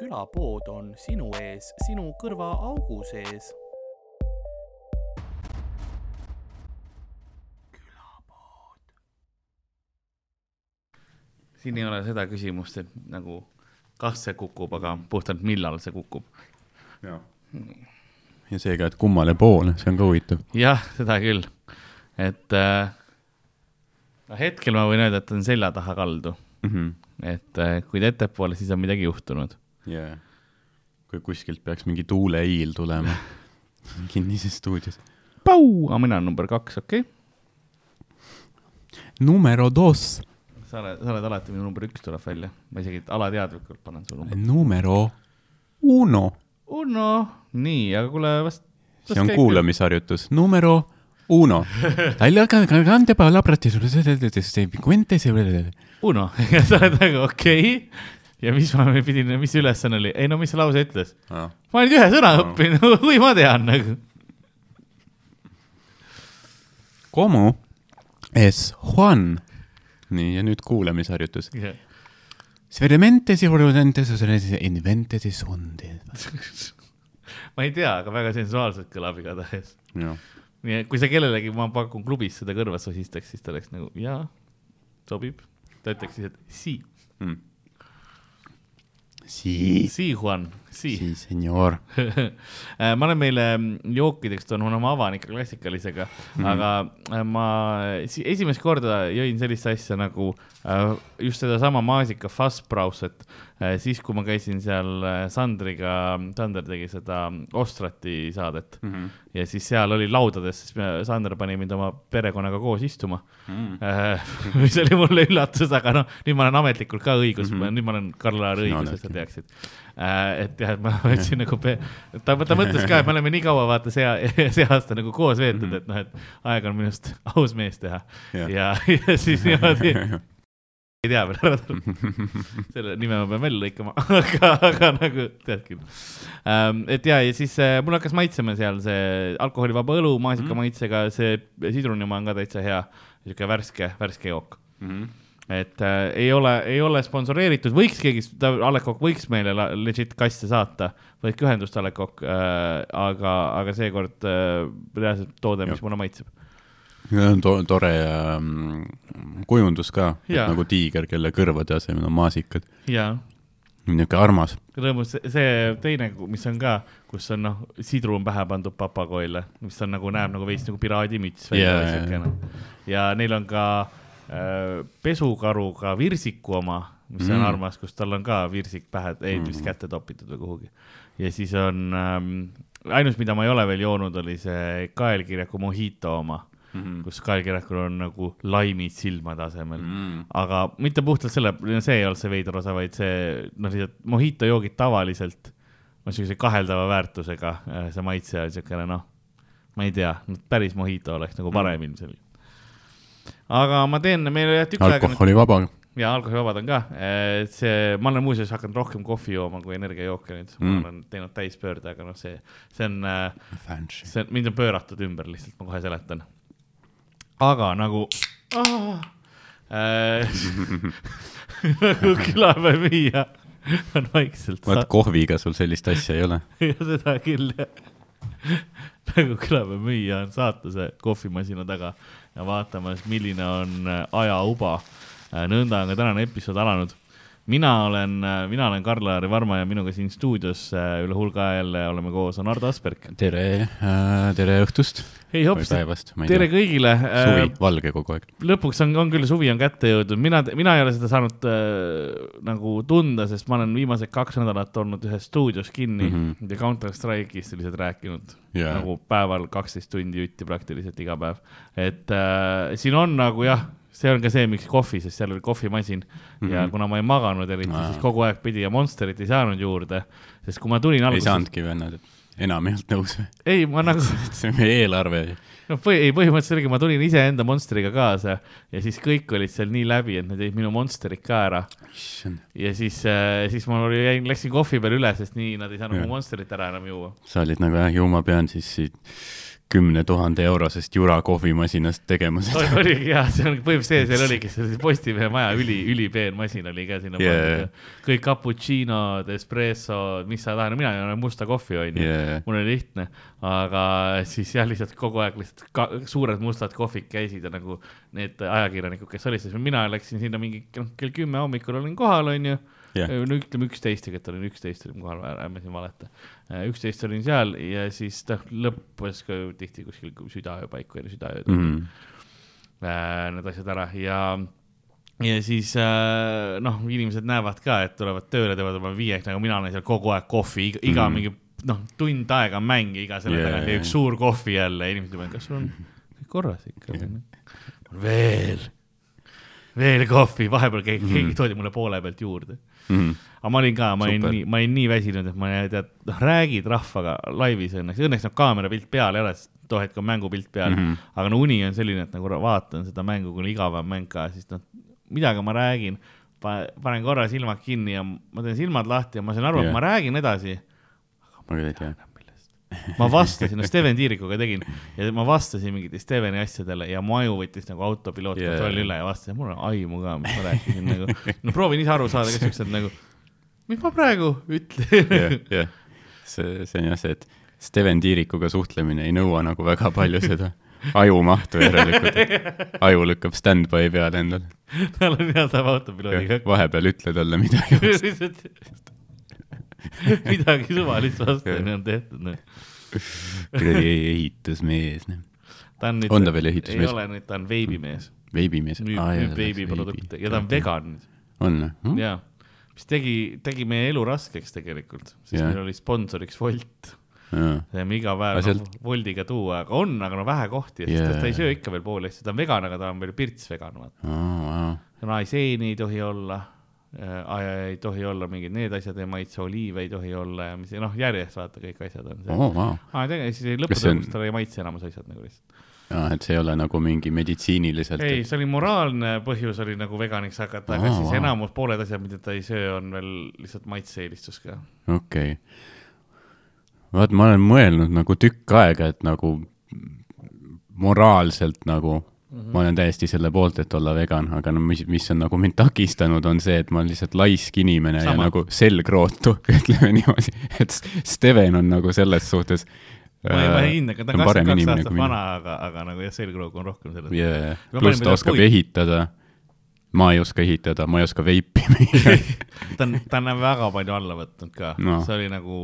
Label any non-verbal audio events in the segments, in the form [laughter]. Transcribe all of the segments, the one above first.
külapood on sinu ees, sinu kõrvaaugu sees. siin ei ole seda küsimust, et nagu kas see kukub, aga puhtalt millal see kukub. ja see ka, et kummale poole, see on ka huvitav. jah, seda küll, et äh, no hetkel ma võin öelda, et on selja taha kaldu mm. -hmm. et äh, kui ta ettepoole, siis on midagi juhtunud. Yeah. kui kuskilt peaks mingi tuuleiil tulema [laughs] kinnises stuudios. Pau, aga mina olen number kaks, okei okay.? Numero dos sa oled, sa oled alati minu number üks tuleb välja, ma isegi alateadlikult panen su numbri. Numero uno. Uno, nii, aga kuule vast. see on kuulamisharjutus, numero uno. Uno, [laughs] sa oled nagu okei okay. Ja mis ma pidin, mis ülesanne oli, ei no mis see lause ütles? Ma olin ühe sõna õppinud, [laughs] kui ma tean nagu. Como es Juan? nii, ja nüüd kuulamisharjutus. Yeah.. Sverementes ja orudentes inventes y sondes ma ei tea, aga väga sensuaalselt kõlab igatahes. nii et kui sa kellelegi, ma pakun klubis seda kõrva sosistaks, siis ta oleks nagu jaa, sobib. ta ütleks siis, et si. Mm.. Si. Si, Juan, si. Si, senor [laughs] ma olen meile jookideks toonud oma avanika klassikalisega mm, -hmm. aga äh, ma esimest korda jõin sellist asja nagu äh, just sedasama maasika Fassbrauset Äh, siis, kui ma käisin seal Sandriga, Sander tegi seda Ostrati saadet mm -hmm. ja siis seal oli laudades, siis Sander pani mind oma perekonnaga koos istuma mm. -hmm. [laughs] mis oli mulle üllatus, aga noh, nüüd ma olen ametlikult ka õigus mm, -hmm. nüüd ma olen Karl-Laar õigus no,, et sa teaksid. Et jah, et ma võtsin nagu, ta, ta mõtles ka, et me oleme nii kaua vaata see, [laughs] see aasta nagu koos veetud mm, -hmm. et noh, et aeg on minust [laughs] aus mees teha yeah. ja, [laughs] ja siis niimoodi ei tea veel ära selle nime ma pean välja lõikama aga, aga nagu tead küll um,. et ja, ja siis äh, mul hakkas maitsema seal see alkoholivaba õlu maasika mm -hmm. maitsega, see sidrunimaa on ka täitsa hea, sihuke värske, värske jook mm. -hmm et äh, ei ole, ei ole sponsoreeritud, võiks keegi, A Le Coq võiks meile legit kaste saata, võtke ühendust A Le Coq äh,, aga, aga seekord äh, reaalselt toode, mis mulle maitseb on to tore ähm, kujundus ka, nagu tiiger, kelle kõrvade asemel on maasikad. niisugune armas. rõõmus, see teine, mis on ka, kus on noh, sidru on pähe pandud papagoile, mis on nagu, näeb nagu veits nagu piraadimüts välja yeah,. Yeah, yeah. ja neil on ka äh, pesukaruga virsiku oma, mis mm. on armas, kus tal on ka virsik pähe, ei mm. vist kätte topitud või kuhugi. ja siis on ähm,, ainus, mida ma ei ole veel joonud, oli see kaelkirjaku mojito oma mm, -hmm. kus Kael Kirekul on nagu laimid silmade asemel mm. -hmm. aga mitte puhtalt selle, see ei olnud see veider osa, vaid see, noh, lihtsalt mojito joogid tavaliselt on siukse kaheldava väärtusega, äh, see maitse on siukene, noh, ma ei tea, päris mojito oleks nagu parem mm. ilmselgelt. Aga ma teen, meil jah tükk aega. alkoholivaba ja alkoholivabad on ka, et see, ma olen muuseas hakanud rohkem kohvi jooma kui energiajooke nüüd mm., ma olen teinud täispöörde, aga noh, see, see on, äh, see, mind on pööratud ümber lihtsalt, ma kohe seletan aga nagu ah, äh, [laughs] nagu külapäevamüüja on vaikselt. vaat kohviga sul sellist asja ei ole. [laughs] seda küll jah. [laughs] nagu külapäevamüüja on saatuse kohvimasina taga ja vaatamas, milline on äh, ajauba. Äh, nõnda on ka tänane episood alanud mina olen, mina olen Karl-Laari Varma ja minuga siin stuudios äh, üle hulga jälle oleme koos, on Ardo Asperg. tere äh,, tere õhtust. ei hoopis, tere kõigile. suvi äh,, valge kogu aeg. lõpuks on, on küll suvi on kätte jõudnud, mina, mina ei ole seda saanud äh, nagu tunda, sest ma olen viimased kaks nädalat olnud ühes stuudios kinni mm -hmm. ja Counter Strike'ist lihtsalt rääkinud yeah. nagu päeval kaksteist tundi jutti praktiliselt iga päev. et äh, siin on nagu jah see on ka see, miks kohvi, sest seal oli kohvimasin mm -hmm. ja mhm. kuna ma ei maganud eriti, siis kogu aeg pidi ja Monsterit ei saanud juurde, sest kui ma tulin alguses. ei saanudki vennad, enam ei olnud nõus või? ei, ma nagu. [laughs] see on meie eelarve. no põhi, ei põhimõtteliselt oligi, ma tulin iseenda Monsteriga kaasa ja siis kõik olid seal nii läbi, et nad jõid minu Monsterit ka ära. ja siis äh,, siis ma jäin, läksin kohvi peale üle, sest nii nad ei saanud mu Monsterit ära enam juua. sa olid nagu jah, ju ma pean siis siit kümne tuhande eurosest Jura kohvimasinast tegema seda. oligi jah, see on, põhimõtteliselt see seal oligi, see Postimehe maja üli, ülipeen masin oli ka sinna yeah.. kõik cappuccino'd, espressod, mis sa tahad, no mina joon musta kohvi onju yeah., mul oli lihtne, aga siis jah, lihtsalt kogu aeg lihtsalt ka, suured mustad kohvid käisid ja nagu need ajakirjanikud, kes olid, siis mina läksin sinna mingi kell kümme hommikul olin kohal onju yeah.. no ütleme üksteist, tegelikult olin üksteist olin kohal, ärme siin valeta. Äh, üksteist olin seal ja siis noh, lõppes ka tihti kuskil südaöö paiku enne südaööd mm. -hmm. need asjad ära ja ja siis äh, noh, inimesed näevad ka, et tulevad tööle, teevad oma viieks, nagu mina olen seal kogu aeg kohvi, iga, iga mm. mingi noh, tund aega on mäng, iga selle yeah, tagant ja üks suur kohvi jälle, inimesed juba, kas sul on kõik korras ikka yeah.? veel, veel kohvi, vahepeal keegi mm, keegi toodi mulle poole pealt juurde mm. Aga ma olin ka, ma olin nii, ma olin nii väsinud, et ma tead, noh, räägid rahvaga laivis õnneks, õnneks noh, kaamerapilt peal ei ole, sest too hetk on mängupilt peal mm, -hmm. aga no uni on selline, et nagu vaatan seda mängu, kui on mäng ka, siis noh, midagi ma räägin, panen korra silmad kinni ja ma teen silmad lahti ja ma saan aru yeah., et ma räägin edasi. ma küll ei tea ma vastasin, no Steven Tiirikuga tegin ja ma vastasin mingite Steveni asjadele ja mu aju võttis nagu autopiloot yeah. kontrolli üle ja vastasin, mul on aimu ka, mis ma rääkisin nagu. no proovin ise aru saada, kes siuksed nagu, mis ma praegu ütlen jah, jah, see, see on jah see, et Steven Tiirikuga suhtlemine ei nõua nagu väga palju seda ajumahtu järelikult. aju lükkab stand-by peale endale. tal on hea saab autopiloodiga. vahepeal ütle talle midagi [laughs] midagi suvalist vastane on tehtud, noh. kuradi ehitusmees, noh. ta on nüüd, on ta veel ehitusmees? ei ole nüüd, ta on veibimees. veibimees? müüb müüb veibiprodukte ja ta on vegan nüüd. on või hm?? jaa, mis tegi, tegi meie elu raskeks tegelikult, sest meil oli sponsoriks Wolt saime iga päev sealt... no, Woldiga tuua, aga on, aga no vähe kohti, sest yeah. ta ei söö ikka veel pooli asju, ta on vegan, aga ta on veel pirts vegan, vaata oh,. Wow. naiseeni ei tohi olla äh, ei tohi olla mingid need asjad ei maitse, oliive ei tohi olla ja mis, noh, järjest vaata, kõik asjad on seal oh,. Wow. aa, tegelikult siis lõppude lõpuks on... tal ei maitse enamus asjad nagu lihtsalt. Aa, et see ei ole nagu mingi meditsiiniliselt. ei, see oli moraalne põhjus oli nagu veganiks hakata, aga siis enamus, pooled asjad, mida ta ei söö, on veel lihtsalt maitse-eelistus ka. okei okay. vaat ma olen mõelnud nagu tükk aega, et nagu moraalselt nagu Mm -hmm. ma olen täiesti selle poolt, et olla vegan, aga no mis, mis on nagu mind takistanud, on see, et ma olen lihtsalt laisk inimene Sama. ja nagu selgrootu, [laughs] ütleme niimoodi, et Steven on nagu selles suhtes ma ei, ma ei hinda, ta on kakskümmend kaks aastat vana, aga, aga nagu jah, selgroog on rohkem selles yeah.. pluss ta oskab ehitada ma ei oska ehitada, ma ei oska veipi müüa [laughs] ta on, ta on väga palju alla võtnud ka no., see oli nagu,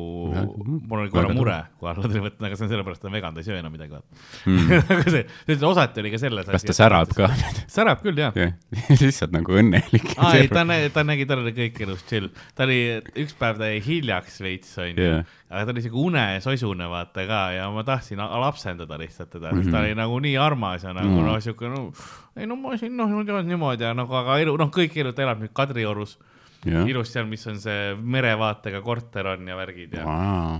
mul oli korra mure, kui alla tuli võtta, aga see on sellepärast, et ta on vegan, ta ei söö enam midagi, vaata mm. [laughs] aga see, see osati oli ka selles. kas ta särab ka? [laughs] särab küll, jah yeah. lihtsalt nagu õnnelik. aa, ei, ta, ta nägi, tal oli kõik elus chill, ta oli, üks päev ta jäi hiljaks veits, onju aga ta oli siuke unesosune vaata ka ja ma tahtsin lapsendada lihtsalt teda mm, -hmm. sest ta mhm. oli nagu nii armas ja nagu mm -hmm. noh, siuke no, ei no ma siin noh, niimoodi nagu, aga elu, noh, kõik elu, ta elab nüüd Kadriorus. Yeah.. ilus seal, mis on see merevaatega korter on ja värgid ja wow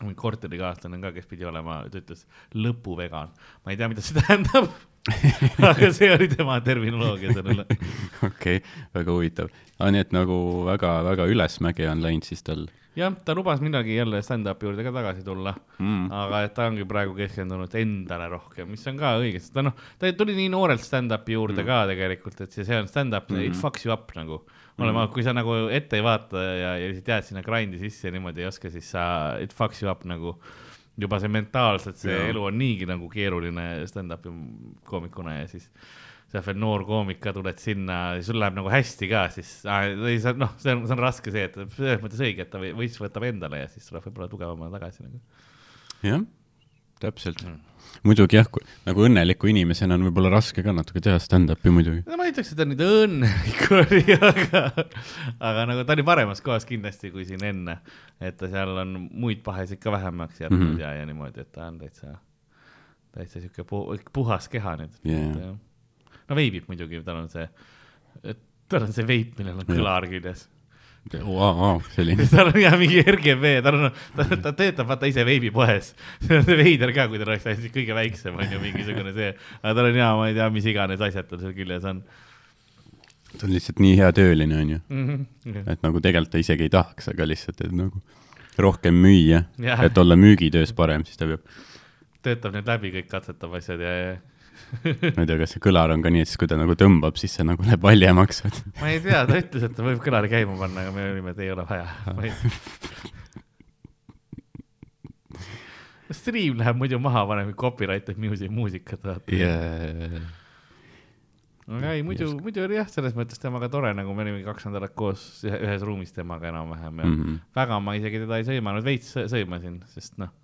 mingi korterikaaslane on ka, kes pidi olema, ta ütles lõpuvegan. ma ei tea, mida see tähendab [laughs] aga see oli tema terminoloogia sellele. [laughs] okei väga huvitav. aa, nii et nagu väga-väga ülesmäge on läinud siis tal jah, ta lubas millalgi jälle stand-up'i juurde ka tagasi tulla mm., aga et ta ongi praegu keskendunud endale rohkem, mis on ka õige, sest ta noh, ta tuli nii noorelt stand-up'i juurde mm. ka tegelikult, et see, see on stand-up mm., it fucks you up nagu. olema mm., kui sa nagu ette ei vaata ja, ja lihtsalt jääd sinna grind'i sisse ja niimoodi ei oska, siis sa, it fucks you up nagu juba see mentaalselt, see ja. elu on niigi nagu keeruline stand-up'i koomikuna ja siis sa oled veel noor koomik ka, tuled sinna, sul läheb nagu hästi ka, siis äh, noh, see on, see on raske see, et selles mõttes õige, et ta võistlus võtab endale ja siis tuleb võib-olla tugevamana tagasi nagu. jah, täpselt mm. Muidugi jah, nagu õnneliku inimesena on võib-olla raske ka natuke teha stand-up'i muidugi. no ma ei ütleks, et ta nüüd õnnelik [laughs] oli, aga, aga nagu ta oli paremas kohas kindlasti kui siin enne, et ta seal on muid pahesid ka vähemaks jätnud mm -hmm. ja, ja niimoodi, et ta on täitsa, täitsa sihuke puhas keha nüüd. Yeah no veibib muidugi, tal on see, tal on see veip, millel on kõlar küljes wow,. Wow, selline. [laughs] tal on jah mingi RGB, tal on, ta, ta töötab vaata ise veebipoes. [laughs] see on veider ka, kui tal oleks hästi kõige väiksem on ju mingisugune see, aga tal on ja ma ei tea, mis iganes asjad tal seal küljes on. ta on lihtsalt nii hea tööline, on ju mm. -hmm. et nagu tegelikult ta isegi ei tahaks, aga lihtsalt, et nagu rohkem müüa, et olla müügitöös parem, siis ta peab töötab need läbi kõik, katsetab asjad ja, ja [laughs] ma ei tea, kas see kõlar on ka nii, et siis kui ta nagu tõmbab, siis see nagu läheb valjemaks. ma ei tea, ta ütles, et ta võib kõlari käima panna, aga me olime, et ei ole vaja. Stream läheb muidu maha, paneme copyrighted music, muusikat vaata yeah.. aga ei, muidu muidu oli jah, selles mõttes temaga tore, nagu me olime kaks nädalat koos ühe- ühes ruumis temaga enam-vähem ja mm. -hmm. väga ma isegi teda ei sõimanud, veits sõ- sõimasin, sest noh,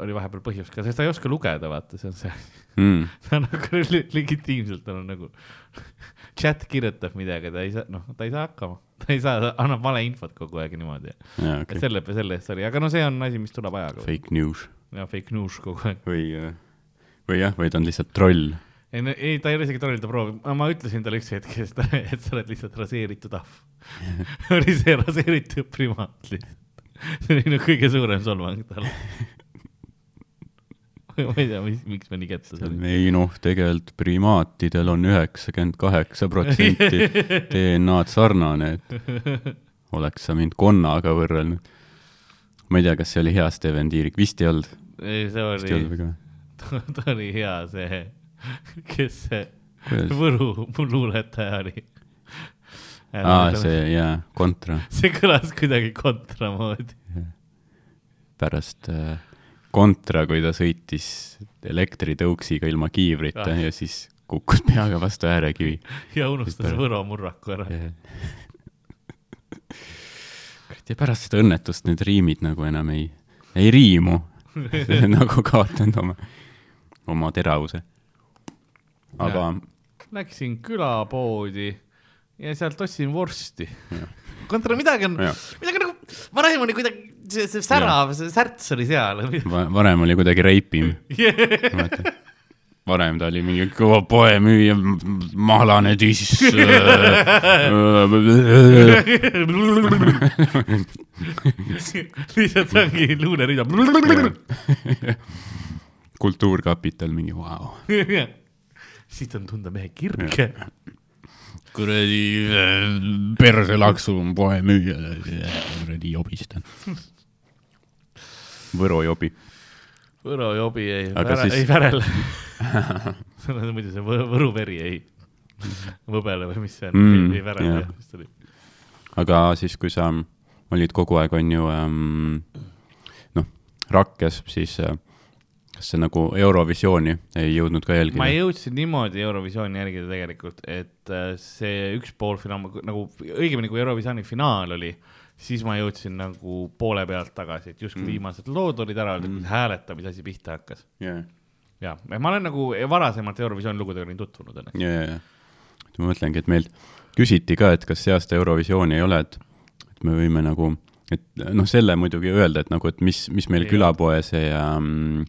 oli vahepeal põhjus ka, sest ta ei oska lugeda, vaata, see on see, Mm. [laughs] ta nagu [laughs] legitiimselt tal on nagu [laughs] chat kirjutab midagi, ta ei saa, noh, ta ei saa hakkama, ta ei saa, annab valeinfot kogu aeg niimoodi. et okei. selle, selle eest oli, aga no see on asi, mis tuleb ajaga. Fake news ja fake news kogu aeg. või, või jah, või ta on lihtsalt troll. ei, ei, ta ei ole isegi troll, ta proovib, ma ütlesin talle üks hetk, et et sa oled lihtsalt raseeritud ahv. oli see raseeritud primaat lihtsalt. see oli nagu kõige suurem solvang talle. [laughs] ma ei tea, mis, miks ma nii kätte sain. ei noh, tegelikult primaatidel on üheksakümmend kaheksa protsenti [laughs] DNA-d sarnane, et oleks sa mind konnaga võrrelnud. ma ei tea, kas see oli hea Steven Tiirik, vist ei olnud, ei, see oli, [laughs] ta oli hea see, kes see kuidas? Võru luuletaja oli. aa, see jaa, kontra see kõlas kuidagi kontra moodi. pärast äh, kontra, kui ta sõitis elektritõuksiga ilma kiivrita Ah. ja siis kukkus peaga vastu äärekivi. [laughs] ja unustas Super. Võro murraku ära. ja pärast seda õnnetust need riimid nagu enam ei, ei riimu. [laughs] nagu kaotanud oma, oma teravuse. aga Läksin külapoodi ja sealt ostsin vorsti kontra midagi on, midagi nagu, varem oli kuidagi see, see särav, see särts oli seal. va- varem oli kuidagi reipim, vaata. varem ta oli mingi kõva poemüüja, mahlane tiss. lihtsalt see ongi luulerida. kultuurkapital mingi vau. siit on tunda mehe kirge. Kuradi perselaksu on poemüüja, kuradi jobistan. Võro jobi. Võro jobi ei, siis- ei värel. [laughs] muidu see Võ- Võru veri ei, võbele või mis see on Mm, ei, ei värel jah, vist oli. aga siis, kui sa olid kogu aeg, on ju ähm, noh, rakkes, siis äh, kas sa nagu Eurovisiooni ei jõudnud ka jälgida ma? jõudsin niimoodi Eurovisiooni jälgida tegelikult, et äh, see üks poolfinaal nagu õigemini kui Eurovisiooni finaal oli, siis ma jõudsin nagu poole pealt tagasi, et justkui Mm. viimased lood olid ära öeldud Mm. hääletamise asi pihta hakkas. ja, ja, ma olen nagu varasemalt Eurovisiooni lugudega olin tutvunud õnneks. ja, ja, et ma mõtlengi, et meilt küsiti ka, et kas see aasta Eurovisiooni ei ole, et, et me võime nagu, et noh, selle muidugi öelda, et nagu, et mis, mis meil Ei külapoe see ähm,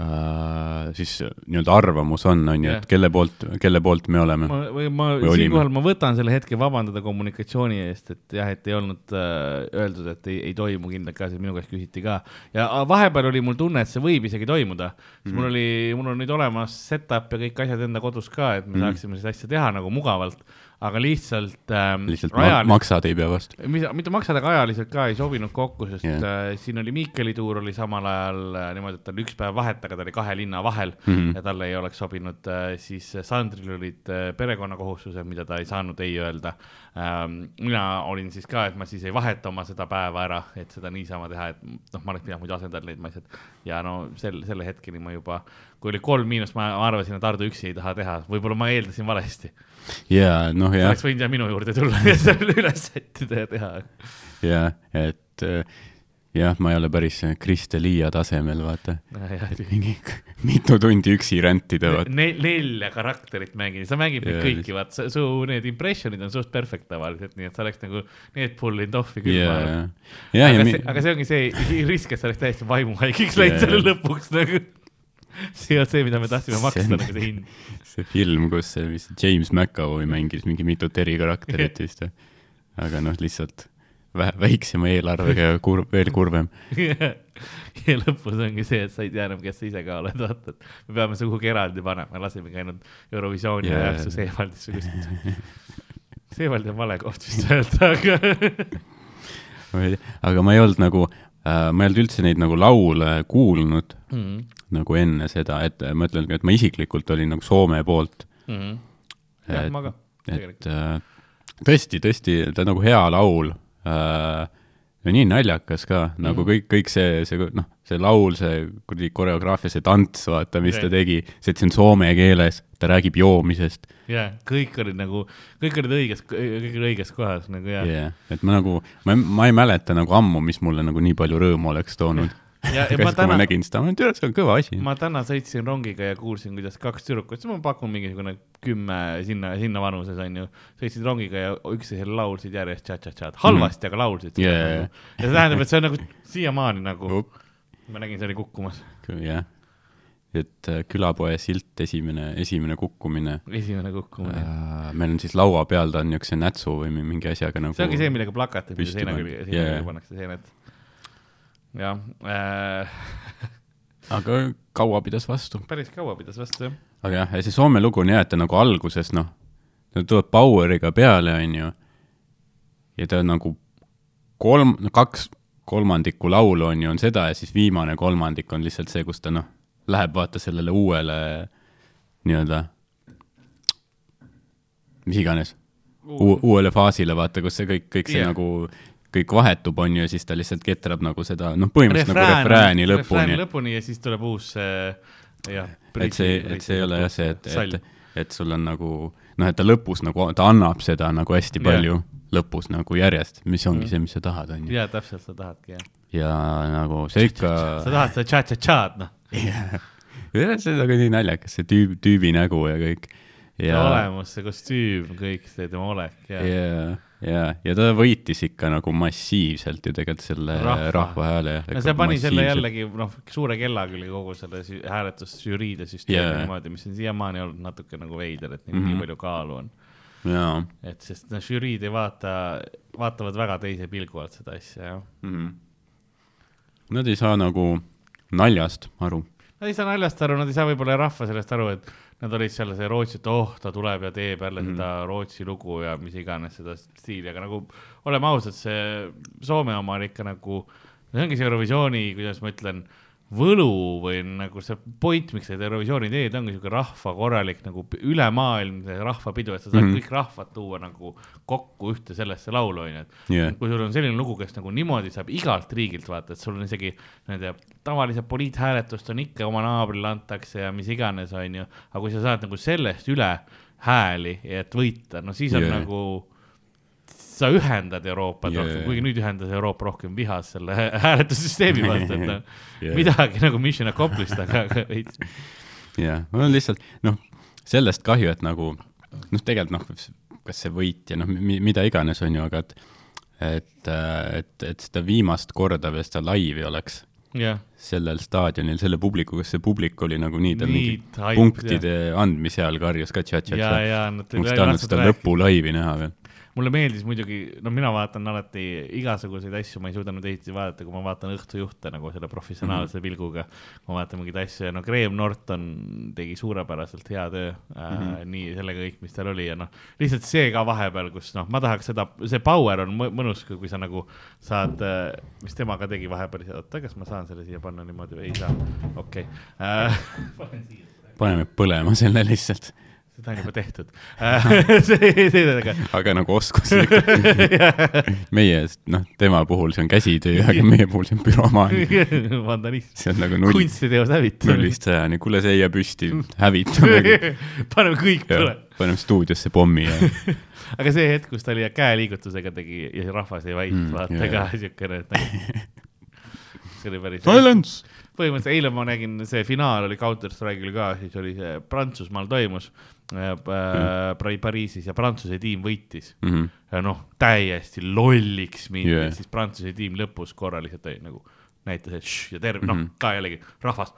äh, siis nii-öelda arvamus on, on ju, et kelle poolt, kelle poolt me oleme. ma, või ma siinkohal ma võtan selle hetke vabandada kommunikatsiooni eest, et jah, et ei olnud äh, öeldud, et ei, ei toimu kindlalt ka, sest minu käest küsiti ka. ja vahepeal oli mul tunne, et see võib isegi toimuda mm. Mhm. -hmm. mul oli, mul on nüüd olemas setup ja kõik asjad enda kodus ka, et me Mhm. mm -hmm. saaksime seda asja teha nagu mugavalt, aga lihtsalt ähm, lihtsalt ajal- maksad ei pea vastu. mitte maksad, aga ajaliselt ka ei sobinud kokku, sest yeah. äh, siin oli Miikeli tuur oli samal ajal äh, niimoodi, et tal üks päev vahet, aga ta oli kahe linna vahel mm. -hmm. ja talle ei oleks sobinud äh,, siis Sandril olid äh, perekonnakohustused, mida ta ei saanud ei öelda ähm,. mina olin siis ka, et ma siis ei vaheta oma seda päeva ära, et seda niisama teha, et noh, ma oleks pidanud muidu asendajal leidma asjad ja no sel, selle hetkeni ma juba, kui oli kolm miinust, ma arvasin, et Hardo üksi ei taha teha, võib-olla ma eeldasin valesti. Ja noh, jah, oleks võinud ja minu juurde tulla ja [laughs] selle üles sättida ja teha ja et äh, jah, ma ei ole päris Kriste-Liia tasemel, vaata. jah, mingi [laughs] mitu tundi üksi rändida, vaata. ne-, nelja karakterit mängin, sa mängid neid kõiki, vaata, su need impression'id on suht perfect tavaliselt, nii et sa oleks nagu need pull inud off'i küll ja, ja, ja, ja aga, mi- see, aga see ongi see risk, et sa oleks täiesti vaimuhaigiks läinud Jaa. selle lõpuks nagu. [laughs] see on see, mida me tahtsime maksta nagu see hind. see film, kus see vist James McAvoy mängis mingi mitut erikarakterit vist. aga noh, lihtsalt vähe, väiksema eelarvega ja kurb, veel kurvem. [laughs] ja lõpus ongi see, et sa ei tea enam, kes sa ise ka oled, vaata, et me peame su kuhugi eraldi panema, lasemegi ainult Eurovisiooni yeah. ajaks su Seewaldisse kuskilt. Seewald on vale koht vist öelda, aga [laughs] aga ma ei olnud nagu äh, ma ei olnud üldse neid nagu laule kuulnud mm. Nagu enne seda, et ma ütlen ka, et ma isiklikult olin nagu Soome poolt. -hmm. jah, ma ka. et äh, tõesti, tõesti, ta on nagu hea laul äh,. ja nii naljakas ka, nagu Mhm. kõik, kõik see, see noh, see laul, see kuradi koreograafia, see tants, vaata, mis ta Jah. tegi, see, et see on soome keeles, ta räägib joomisest jaa, kõik olid nagu, kõik olid õiges, kõik olid õiges kohas nagu jah yeah.. et ma nagu, ma, ma ei mäleta nagu ammu, mis mulle nagu nii palju rõõmu oleks toonud. ja, ja ma kui ma täna, nägin seda, ma mõtlesin, et see on kõva asi. ma täna sõitsin rongiga ja kuulsin, kuidas kaks tüdrukut, ma pakun mingisugune kümme sinna, sinna vanuses onju, sõitsid rongiga ja üksteisele laulsid järjest tša-tša-tšad, halvasti, aga laulsid seda nagu. ja see tähendab, et see on nagu siiamaani nagu, Up. ma nägin, see oli kukkumas, jah, et äh, külapoe silt, esimene, esimene kukkumine esimene kukkumine äh,. meil on siis laua peal, ta on niisuguse nätsu või mi- mingi asjaga nagu. see ongi see, millega plakatid, seina külge, seina külge pannakse, seened. Jah äh, [laughs] aga kaua pidas vastu. päris kaua pidas vastu jah. aga jah, ja see Soome lugu on jah, et ta nagu alguses noh, ta tuleb Poweriga peale, onju. ja ta on nagu kolm, kaks kolmandikku laulu on ju, on seda ja siis viimane kolmandik on lihtsalt see, kus ta noh, läheb vaata sellele uuele nii-öelda, mis iganes, uuele faasile vaata, kus see kõik, kõik see yeah. nagu, kõik vahetub, on ju, ja siis ta lihtsalt ketrab nagu seda, noh, põhimõtteliselt nagu refrääni lõpuni refrääni. lõpuni ja siis tuleb uus see jah. et see, et see ei ole jah see, et, et, et sul on nagu noh, et ta lõpus nagu, ta annab seda nagu hästi Jah. palju lõpus nagu järjest, mis ongi Mhm. see, mis sa tahad, on ju. jaa, täpselt, sa tahadki jah. ja nagu see ikka, sa tahad seda tša-tša-tšad noh, see on nagu nii naljakas, see tüüb, tüübi nägu ja kõik. ja, olemus, see kostüüm, kõik see tema olek ja, ja.. ja, ja, ta võitis ikka nagu massiivselt ju tegelikult selle Rahva. rahva hääle. no see pani selle. jällegi noh, suure kella külge kogu selle hääletusžüriide süsteemi yeah. niimoodi, mis on siiamaani olnud natuke nagu veider, et nii, mm Mhm. -hmm. nii palju kaalu on. et sest noh, žüriid ei vaata, vaatavad väga teise pilgu alt seda asja jah. mm. -hmm. Nad ei saa nagu naljast aru. Nad ei saa naljast aru, nad ei saa võib-olla rahva sellest aru, et nad olid seal see Rootsi, et oh, ta tuleb ja teeb jälle mm. -hmm. seda Rootsi lugu ja mis iganes seda stiili, aga nagu oleme ausad, see Soome oma on ikka nagu, see ongi see Eurovisiooni, kuidas ma ütlen, võlu või nagu see point, miks seda Eurovisiooni teed, ongi siuke rahva korralik nagu ülemaailmne rahvapidu, et sa saad mm. -hmm. kõik rahvad tuua nagu kokku ühte sellesse laulu, onju, et jah, kui sul on selline lugu, kes nagu niimoodi saab igalt riigilt vaata, et sul on isegi, tea, tavaliselt poliithääletust on ikka oma naabrile antakse ja mis iganes, onju, aga kui sa saad nagu sellest üle hääli, et võita, no siis on yeah. nagu, sa ühendad Euroopat yeah. rohkem, kuigi nüüd ühendas Euroopa rohkem vihas selle [laughs] hääletussüsteemi vastu, et noh [laughs] Jaa. midagi nagu mission accomplished, aga, aga veits. jah, mul on lihtsalt noh, sellest kahju, et nagu noh, tegelikult noh, kas see võit ja noh, mida iganes, on ju, aga et et, et, et seda viimast korda veel seda laivi oleks jah, sellel staadionil, selle publikuga, see publik oli nagu nii, tal mingi punktide andmise ajal karjus ka tša-tša-tša. ma oleks tahtnud seda lõpulaivi näha veel. Mulle meeldis muidugi, no mina vaatan alati igasuguseid asju, ma ei suuda nüüd Eestis vaadata, kui ma vaatan õhtujuhte nagu selle professionaalse mm -hmm. pilguga. ma vaatan mingeid asju ja no Graham Norton tegi suurepäraselt hea töö äh, mm, -hmm. nii sellega kõik, mis tal oli ja noh, lihtsalt see ka vahepeal, kus noh, ma tahaks seda, see power on mõ- mõnus, kui sa nagu saad, mis tema ka tegi vahepeal, oota, kas ma saan selle siia panna niimoodi või ei saa, okei okay. äh,. paneme põlema selle lihtsalt, seda on juba tehtud [laughs] äh. [laughs] aga nagu oskuslikult. [laughs] meie, noh, tema puhul see on käsitöö, aga meie puhul see on püromaania. vandalism, see on nagu null, kunstiteos hävitamine. nullist sajani, kuule, see ei jää püsti, hävitamegi. paneme kõik põle. paneme stuudiosse pommi ja aga see hetk, kus ta oli ja käeliigutusega tegi ja rahvas ei vait Mm, vaata ka siukene, et nagu see oli päris. silence. põhimõtteliselt eile ma nägin, see finaal oli Counter Strike'il ka, siis oli see Prantsusmaal toimus mm. Pariisis ja Prantsuse tiim võitis Mhm. ja noh, täiesti lolliks mindi Yeah. siis Prantsuse tiim lõpus korra lihtsalt oli nagu näitas, et šš ja terve, noh Mhm. ka jällegi rahvas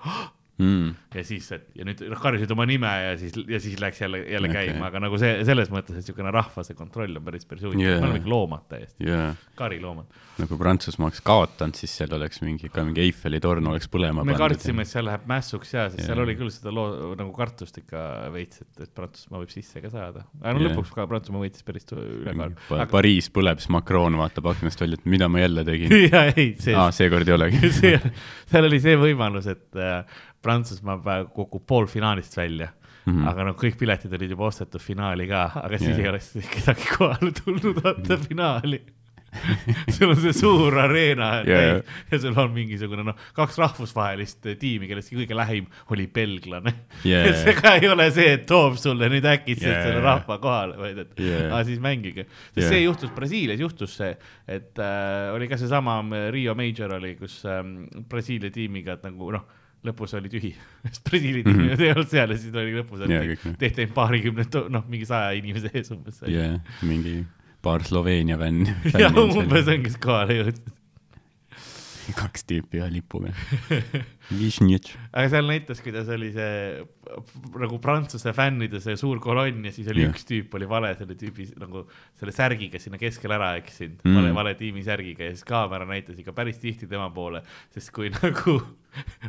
mm.. ja siis, et ja nüüd noh, karjusid oma nime ja siis, ja siis läks jälle, jälle okay. käima, aga nagu see selles mõttes, et niisugune rahva see kontroll on päris, päris huvitav Jaa. yeah., me oleme ikka loomad täiesti, yeah.. kariloomad. nagu Prantsusmaa oleks kaotanud, siis seal oleks mingi, ka mingi Eiffeli torn oleks põlema me kartsime, et seal läheb mässuks ja, sest Jaa. seal oli küll seda loo nagu kartust ikka veits, et, et Prantsusmaa võib sisse ka saada. aga no Jaa. lõpuks ka Prantsusmaa võitis päris ülekaalu pa. aga Pariis põleb, siis Macron vaatab aknast välja, et mida ma jälle tegin. [laughs] ja ei, see aa, seekord ei olegi. [laughs] seal oli see võimalus, et äh, Prantsusmaa praegu kukub poolfinaalist välja mm, Mhm. -hmm. aga noh, kõik piletid olid juba ostetud finaali ka, aga siis yeah. ei oleks kedagi kohale tulnud vaata finaali. sul on see suur areena täis ja sul on mingisugune noh, kaks rahvusvahelist tiimi, kellest kõige lähim oli belglane Jaa. et see ka ei ole see, et toob sulle nüüd äkitselt Jaa. selle rahva kohale, vaid et Jaa. aa, siis mängige. sest Jaa. see juhtus Brasiilias, juhtus see, et äh, oli ka seesama äh, Rio Major oli, kus ähm, Brasiilia tiimiga, et nagu noh, lõpus oli tühi, [laughs] sest Brasiilia tiim Mhm. mm -hmm. ei olnud seal ja siis oli lõpus Jaa, oli kõik need- tehti ainult paarikümne, noh, mingi saja inimese ees umbes. jah, mingi paar Sloveenia fänni. ja umbes ongi siis kohale jõudnud. [laughs] kaks tüüpi ühe lipuga. Višnitš. aga seal näitas, kuidas oli see nagu Prantsuse fännide see suur kolonn ja siis oli yeah. üks tüüp oli vale selle tüübi nagu selle särgiga sinna keskele ära eksinud Mm. vale, vale tiimi särgiga ja siis kaamera näitas ikka päris tihti tema poole, sest kui [laughs] nagu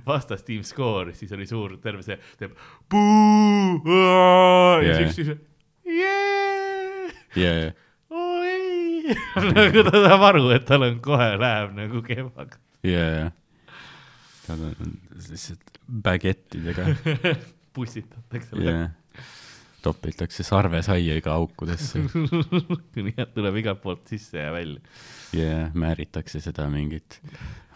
vastastiim skooris, siis oli suur terve see, teeb puu ja Yeah. siis üks tüüp, jee, jaa, oi, [laughs] nagu ta saab aru, et tal on kohe läheb nagu kehvaks. jaa, jaa. tal on lihtsalt bagettidega, [laughs] pussitatakse jaa. topitakse sarvesaiaga aukudesse [laughs] nii et tuleb igalt poolt sisse ja välja. ja määritakse seda mingit,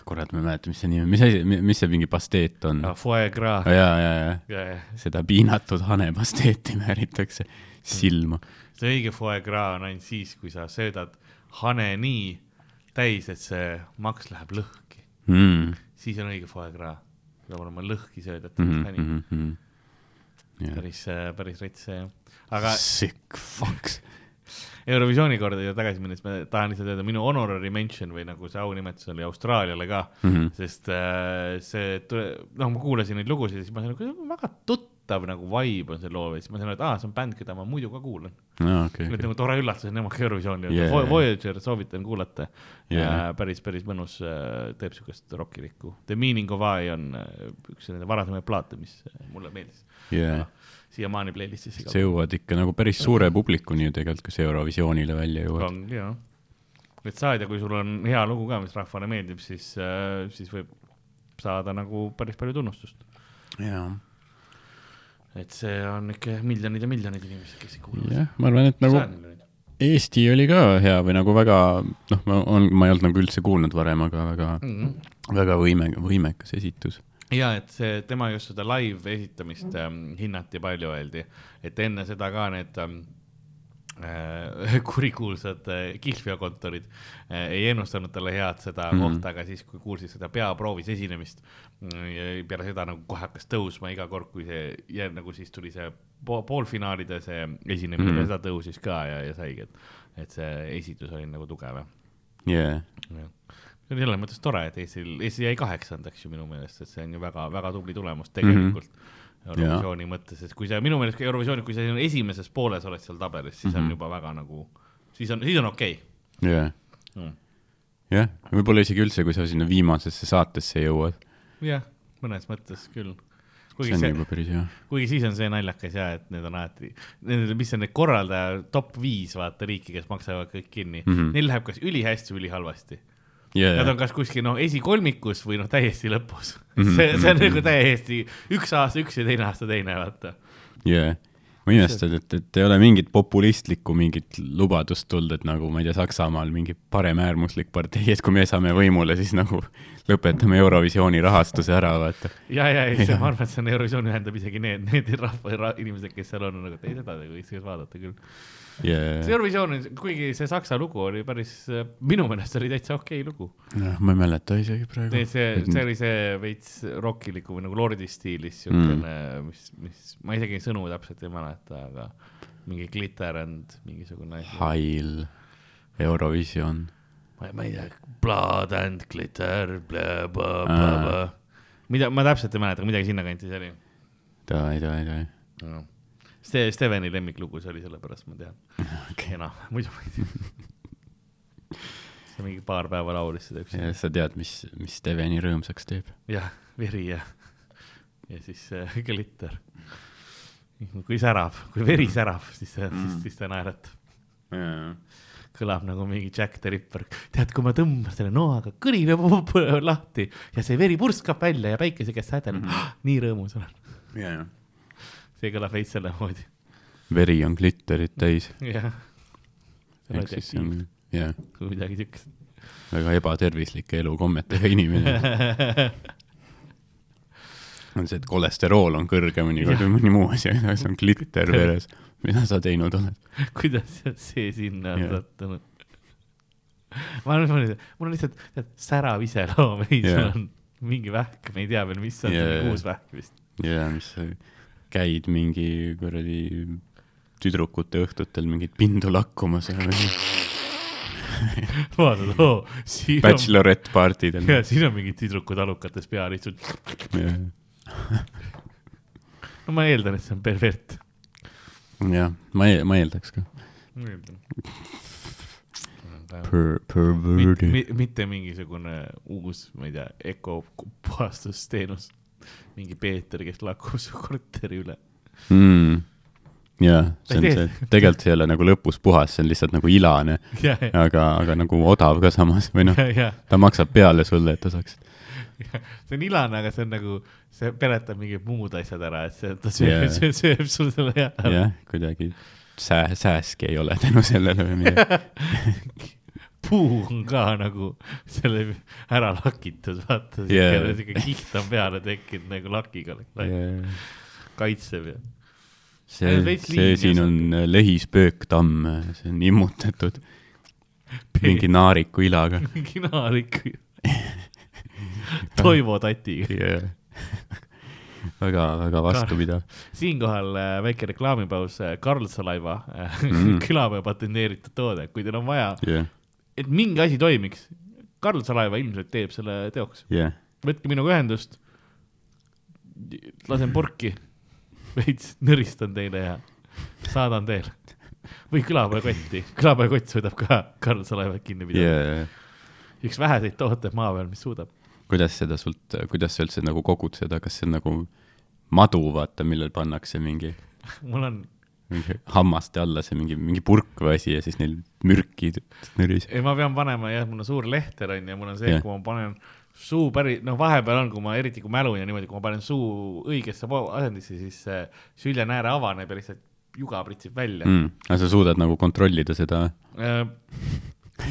kurat, ma ei mäleta, mis see nimi, mis asi, mis see mingi pasteet on? Foie gras ja, ja, ja ja, ja seda piinatud hanepasteeti määritakse silma. see õige foie gras on ainult siis, kui sa söödad hane nii täis, et see maks läheb lõhki, Mm. siis on õige foie gras. peab olema lõhki söödetud Mm mm -hmm, mm -hmm. Yeah. päris, päris rets see jah. aga Sick fucks. Eurovisiooni korda ja tagasi minnes ma tahan lihtsalt öelda, minu honorary mention või nagu see aunimetus oli Austraaliale ka mm. -hmm. sest äh, see, noh, ma kuulasin neid lugusid ja siis ma sain nagu väga tuttav nagu vibe on see loo siis ma sain aru, et aa, see on bänd, keda ma muidu ka kuulan. aa, okei, nüüd okei. nagu tore üllatus, et nemad ka Eurovisiooni Yeah. yeah., Voyager soovitan kuulata Yeah. yeah.. päris, päris mõnus, teeb siukest rokkilikku. The Meaning of I on äh, üks nende varasemaid plaate, mis äh, mulle meeldis. jaa. siiamaani playlist'is see jõuavad ikka nagu päris suure publikuni ju tegelikult, kui see Eurovisioonile välja jõuab. on jah. et saad ja kui sul on hea lugu ka, mis rahvale meeldib, siis, siis võib saada nagu päris palju tunnustust. jaa. Et see on ikka miljonid ja miljonid inimesed, kes kuulavad. jah, ma arvan, et nagu. Eesti oli ka hea või nagu väga, noh, ma on, ma ei olnud nagu üldse kuulnud varem, aga väga, Mhm. väga võime, võimekas esitus. ja et see tema just seda live esitamist ähm, hinnati palju, öeldi, et enne seda ka need ähm, äh, [laughs] kurikuulsad äh, kihlveokontorid äh, ei ennustanud talle head seda mm. -hmm. kohta, aga siis, kui kuulsid seda peaproovis esinemist mm, ja peale seda nagu kohe hakkas tõusma iga kord, kui see ja nagu siis tuli see po poolfinaalide see esinemine mm. -hmm. seda tõusis ka ja, ja saigi, et, et see esitus oli nagu tugev jaa, jah. see oli selles mõttes tore, et Eestil, Eesti jäi kaheksandaks ju minu meelest, et see on ju väga-väga tubli tulemus tegelikult mm -hmm. Eurovisiooni mõttes, et kui sa minu meelest ka Eurovisiooni, kui sa siin esimeses pooles oled seal tabelis, siis mm -hmm. on Mhm. juba väga nagu, siis on, siis on okei okay.. jah, võib-olla isegi üldse, kui sa sinna viimasesse saatesse jõuad, jah, mõnes mõttes küll. see on see, juba päris hea. kuigi siis on see naljakas ja et need on alati, mis on need korraldaja top viis vaata riiki, kes maksavad kõik kinni mm. -hmm. neil läheb kas ülihästi või ülihalvasti jaa, Nad on kas kuskil noh, esikolmikus või noh, täiesti lõpus mm. -hmm. see, see on mhm, nagu täiesti üks aasta üks ja teine aasta teine, vaata. jaa. ma imestan, et, et ei ole mingit populistlikku mingit lubadust tulnud, et nagu ma ei tea, Saksamaal mingi paremäärmuslik partei, et kui me saame võimule, siis nagu lõpetame Eurovisiooni rahastuse ära, vaata. ja, ja, ei, see, Jah. ma arvan, et see on Eurovisioon ühendab isegi need, need rahva ra,, inimesed, kes seal on, on nagu, et ei, seda võiks vaadata küll. see jaa, Eurovisioon, kuigi see saksa lugu oli päris, minu meelest oli täitsa okei lugu. ma ei mäleta isegi praegu. see, see oli see veits rokkiliku või nagu lordi stiilis siukene mm., mis, mis, ma isegi sõnu täpselt ei mäleta, aga mingi glitter and mingisugune asi. Hail, Eurovision. ma, ma ei tea, blood and glitter, mida, ma täpselt ei mäleta, midagi sinnakanti see oli davai, davai, davai. no.. see Steveni lemmiklugu, see oli sellepärast, ma tean okay.. enam, [laughs] muidu ma ei tea. see mingi paar päeva laulis seda üks. ja sa tead, mis, mis Steveni rõõmsaks teeb. jah, veri ja, ja siis äh, glitter. kui särab, kui veri särab, siis ta mm., siis, siis ta naeratab. Kõlab nagu mingi Jack the Ripper. tead, kui ma tõmban selle noaga kõrini lahti ja see veri purskab välja ja päikese käest sädeleb mm, -hmm. nii rõõmus olen. jaa, see kõlab veits selle moodi. veri on glitterit täis. jah. ehk siis see on, jah, kui midagi siukest. väga ebatervislike elukommetega inimene. [laughs] on see, et kolesterool on kõrge mõnikord või mõni muu asi, aga see on glitter veres. mida sa teinud oled? kuidas see sinna on sattunud? ma arvan, mul on lihtsalt tead, särav iseloom, ei, sul Jah. on mingi vähk, me ei tea veel, mis see on, see on uus vähk vist. ja mis sa käid mingi kuradi tüdrukute õhtutel mingit pindu lakkumas [laughs] ja vaatad, oo, on, bachelorette partidel. jaa, siin on mingid tüdrukud alukates pea lihtsalt. [laughs] no ma eeldan, et see on pervert. jah, ma, ma eeldaks ka. ma eeldan. Per-, perverted. mitte, mitte mingisugune uus, ma ei tea, ökopuhastusteenus. mingi Peeter, kes lakub su korteri üle. mm.. jaa, see on see tegelikult see ei ole nagu lõpus puhas, see on lihtsalt nagu ilane, ja, ja, aga, aga nagu odav ka samas või noh, ta maksab peale sulle, et ta saaks. [laughs] see on ilane, aga see on nagu, see peletab mingid muud asjad ära, et see, ta sööb yeah., sööb, sööb sul selle ära. jah, kuidagi sää-, sääski ei ole tänu sellele või midagi. [laughs] puu on ka nagu selle ära lakitud, vaata yeah., siuke kiht on peale tekkinud nagu lakiga kaitseb ja. see see siin on lehispööktamm, see on immutatud mingi naariku ilaga. [laughs] mingi naarik. [laughs] Toivo tatiga. yeah.. väga, väga vastupidav. siinkohal äh, väike reklaamipaus, Karlsalaiva äh, [laughs] Mm. külapäeva patenteeritud toode, kui teil on vaja, jah, et mingi asi toimiks, Karlsalaiva ilmselt teeb selle teoks. jah, võtke minuga ühendust, lasen purki, [laughs] veits nõristan teile ja saadan teile. või külapäevakotti, külapäevakott suudab ka Karlsalaivat kinni pidada yeah.. üks väheseid tooteid maa peal, mis suudab. Kuidas seda sult, kuidas sa üldse nagu kogud seda, kas see on nagu madu, vaata, millel pannakse mingi, [laughs] mul on, mingi hammaste alla see mingi, mingi purk või asi ja siis neil mürki nõris. ei ma pean panema jah, mul on suur lehter on ju, mul on see kui ma panen suu päris, noh, vahepeal on, kui ma eriti kui mälun ja niimoodi, kui ma panen suu õigesse asendisse, siis see süljenääre avaneb ja lihtsalt juga pritsib välja mm.. mm.. aga sa suudad nagu kontrollida seda?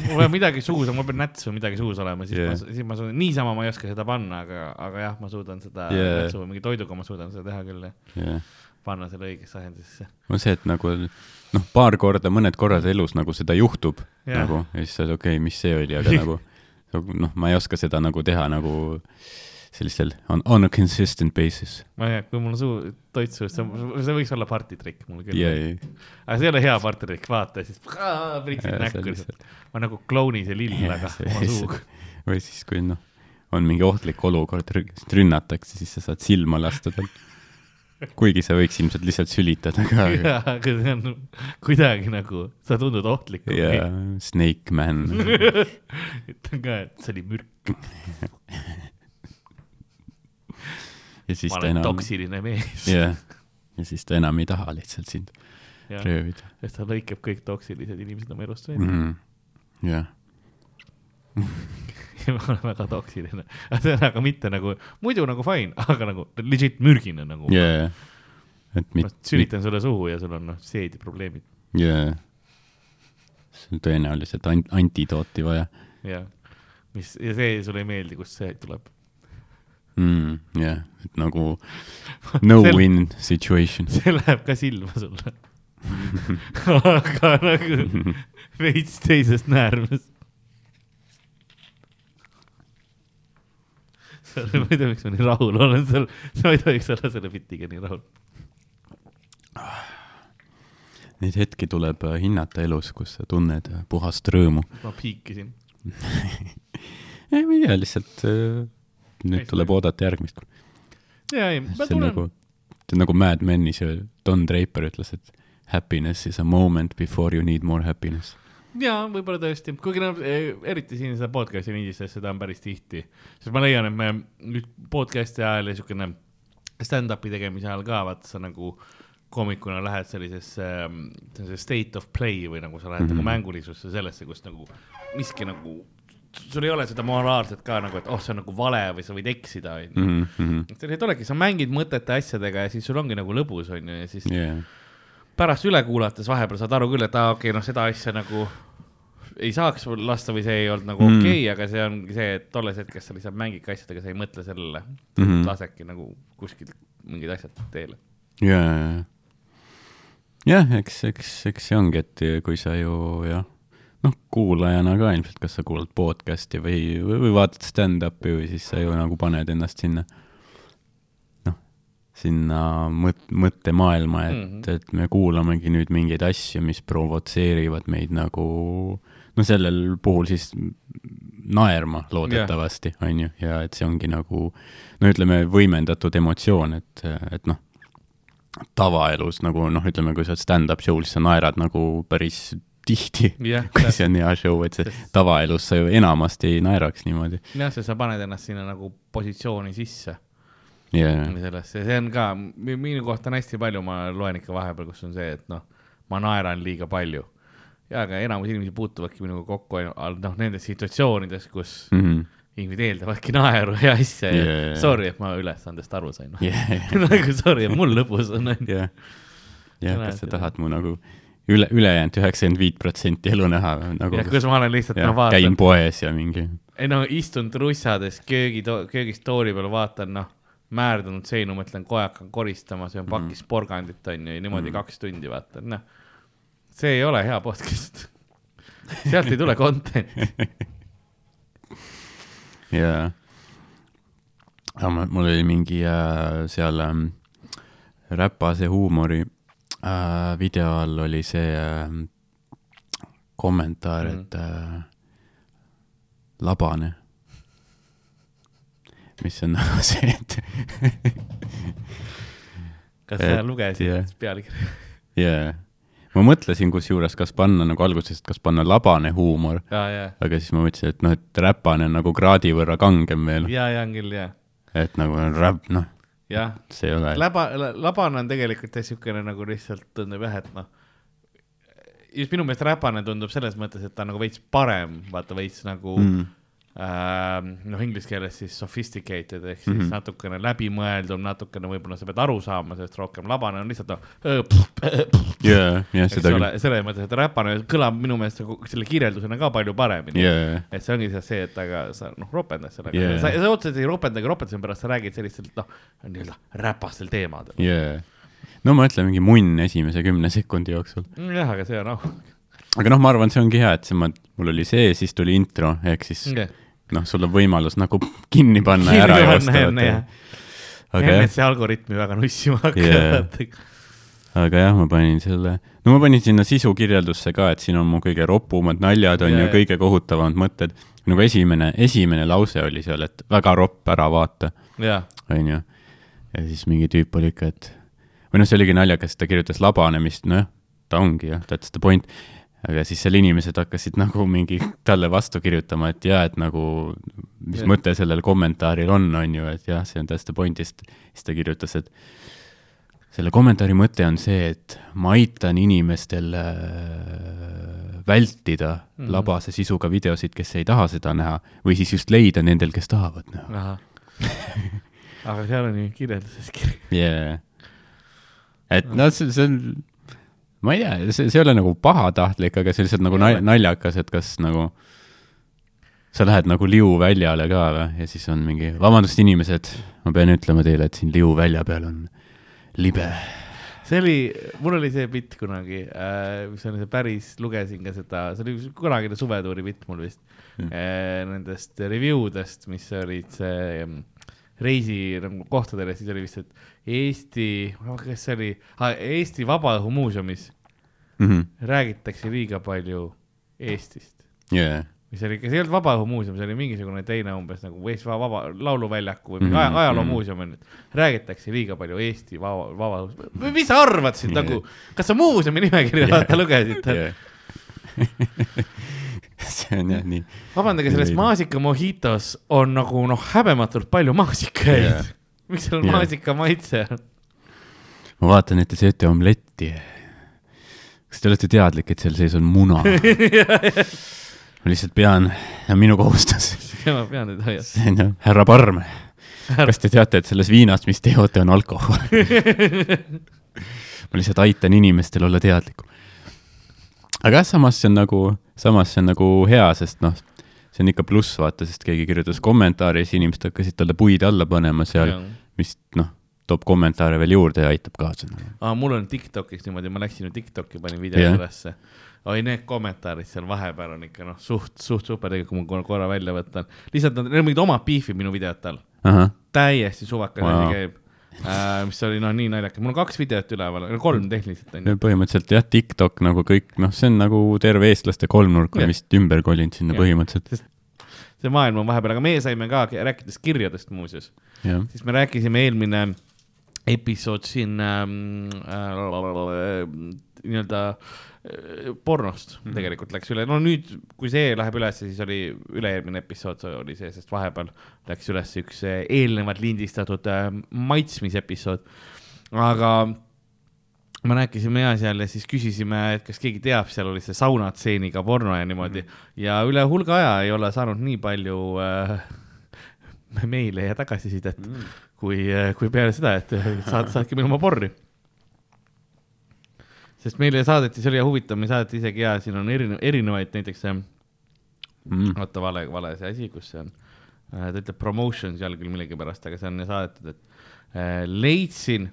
Mul on midagi suus, mul peab näts või midagi suus olema, siis yeah. ma, siis ma suudan, niisama ma ei oska seda panna, aga, aga jah, ma suudan seda yeah. nätsu või mingi toiduga ma suudan seda teha küll, jah. panna selle õigesse asendisse. on see, et nagu noh, paar korda, mõned korrad elus nagu seda juhtub yeah. nagu ja siis sa oled okei okay,, mis see oli, aga [laughs] nagu noh, ma ei oska seda nagu teha nagu sellistel on, on a consistent basis. ma ei tea, kui mul on suu, toit suus, see, võiks olla partitrikk mul küll ja, yeah.. ja, aga see ei ole hea partitrikk, vaata siis pritsid Ja, näkku lihtsalt. ma nagu klouni see lill, aga oma suuga. või siis, kui noh, on mingi ohtlik olukord, rünnatakse, siis sa saad silma lasta tal. kuigi sa võiks ilmselt lihtsalt sülitada ka. jaa, aga see on kuidagi nagu, sa tundud ohtlik. ja Snake Man. [laughs] ütlen ka, et see oli mürk, [laughs] ja siis ma olen enam, toksiline mees. jah, ja siis ta enam ei taha lihtsalt sind jah, röövida sest ta lõikab kõik toksilised inimesed oma elust välja. mm.. jah, [laughs] ja ma olen väga toksiline, [laughs] aga mitte nagu, muidu nagu fine, aga nagu legit mürgine nagu ja, ja, et ma mit-, sülitan sulle suhu ja sul on noh, seediprobleemid jaa, sul on tõenäoliselt an-, antidooti vaja ja mis ja see sulle ei meeldi, kust see tuleb. mm,. jah, et nagu [laughs] no Sel- win situation. [laughs] see läheb ka silma sulle. aga nagu veits teisest näärmest. ma ei tea, miks ma nii rahul olen seal, sa ei tohiks olla selle bitiga nii rahul. Neid hetki tuleb äh, hinnata elus, kus sa tunned äh, puhast rõõmu. ma piikisin. [laughs] ei, ma ei tea, lihtsalt äh, nüüd tuleb oodata järgmist. ja ei, ma tulen nagu, see on nagu Mad Menis ju, Don Draper ütles, et happiness is a moment before you need more happiness. jaa, võib-olla tõesti, kuigi noh, eriti siin seda podcast'i lindistas, seda on päris tihti, sest ma leian, et me nüüd podcast'i ajal ja siukene stand-up'i tegemise ajal ka, vaata sa nagu koomikuna lähed sellisesse sellisesse state of play või nagu sa lähed mm -hmm. Mhm. nagu mängulisusse sellesse, kus nagu miski nagu, sul ei ole seda moraalset ka nagu, et oh, see on nagu vale või sa võid eksida, onju. mm. -hmm. sellised olegi, sa mängid mõtete asjadega ja siis sul ongi nagu lõbus, onju, ja siis Yeah. pärast üle kuulates vahepeal saad aru küll, et aa, okei okay,, noh, seda asja nagu ei saaks lasta või see ei olnud nagu Mm. okei okay,, aga see ongi see, et tolles hetkes sa lihtsalt mängidki asjadega, sa ei mõtle sellele mm. Mhm. -hmm. lasedki nagu kuskilt mingid asjad teele. ja, jah, eks, eks, eks see ongi, et kui sa ju jah, noh, kuulajana ka ilmselt, kas sa kuulad podcast'i või, või, või vaatad stand-up'i või siis sa ju nagu paned ennast sinna, noh, sinna mõt-, mõttemaailma, et mm. -hmm. et me kuulamegi nüüd mingeid asju, mis provotseerivad meid nagu no sellel puhul siis naerma loodetavasti, on ju, ja et see ongi nagu no ütleme, võimendatud emotsioon, et, et noh, tavaelus nagu noh, ütleme, kui sa oled stand-up show'l, siis sa naerad nagu päris tihti, jah, [laughs] kui see on hea show, et see tavaelus sa ju enamasti ei naeraks niimoodi jah, sest sa paned ennast sinna nagu positsiooni sisse yeah.. sellesse, see on ka, minu kohta on hästi palju, ma loen ikka vahepeal, kus on see, et noh, ma naeran liiga palju. ja, aga enamus inimesi puutuvadki minuga kokku ainult noh, nendes situatsioonides, kus Mm -hmm. inimesed eeldavadki naeru ja asja ja Yeah. sorry, et ma ülesandest aru sain noh. jah, nagu sorry, mul lõbus on onju. jah, kas sa tahad mu nagu üle, ülejäänud üheksakümmend viit protsenti elu näha või nagu kus ma olen lihtsalt jah, noh, käin vaatan, poes ja mingi ei no istun trussades köögi, köögist tooli peal, vaatan noh, määrdunud seinu, mõtlen, kohe hakkan koristama, söön pakis porgandit onju ja niimoodi Mhm. kaks tundi vaatan, noh. see ei ole hea podcast. sealt ei tule content'i. [laughs] jaa. aga mul mul oli mingi äh, seal ähm, räpase huumori äh, video all oli see äh, kommentaar, Mhm. et äh, labane. mis on nagu [laughs] see, et kas sa lugesid jah. pealkirja? [laughs] jaa. ma mõtlesin kusjuures, kas panna nagu alguses, kas panna labane huumor, aga siis ma mõtlesin, et noh, et räpane on nagu kraadi võrra kangem veel, ja, ja on küll ja, et nagu räpp, noh, jah läba, labane on tegelikult jah siukene nagu lihtsalt tundub jah, et noh, just minu meelest räpane tundub selles mõttes, et ta on nagu veits parem, vaata veits nagu mm. Mm. äh, noh, inglise keeles siis sophisticated ehk siis mm. -hmm. natukene läbimõeldum, natukene võib-olla sa pead aru saama sellest rohkem, labane on lihtsalt noh, jaa, jah, seda küll., selles mõttes, et räpane kõlab minu meelest nagu selle kirjeldusena ka palju paremini jaa, et see ongi see, et aga sa noh, ropendad sellega Yeah. yeah., sa, sa otseselt ei ropendagi ropenduse pärast, sa räägid sellistelt noh, nii-öelda räpastel teemadel. jaa. no ma ütlen mingi munn esimese kümne sekundi jooksul. jah, aga see on au aga noh, ma arvan, see ongi hea, et see ma, mul oli see, siis tuli intro, ehk siis okay.. noh, sul on võimalus nagu kinni panna ja ära joosta. aga jah, see algoritmi väga nussima Yeah. hakkab. aga jah, ma panin selle, no ma panin sinna sisukirjeldusse ka, et siin on mu kõige ropumad naljad on Jaa, ju kõige kohutavamad mõtted. nagu esimene, esimene lause oli seal, et väga ropp, ära vaata, jah, onju. ja siis mingi tüüp oli ikka, et või noh, see oligi naljakas, ta kirjutas labanemist, nojah, ta ongi jah, that's the point. Aga siis seal inimesed hakkasid nagu mingi talle vastu kirjutama, et jaa, et nagu, mis Jah. mõte sellel kommentaaril on, on ju, et jah, see on that's the point ja siis ta kirjutas, et selle kommentaari mõte on see, et ma aitan inimestel äh, vältida mm. -hmm. labase sisuga videosid, kes ei taha seda näha või siis just leida nendel, kes tahavad näha [laughs] aga seal on ju kirjelduses kirjas. yeah.. et noh, see, see on, ma ei tea, see, see ei ole nagu pahatahtlik, aga see lihtsalt nagu nal- naljakas, et kas nagu sa lähed nagu Liu väljale ka või ja siis on mingi, vabandust, inimesed, ma pean ütlema teile, et siin Liu välja peal on libe. see oli, mul oli see bitt kunagi äh,, mis on see päris, lugesin ka seda, see oli kunagine suvetuuri bitt mul vist Mm. äh,, nendest review dest, mis olid see ähm, reisi nagu kohtadele, siis oli vist, et Eesti, kas see oli ah,, Eesti Vabaõhumuuseumis räägitakse liiga palju Eestist. jaa, mis oli, see ei olnud Vabaõhumuuseum, see oli mingisugune teine umbes nagu Eesti Vaba, vaba lauluväljaku või mm -hmm. ajaloo mhm. muuseum on, räägitakse liiga palju Eesti vaba, vaba, mis sa arvad siis Yeah. yeah. nagu, kas sa muuseumi nimekirja Yeah. yeah. lugesid Yeah. [laughs] see on jah nii, vabandage, selles maasika mojitos on nagu noh, häbematult palju maasikaid yeah. [laughs] miks seal on yeah. maasika maitse? ma vaatan, et te sööte omletti. Kas te olete teadlik, et seal sees on muna? [laughs] ma lihtsalt pean, see on minu kohustus. ma pean nüüd hoiatama. see on ju, härra Parm, kas te teate, et selles viinast, mis te joote, on alkohol? [laughs] ma lihtsalt aitan inimestel olla teadlikum. aga jah, samas see on nagu, samas see on nagu hea, sest noh, see on ikka pluss, vaata, sest keegi kirjutas kommentaari, siis inimesed hakkasid talle puid alla panema seal, mis noh, toob kommentaare veel juurde ja aitab kaasa. aa, mul on Tiktokis niimoodi, ma läksin ju Tiktoki, panin video yeah. ülesse. oi, need kommentaarid seal vahepeal on ikka noh, suht, suht super, kui ma korra- välja võtan. lihtsalt nad, neil on mingid omad beef'id minu videote all. ahah, täiesti suvakas Wow. asi käib äh,. mis oli noh, nii naljakas, mul on kaks videot üleval, kolm tehniliselt on ju. põhimõtteliselt jah, TikTok nagu kõik, noh, see on nagu terve eestlaste kolmnurk on vist ümber kolinud sinna Jah. põhimõtteliselt, see maailm on vahepeal, aga meie saime ka, rääkides kirjadest muuseas, siis me rääkisime eelmine episood siin ähm, äh, nii-öelda äh, pornost mm -hmm. tegelikult läks üle, no nüüd, kui see läheb üles, siis oli üle-eelmine episood oli see, sest vahepeal läks üles üks äh, eelnevalt lindistatud äh, maitsmisepisood. aga me rääkisime ja seal ja siis küsisime, et kas keegi teab, seal oli see saunatseeniga porno ja niimoodi mm -hmm. ja üle hulga aja ei ole saanud nii palju äh, meile ja tagasisidet mm., kui, kui peale seda, et saad, saatke meile oma porri. sest meile saadeti, see oli huvitav, me saadeti isegi ja siin on erinev, erinevaid näiteks see, Mm. oota, vale, vale see asi, kus see on. ta ütleb promotion seal küll millegipärast, aga see on saadetud, et leidsin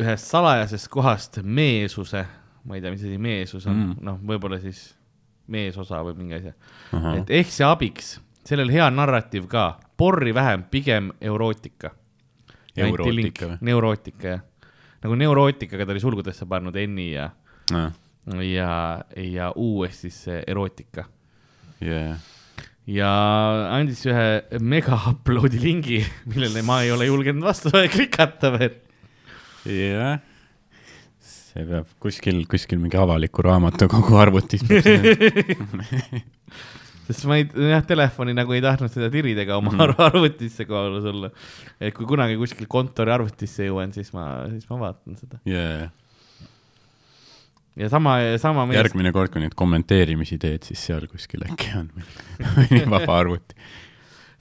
ühest salajasest kohast meesuse, ma ei tea, mis asi meesus on Mm. noh, võib-olla siis meesosa või mingi ahah, et ehk see abiks, sellel hea narratiiv ka, porri vähem, pigem eurootika. Eurootika või? neurootika jah, nagu neurootikaga ta oli sulgudesse pannud N-i ja, ja, ja U-s siis see erootika jah. ja andis ühe mega upload'i lingi, millele ma ei ole julgenud vastu [laughs] klikata veel. jah, see peab kuskil, kuskil mingi avaliku raamatukogu arvutis [laughs] [laughs] sest ma ei, jah, telefoni nagu ei tahtnud seda tirida ega oma mm. [laughs] arvutisse kohale sulle. et kui kunagi kuskil kontori arvutisse jõuan, siis ma, siis ma vaatan seda. yeah.. ja sama, sama mees, järgmine kord, kui neid kommenteerimisi teed, siis seal kuskil äkki on [laughs] vaba arvuti.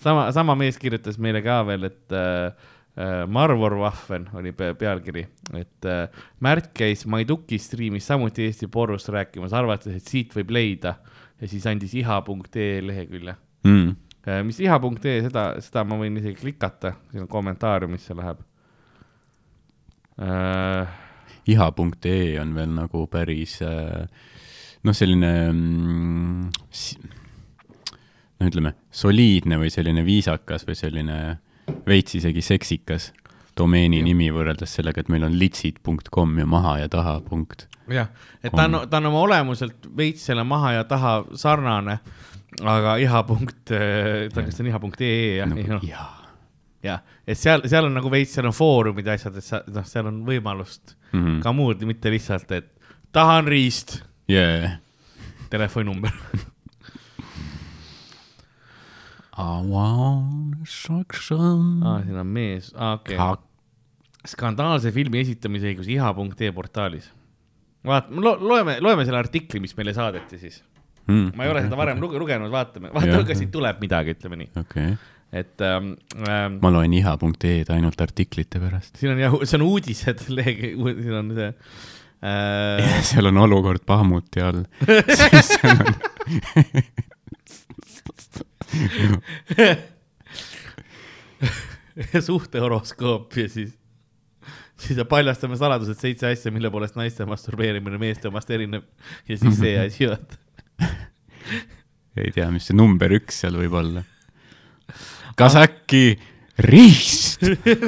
sama, sama mees kirjutas meile ka veel, et äh, äh, Marvor Vahven oli pe pealkiri, et äh, Märt käis Maiduki striimis samuti Eesti porust rääkimas, arvates, et siit võib leida ja siis andis iha.ee lehekülje. Mm. mis iha.ee, seda, seda ma võin isegi klikata, siin on kommentaariumis see läheb äh,. iha.ee on veel nagu päris äh, noh, selline mm, no ütleme, soliidne või selline viisakas või selline veits isegi seksikas domeeni Jah. nimi võrreldes sellega, et meil on litsid.com ja maha ja taha punkt. jah, et ta on, ta on oma olemuselt veits selle maha ja taha sarnane, aga iha punkt, ta, kas see on iha.ee jah nagu, no,, jaa jah, et seal, seal on nagu veits, seal on foorumid ja asjad, et sa, noh, seal on võimalust mm -hmm. ka muud, mitte lihtsalt, et tahan riist, yeah.. telefoninumber. [laughs] I want suck some aa, siin on mees, aa okei okay.. skandaalse filmi esitamise õigus iha.ee portaalis. vaata lo,, loeme, loeme selle artikli, mis meile saadeti siis. mm, ma ei ole seda varem luge, lugenud, vaatame, vaatame, kas siit tuleb midagi, ütleme nii, okay., et ähm, ähm, ma loen iha.ee-d ainult artiklite pärast. siin on jah, see on uudised, lehekülg, siin on see äh,. seal on olukord Bahmuti all. [laughs] [laughs] [laughs] suhtehoroskoop ja siis, siis paljastame saladused seitse asja, mille poolest naiste masturbeerimine meeste omast erineb ja siis see asi, [laughs] vaata. ei tea, mis see number üks seal võib olla. kas äkki riist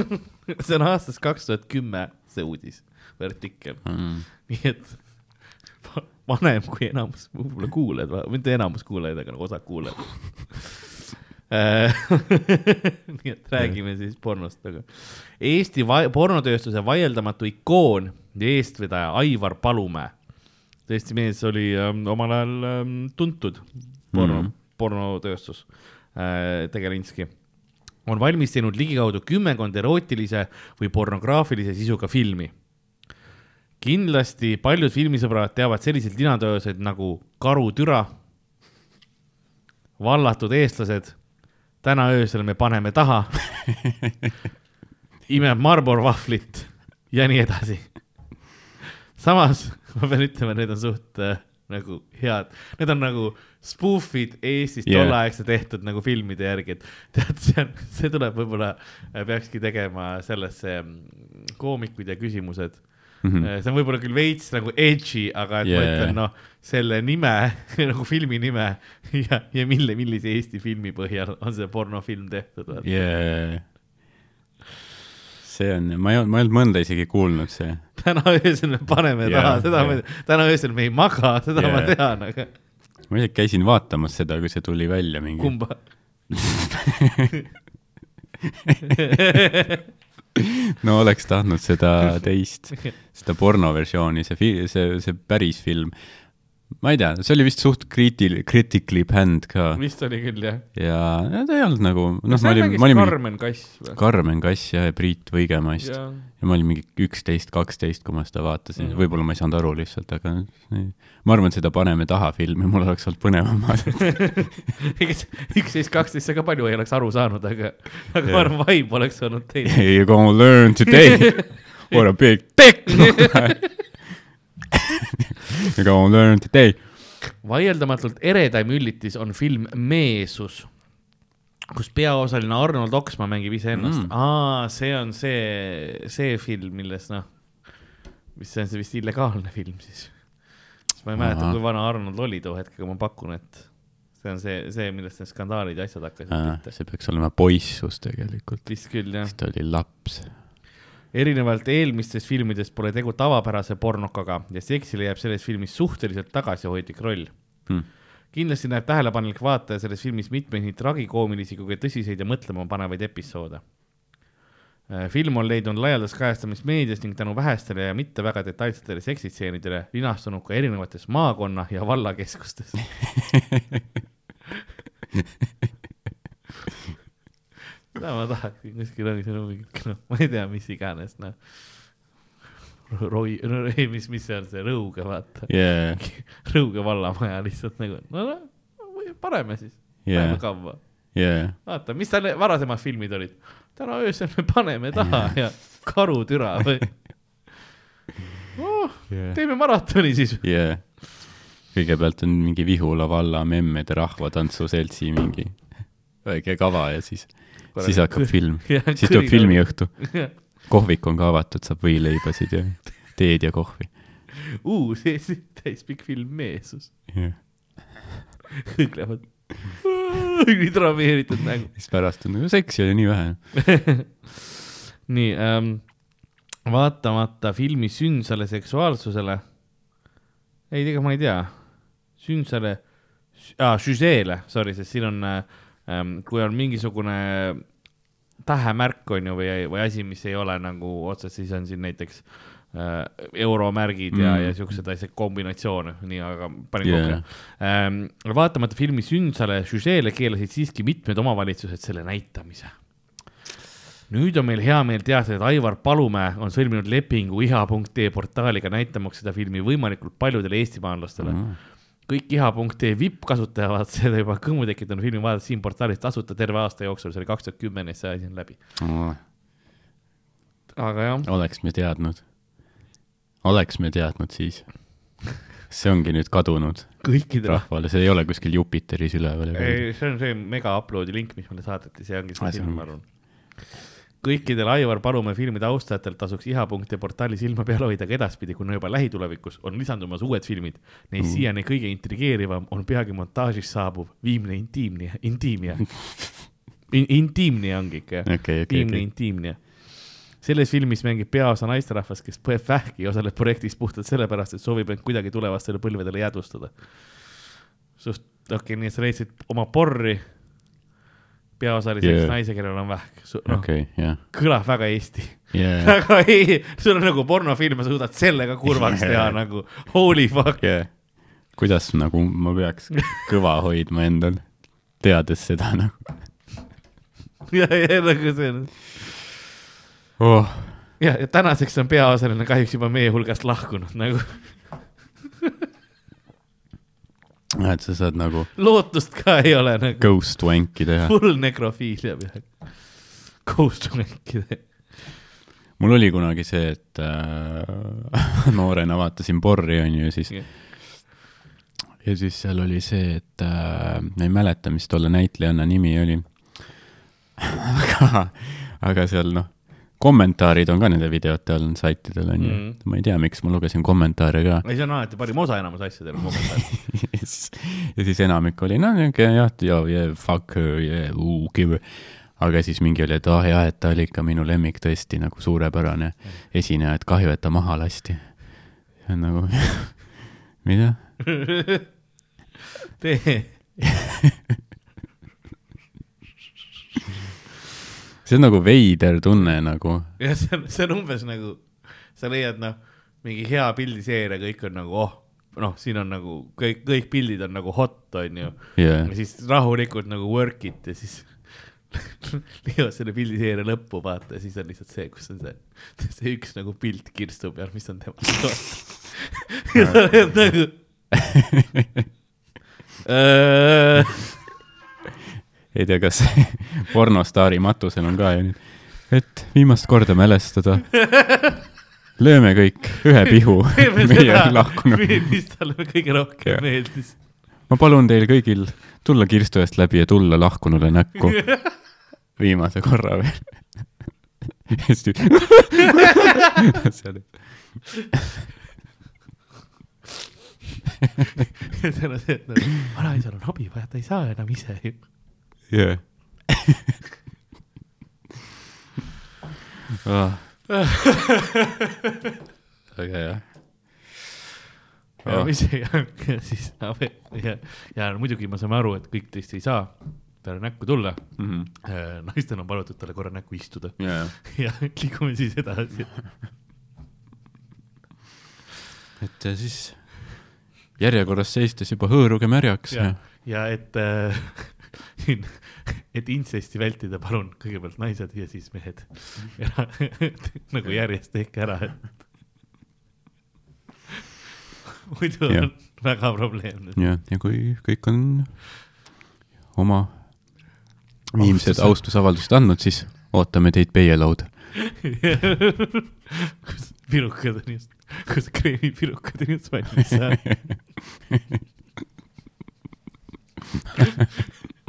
[laughs] see on aastast kaks tuhat kümme, see uudis või artikkel, mm.? nii et vanem kui enamus võib-olla kuulajad, mitte enamus kuulajaid, aga nagu osa kuulajad. [laughs] nii et räägime siis pornost, aga Eesti pornotööstuse vaieldamatu ikoon ja eestvedaja Aivar Palumäe. tõesti mees oli ähm, omal ajal ähm, tuntud porno mm. -hmm. pornotööstus äh, Tegelinski on valmis teinud ligikaudu kümmekond erootilise või pornograafilise sisuga filmi kindlasti paljud filmisõbrad teavad selliseid linatöösid nagu Karutüra, Vallatud eestlased, Täna öösel me paneme taha, [laughs] imeb Marlboro vahvlit ja nii edasi. samas ma pean ütlema, need on suht äh, nagu head, need on nagu spoof'id Eestis Yeah. tolleaegse tehtud nagu filmide järgi, et tead, see on, see tuleb võib-olla, peakski tegema sellesse mm, koomikud ja küsimused Mhm. see on võib-olla küll veits nagu edgy, aga et yeah. ma Yeah. ütlen, noh, selle nime [laughs] nagu filmi nime ja, ja mille, millise Eesti filmi põhjal on see pornofilm tehtud. yeah.. see on, ma ei olnud, ma ei olnud mõnda isegi kuulnud, see. täna öösel me paneme Jaa, taha, seda jaa. me, täna öösel me ei maga, seda yeah. ma tean, aga ma isegi käisin vaatamas seda, kui see tuli välja mingi. kumba? [laughs] [laughs] [laughs] no oleks tahtnud seda [laughs] teist, seda pornoversiooni, see fi-, see, see päris film. Ma ei tea, see oli vist suht kriitil-, critically panned ka vist oli küll jah. ja ja ta ei olnud nagu, noh, ma olin, ma olin mingi Karmen Kass või? Karmen Kass ja Priit Võigemast ja. ja ma olin mingi üksteist, kaksteist, kui ma seda vaatasin mm., võib-olla ma ei saanud aru lihtsalt, aga nii. ma arvan, et seda Paneme taha filmi mul oleks olnud põnevam [laughs] vaadata. üksteist, kaksteist ka palju ei oleks aru saanud, aga, aga ma Jaa. arvan, vibe oleks olnud teine. You gonna learn today [laughs] what a big dick [laughs] You gonna learn today. vaieldamatult eredaim üllitis on film Meesus, kus peaosaline Arnold Oksmaa mängib iseennast Mm. aa, see on see, see film, milles noh, mis see on see vist illegaalne film siis. siis ma ei mäleta, Ahah. kui vana Arnold oli too hetk, aga ma pakun, et see on see, see, millest need skandaalid ja asjad hakkasid pihta. see peaks olema poissus tegelikult, vist küll jah sest ta oli laps. Erinevalt eelmistest filmidest pole tegu tavapärase pornokaga ja seksile jääb selles filmis suhteliselt tagasihoidlik roll Hmm. kindlasti näeb tähelepanelik vaataja selles filmis mitmeid nii tragikoomilisi kui ka tõsiseid ja mõtlemapanevaid episoode. film on leidnud laialdast kajastamist meedias ning tänu vähestele ja mitte väga detailsetele seksitseenidele linastunud ka erinevates maakonna ja vallakeskustes. [laughs] seda ma tahaksin kuskil ongi seal mingi, noh, ma ei tea, mis iganes, noh. Roi, ei, mis, mis see on, see Rõuge, vaata Yeah, [laughs] Rõuge vallamaja lihtsalt nagu, no, no paneme siis yeah paneme, kavva. yeah. vaata, mis tal varasemad filmid olid. täna öösel me paneme taha ja karutüra või [laughs] oh,. Yeah. teeme maratoni siis. yeah.. kõigepealt on mingi Vihula valla memmede rahvatantsuseltsi mingi väike kava ja siis, siis hakkab film, [laughs] siis tuleb filmiõhtu. [laughs] kohvik on ka avatud, saab võileibasid ja teed ja kohvi uus Eesti täispikk film Meesus. hõõglevad. [laughs] nii traumeeritud nägu. siis pärast on nagu seksi oli nii vähe. nii ähm,, vaatamata filmi sündsale seksuaalsusele, ei, ega ma ei tea, sündsale ah,, süžeele, sorry, sest siin on ähm,, kui on mingisugune tähemärk on ju või, või asi, mis ei ole nagu otsest, siis on siin näiteks äh, euromärgid ja Mm. mm., ja siuksed asjad, kombinatsioone, nii, aga panin yeah. kokku ähm,. vaatamata filmi sündsale süžeele keelasid siiski mitmed omavalitsused selle näitamise nüüd on meil hea meel teada, et Aivar Palumäe on sõlminud lepingu iha.ee portaaliga näitamaks seda filmi võimalikult paljudele eestimaalastele mm.. Kõik iha.ee vipp-kasutajad vaatasid [laughs] seda juba kõmu tekitanud filmi vaadates siin portaalis tasuta terve aasta jooksul, see oli kaks tuhat kümme, nii et see asi on läbi. aga jah, oleks me teadnud, oleks me teadnud siis. see ongi nüüd kadunud kõikidele, rahvale, see ei ole kuskil Jupiteris üleval. ei, see on see mega upload'i link, mis meile saadeti, see ongi see film, ma arvan. Kõikidel Aivar Palumäe filmide austajatel tasuks iha.ee portaali silma peal hoida ka edaspidi, kuna juba lähitulevikus on lisandumas uued filmid. Neist Mm. siiani kõige intrigeerivam on peagi montaažis saabuv viimne intiimne, intiimne [laughs] In,. intiimne ongi ikka jah okei, okei, viimne okei. intiimne. selles filmis mängib peaosa naisterahvas, kes põeb vähki ja osaleb projektis puhtalt sellepärast, et soovib end kuidagi tulevastele põlvedele jäädvustada. suht, okei okay,, nii et sa leidsid oma porri, peaosaliseks Yeah. yeah. naise, kellel on vähk, noh okay., jah, kõlab väga Eesti jah, [laughs] väga ei, sul on nagu pornofilm ja sa suudad selle ka kurvaks teha nagu holy fuck. jah. kuidas nagu ma peaks kõva hoidma endal, teades seda nagu [laughs] ja, ja nagu see on, oh.. ja, ja tänaseks on peaosaline kahjuks juba meie hulgast lahkunud nagu, [laughs] et sa saad nagu lootust ka ei ole nagu, ghost wanki teha. full nekrofiilia peaaegu. Ghost mängida. mul oli kunagi see, et äh, [laughs] noorena vaatasin porri, onju, ja siis ja siis seal oli see, et äh, ma ei mäleta, mis tolle näitlejanna nimi oli. [laughs] aga, aga seal noh, kommentaarid on ka nende videote all saitidel onju Mhm. mm.. ma ei tea, miks ma lugesin kommentaare ka. ei, see on alati parim osa enamus asjadel kommentaar. [laughs] ja siis, ja siis enamik oli no niuke jah, ja, ja fuck her ja uh, give. aga siis mingi oli, et ah oh, jah, et ta oli ikka minu lemmik tõesti nagu suurepärane esineja, et kahju, et ta maha lasti. see on nagu, [laughs] mida? [laughs] tee, see on nagu veider tunne nagu, ja see on, see on umbes nagu, sa leiad noh, mingi hea pildiseeria, kõik on nagu oh, noh, siin on nagu kõik, kõik pildid on nagu hot, onju. jah ja siis rahulikult nagu work it ja siis [laughs] leiavad selle pildiseeria lõppu, vaata ja siis on lihtsalt see, kus on see, [laughs] see üks nagu pilt kirstu peal, mis on temast. [laughs] ja sa oled nagu. Ei tea, kas [laughs] pornostaari matusel on ka ju nüüd, et viimast korda mälestada. lööme kõik ühe pihu [laughs] meie lahkunud. mis talle kõige rohkem Jah. meeldis. ma palun teil kõigil tulla kirstu eest läbi ja tulla lahkunule näkku [laughs] viimase korra veel. hästi. seal on see, et vanaisal on abi vaja, ta ei saa enam ise ju. jah. väga hea. ja mis [laughs] ja, siis ja, ja, ja muidugi me saame aru, et kõik teist ei saa talle näkku tulla. naistel on palutud talle korra näkku istuda ja, [laughs] ja liigume siis edasi. [laughs] et siis järjekorras seistes juba hõõruge märjaks ja ja, ja et äh,, et intsesti vältida, palun kõigepealt naised ja siis mehed. [laughs] nagu järjest tehke ära, et [laughs] muidu Jah. on väga probleemne. ja, ja kui kõik on oma viimsed austusavaldused andnud, siis ootame teid peielauda. [laughs] kus pirukad on just, kus kreemipirukad on just valmis saanud.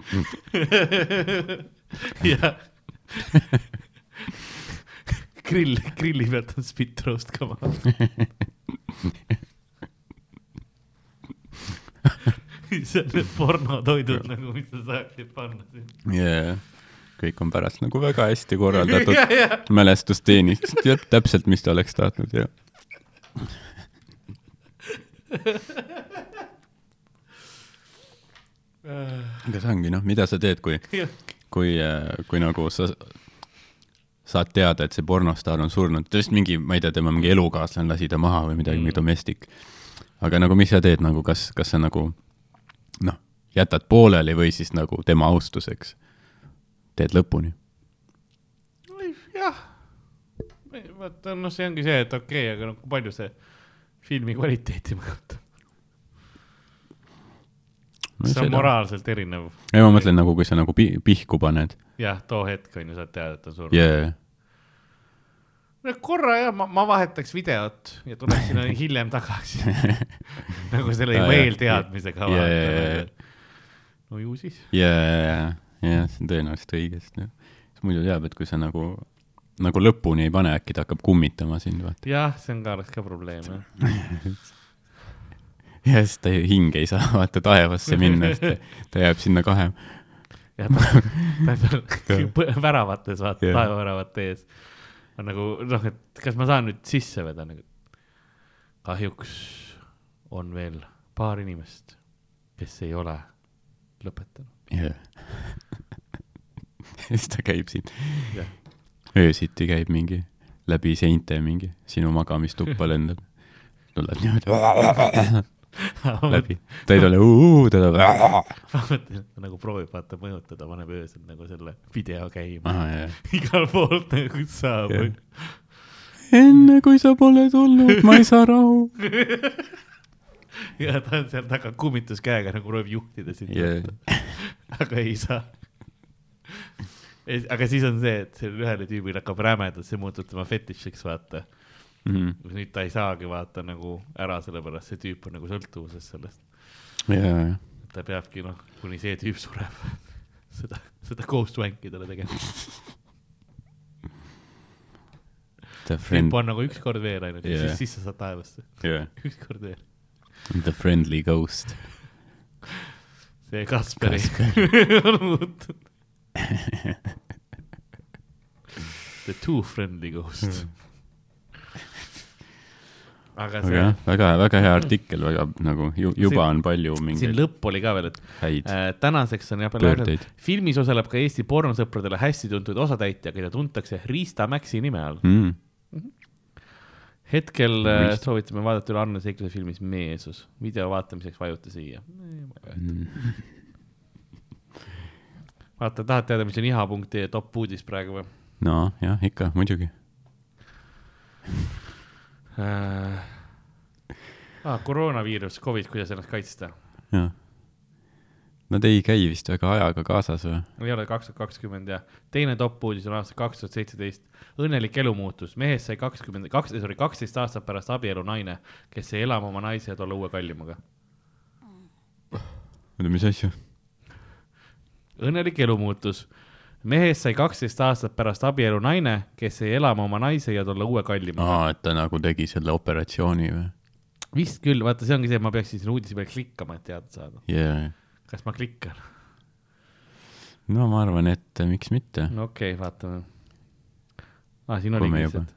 [laughs] ja. Grill, grilli pealt on spit roast ka [laughs] maha. see on need pornotoidud nagu, mis sa saaksid panna sinna. jaa, kõik on pärast nagu väga hästi korraldatud [laughs] ja, ja, mälestusteenist, täpselt, mis ta oleks tahtnud ja aga see ongi noh, mida sa teed, kui, [laughs] kui, kui nagu sa saad teada, et see pornostaar on surnud, tõesti mingi, ma ei tea, tema mingi elukaaslane lasi ta maha või midagi Mm. mingi domestic. aga nagu, mis sa teed nagu, kas, kas sa nagu noh, jätad pooleli või siis nagu tema austuseks teed lõpuni? jah. vaata, noh, see ongi see, et okei okay,, aga noh, kui palju see filmi kvaliteeti mõjutab. See on. moraalselt erinev. ei, ma mõtlen nagu, kui sa nagu pi- pihku paned jah, too hetk on ju, saad teada, et ta on surnud yeah.. no korra jah, ma, ma vahetaks videot ja tuleks sinna [laughs] hiljem tagasi. [laughs] nagu selle jah. eelteadmisega ja, ja.. no ju siis. ja, ja, ja, ja see on tõenäoliselt õige, sest noh, muidu teab, et kui sa nagu, nagu lõpuni ei pane, äkki ta hakkab kummitama sind, vaata. jah, see on ka, oleks ka probleem jah. [laughs] [laughs] ja siis ta hing ei saa [laughs] vaata taevasse minna, sest ta, ta jääb sinna kahe. [laughs] jah, ta, ta on väravates, vaata taevaväravate ees. on nagu noh, et kas ma saan nüüd sisse vedada nagu. kahjuks on veel paar inimest, kes ei ole lõpetanud. jah. siis ta käib siin öösiti käib mingi läbi seinte mingi, sinu magamistuppa lendab. tuleb niimoodi läbi, ta ei tule uu, ta tuleb. nagu proovib vaata mõjutada, paneb öösel nagu selle video käima [laughs] igal poolt nagu saab enne kui sa pole tulnud, ma ei saa rahu. [laughs] ja ta on seal taga kummituskäega nagu proovib juhtida sind Yeah. [laughs] aga ei saa. aga siis on see, et sellel ühele tüübile hakkab rämedalt, see muutub tema fetišiks, vaata. Mhm. nüüd ta ei saagi vaata nagu ära, sellepärast see tüüp on nagu sõltuvuses sellest. ja, ta peabki noh, kuni see tüüp sureb, [laughs] seda, seda ghost wank'i talle tegema. friend tüüp, on nagu ükskord veel ainult yeah. Siis, siis sa saad taevasse, yeah. [laughs] ükskord veel. the friendly ghost. see Kasperi [laughs] on muutunud. The too friendly ghost. aga aga see jah, väga, väga hea artikkel, väga nagu ju, juba Siin- on palju siin mingeid lõpp oli ka veel, et häid äh, tänaseks on peale pöördeid. filmis osaleb ka Eesti pornosõpradele hästi tuntud osatäitja, keda tuntakse Riista Maxi nime all. Mm. hetkel äh, Riista. soovitame vaadata üle Arne Seikluse filmis Meesus. video vaatamiseks vajuta siia. Mm. [laughs] vaata, tahad teada, mis on iha.ee top uudis praegu või? no jah, ikka muidugi. [laughs] äh,. Ah, koroonaviirus, Covid, kuidas ennast kaitsta? jah. Nad ei käi vist väga ajaga kaasas või? ei ole kaks tuhat kakskümmend ja teine top uudis on aastast kaks tuhat seitseteist. õnnelik elumuutus, mehest sai kakskümmend, kaks, sorry, kaksteist aastat pärast abielu naine, kes jäi elama oma naise ja tolle uue kallimaga. oota, mis asja? õnnelik elumuutus, mehest sai kaksteist aastat pärast abielu naine, kes jäi elama oma naise ja tolle uue kallimaga. aa, et ta nagu tegi selle operatsiooni või? vist küll, vaata, see ongi see, et ma peaksin sinna uudise peale klikkama, et teada saada. jaa. kas ma klikkan? no ma arvan, et miks mitte. no okei okay,, vaatame ah,. siin oligi me juba- lihtsalt. Ega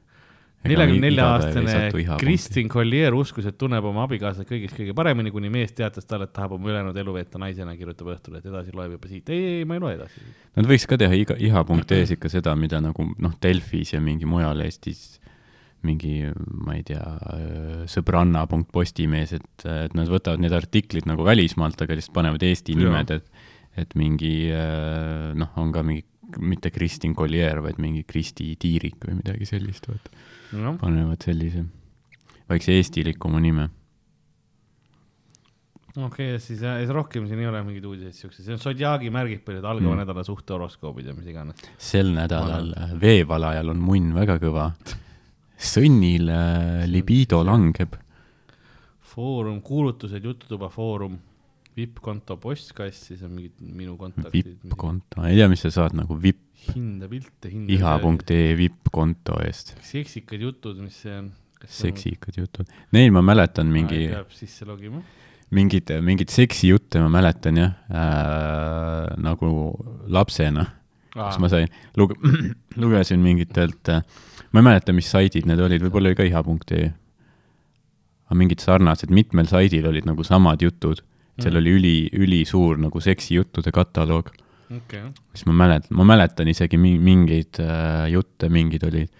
neljakümne nelja aastane Kristin Collier uskus, et tunneb oma abikaasat kõigist kõige paremini, kuni mees teatas talle, et tahab oma ülejäänud elu veeta naisena, kirjutab Õhtule, et edasi loeb juba siit. ei, ei, ma ei loe edasi. Nad võiks ka teha iga, iha.ee-s ikka seda, mida nagu noh, Delfis ja mingi mujal Eestis mingi, ma ei tea, sõbranna.postimees, et, et nad võtavad need artiklid nagu välismaalt, aga lihtsalt panevad Eesti Jaa. nimed, et et mingi noh, on ka mingi, mitte Kristin Collier, vaid mingi Kristi Tiirik või midagi sellist, vaata. noh, panevad sellise väikse eestilikuma nime. okei okay,, siis äh, rohkem siin ei ole mingeid uudiseid siukseid, siin on Zodiaagi märgid palju, algava Mm. nädala suhtehoroskoobid ja mis iganes. sel nädalal veevalajal on munn väga kõva. sõnnil äh, libido langeb. Foorum, kuulutused, Jututuba Foorum, vippkonto postkast, siis on mingid minu kontaktid. vipp-konto, ei tea, mis sa saad nagu vipp, hinda pilte, hinda. iha.ee vipp-konto eest. seksikad jutud, mis see on? seksikad jutud. Neil ma mäletan mingi, peab sisse logima. mingid, mingeid seksijutte ma mäletan jah äh,, nagu lapsena, kus ma sain, luge-, lugesin mingitelt, ma ei mäleta, mis saidid need olid, võib-olla oli ka iha.ee. aga mingid sarnased, mitmel saidil olid nagu samad jutud, seal Mhm. oli üli, ülisuur nagu seksijuttude kataloog okei, siis ma mäletan, ma mäletan isegi mi- mingeid äh, jutte, mingid olid,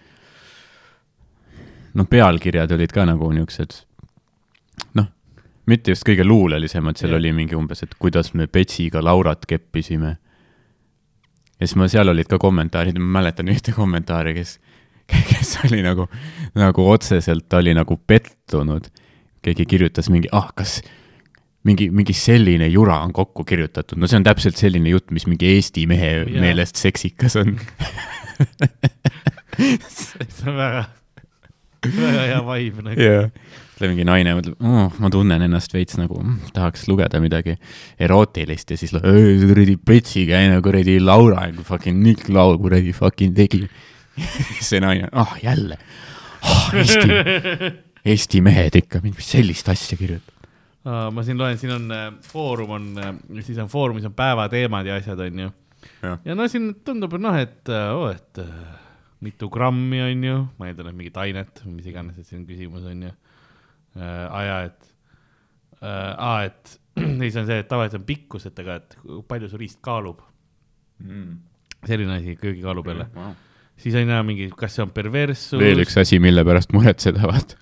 noh, pealkirjad olid ka nagu niisugused, noh, mitte just kõige luulelisemad, seal Jah. oli mingi umbes, et kuidas me Betsiga Laurat keppisime. ja siis ma, seal olid ka kommentaarid, ma mäletan ühte kommentaari, kes, kes oli nagu, nagu otseselt oli nagu pettunud. keegi kirjutas mingi, ah, kas mingi, mingi selline jura on kokku kirjutatud, no see on täpselt selline jutt, mis mingi Eesti mehe Jaa. meelest seksikas on. [laughs] see on väga, väga hea vibe nagu. jah, mingi naine mõtleb oh,, ma tunnen ennast veits nagu mm,, tahaks lugeda midagi erootilist ja siis lo- "Öö, kuradi Betsikäine kuradi Laura, fucking Nick Laul kuradi fucking tegi. [laughs] see naine, ah jälle oh,, Eesti, [laughs] Eesti mehed ikka, mis sellist asja kirjutavad. Ma siin loen, siin on äh, foorum on, siis on foorumis on päevateemad ja asjad onju. Ja no siin tundub, et noh, et oh, et äh, mitu grammi on ju, ma eeldan, et mingit ainet, mis iganes, et on küsimus on ju äh,. aja, et äh,, aa, et [clears throat] siis on see, et tavaliselt on pikkusetega, et palju su riist kaalub, selline asi köögikaalu peale. siis on jah mingi, kas see on perverssus. veel üks asi, mille pärast muretseda, [laughs] vaata.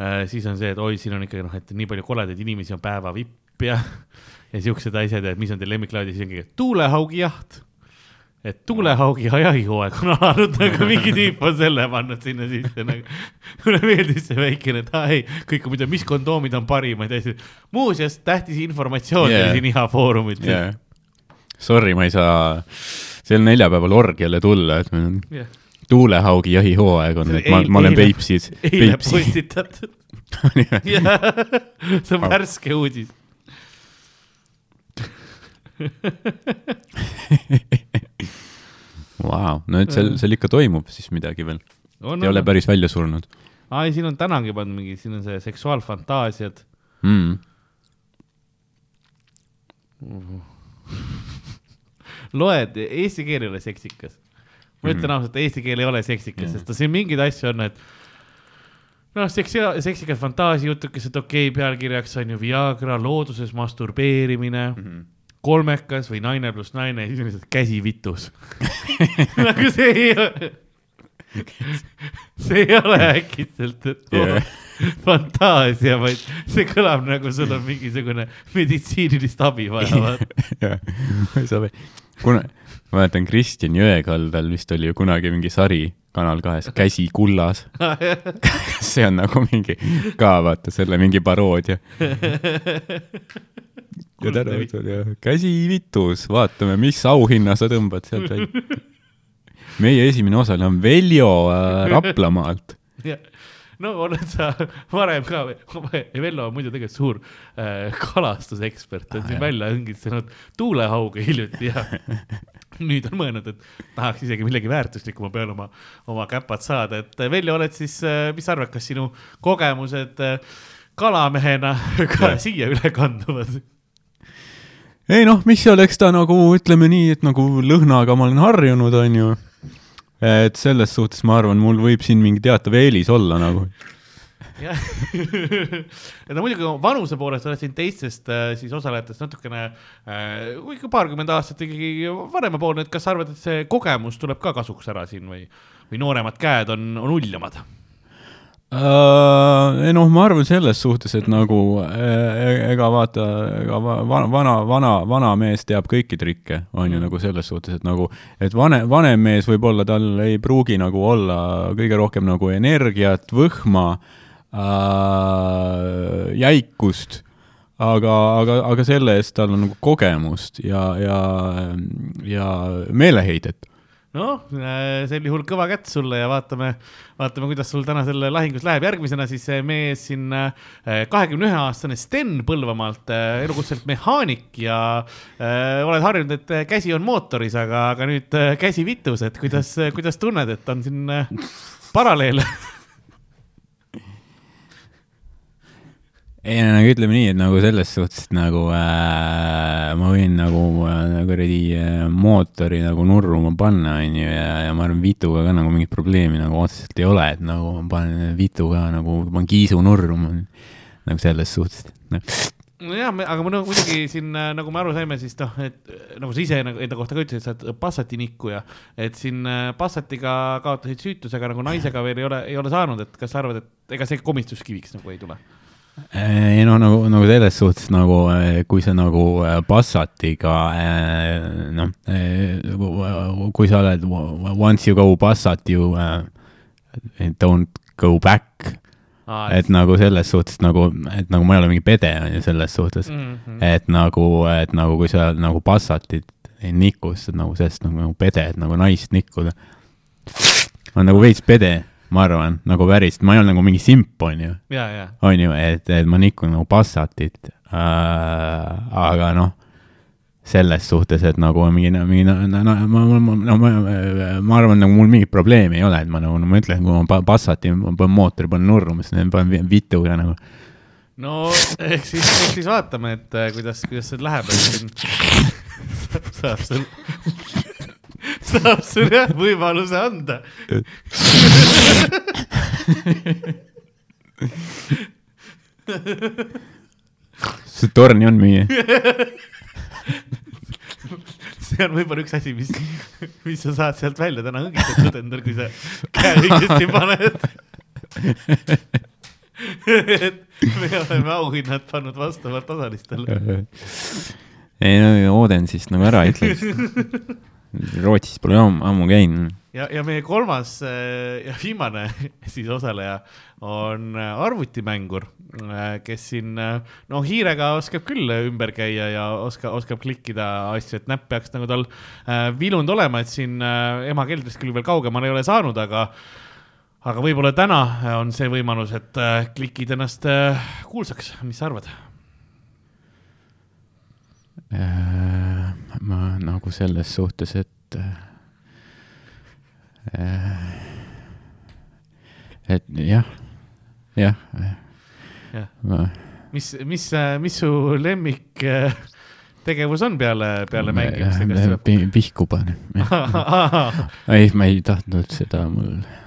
Äh, siis on see, et oi, siin on ikkagi noh, et nii palju koledaid inimesi on päeva vipp ja, [laughs] ja siuksed asjad ja et mis on teil lemmiklaud ja siis ongi tuulehaugi jaht. et tuulehaugi jahihooaeg on alanud, aga [laughs] mingi tüüp on selle pannud sinna sisse nagu. mulle meeldis see väikene, et aa ei, kõik on muidu, mis kondoomid on parimad ja siis. muuseas, tähtis informatsioon yeah. siin IHA foorumitel yeah.. Sorry, ma ei saa sel neljapäeval orgiale tulla, et meil on yeah.. Tuulehaugi jahihooaeg on, et ma, ma olen eile- Peipsis. eile postitatud. [laughs] [laughs] see on värske uudis. [laughs] Vau, no et seal, seal ikka toimub siis midagi veel, on, ei ole on, päris välja surnud aa ei, siin on tänagi pandud mingi, siin on see seksuaalfantaasiad. mm.. loed, eesti keel ei ole seksikas. Ma ütlen Mhm. ausalt, eesti keel ei ole seksikas, sest ta siin mingeid asju on, et noh, seksi, seksikad fantaasiajutukesed, okei okay,, pealkirjaks on ju Viagra, looduses masturbeerimine mm, -hmm. kolmekas või naine pluss naine ja siis on lihtsalt käsi vitus. [laughs] [laughs] nagu see ei ole, see ei ole äkitselt, Yeah. [laughs] fantaasia, vaid see kõlab nagu sul on mingisugune meditsiinilist abi vaja, jah, ma ei saa veel, kuna, ma mäletan Kristjan Jõekaldal vist oli ju kunagi mingi sari Kanal kahes, Käsi kullas. [laughs] see on nagu mingi ka vaata selle mingi paroodia. ja täna õhtul ja Käsi vitus, vaatame, mis auhinna sa tõmbad sealt välja. [laughs] meie esimene osaline on Veljo äh, Raplamaalt. jah, no oled sa varem ka, Vello on muidu tegelikult suur äh, kalastusekspert, on siin välja õngitsenud tuulehauge hiljuti ja [laughs] nüüd on mõelnud, et tahaks isegi millegi väärtuslikuma peale oma, oma käpad saada, et äh, Veljo, oled siis, mis sa arvad, kas sinu kogemused äh, kalamehena [laughs] ka Jah. siia üle kanduvad? ei noh, mis seal, eks ta nagu ütleme nii, et nagu lõhnaga ma olen harjunud, onju. Et selles suhtes ma arvan, mul võib siin mingi teatav eelis olla nagu. jah, et no muidugi vanuse poolest oled siin teistest äh, siis osalejatest natukene äh, ikka paarkümmend aastat ikkagi vanemapoolne, et kas sa arvad, et see kogemus tuleb ka kasuks ära siin või, või nooremad käed on, on uljamad? Ei noh, ma arvan selles suhtes, et nagu eh, ega vaata, ega va- vana, vana, vana, vana mees teab kõiki trikke, on ju nagu selles suhtes, et nagu, et vanem, vanem mees võib-olla tal ei pruugi nagu olla kõige rohkem nagu energiat, võhma äh,, jäikust, aga, aga, aga selle eest tal on nagu kogemust ja, ja, ja meeleheidet noh, sel juhul kõva kätt sulle ja vaatame, vaatame, kuidas sul tänasel lahingus läheb. järgmisena siis mees siin kahekümne ühe aastane Sten Põlvamaalt, elukutselt mehaanik ja äh, oled harjunud, et käsi on mootoris, aga, aga nüüd äh, käsi vitus, et kuidas, kuidas tunned, et on siin äh, [laughs] ei no nagu ütleme nii, et nagu selles suhtes nagu äh, ma võin nagu äh, kuradi äh, mootori nagu nurruma panna, onju, ja, ja ma arvan, vituga ka nagu mingit probleemi nagu otseselt ei ole, et nagu ma panen vituga nagu, panen kiisu nurruma nagu selles suhtes no.. nojah, aga ma nagu muidugi siin, nagu me aru saime, siis noh, et äh, nagu sa ise nagu enda kohta ka ütlesid, sa oled Passati nikkuja, et siin äh, Passatiga kaotasid süütusega nagu naisega veel ei ole, ei ole saanud, et kas sa arvad, et ega see komistuskiviks nagu ei tule? Ei no nagu, nagu selles suhtes nagu, kui sa nagu Passatiga äh, noh, kui sa oled once you go Passat you don't go back, et nagu selles suhtes nagu, et nagu ma ei ole mingi pede on ju selles suhtes mm. -hmm. et nagu, et nagu kui sa nagu Passatit ei niku, siis nagu sellest nagu, nagu pede, et nagu naist nikkuda. on nagu veits pede, ma arvan, nagu päris, ma ei ole nagu mingi simp, on ju ja, ja, on ju, et, et ma nikun nagu Passatit äh,, aga noh, selles suhtes, et nagu mingi, mingi, no, no, no, ma, ma, no, ma, ma arvan, nagu mul mingit probleemi ei ole, et ma nagu, no ma ütlen, kui ma pa- Passati, ma panen mootori, panen siis ma panen vi- vituga nagu. no ehk siis, ehk siis vaatame, et äh, kuidas, kuidas see läheb, et siin [laughs] saab sul, saab sulle võimaluse anda. see torni on müüa. see on võib-olla üks asi, mis, mis sa saad sealt välja täna õngitsetud endal, kui sa käe õigesti paned. et me oleme auhinnad pannud vastavalt osalistele. ei no Oden siis nagu ära ütles. Rootsis pole ammu, ammu käinud. ja, ja meie kolmas äh, ja viimane [laughs] siis osaleja on äh, arvutimängur, kes siin no hiirega oskab küll ümber käia ja oskab, oskab klikkida asju, et näpp peaks nagu tal vilunud olema, et siin äh, ema keldrist küll veel kaugemale ei ole saanud, aga aga võib-olla täna on see võimalus, et klikid ennast kuulsaks, mis sa arvad? Äh, ma nagu selles suhtes, et äh, et jah, jah ma mis, mis, mis su lemmik äh, tegevus on peale, peale mängimist? pi- pihku panen. [laughs] ei, ma ei tahtnud seda mul äh,,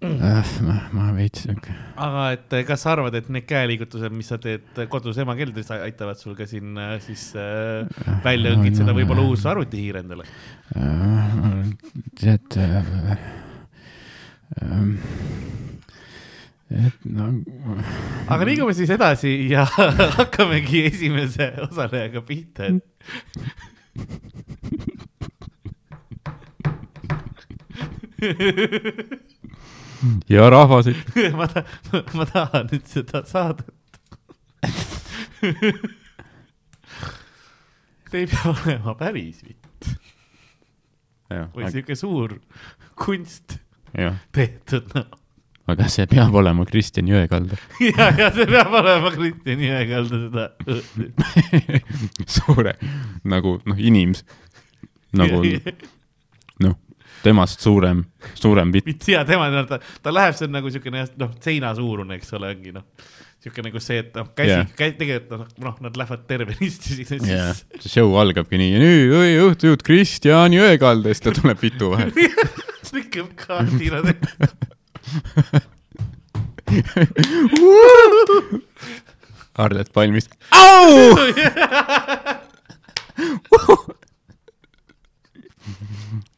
ma, ma veits sihuke, aga et eh, kas sa arvad, et need käeliigutused, mis sa teed kodus ema keldris, aitavad sul ka siin äh, siis äh, välja õngitseda võib-olla uus arvutihiir endale? tead äh, ähm, et no aga liigume siis edasi ja [laughs] hakkamegi esimese osalejaga pihta, [laughs] ja rahvas, et [laughs] ma ta-, ma tahan nüüd seda saadet. see ei pea olema päris vitt või siuke suur kunst jah, tehtud, noh. aga see peab olema Kristjan Jõekalda. ja, ja see peab olema Kristjan Jõekalda seda. [laughs] suure nagu noh, inims- nagu [laughs] noh, temast suurem, suurem mitte hea tema, ta, ta läheb, see on nagu siukene noh, seinasuurune, eks ole, ongi noh. siuke nagu see, et noh, käsi yeah., käi-, tegelikult noh, noh, nad lähevad tervenisti sinna sisse. see show algabki nii ja nüüd oi, õhtujuht Kristjan Jõekalda ja tuleb vitu vahel. lükkab kaardina. Arlet Palmist. au. [laughs]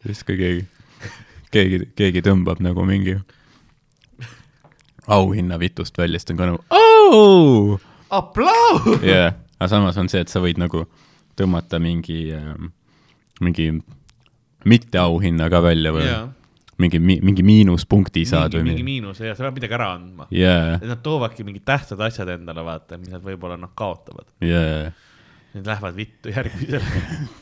siis kui keegi, keegi, keegi tõmbab nagu mingi auhinna vitust välja, siis ta on ka nagu au. aplaus. jah, aga samas on see, et sa võid nagu tõmmata mingi ähm,, mingi mitteauhinna ka välja või jaa, mingi, mingi miinuspunkti saad mingi, või mingi mingi. miinus ja sa pead midagi ära andma. et nad toovadki mingid tähtsad asjad endale, vaata, mis nad võib-olla noh, kaotavad. jaa, Need lähevad vittu järgmisele. [laughs]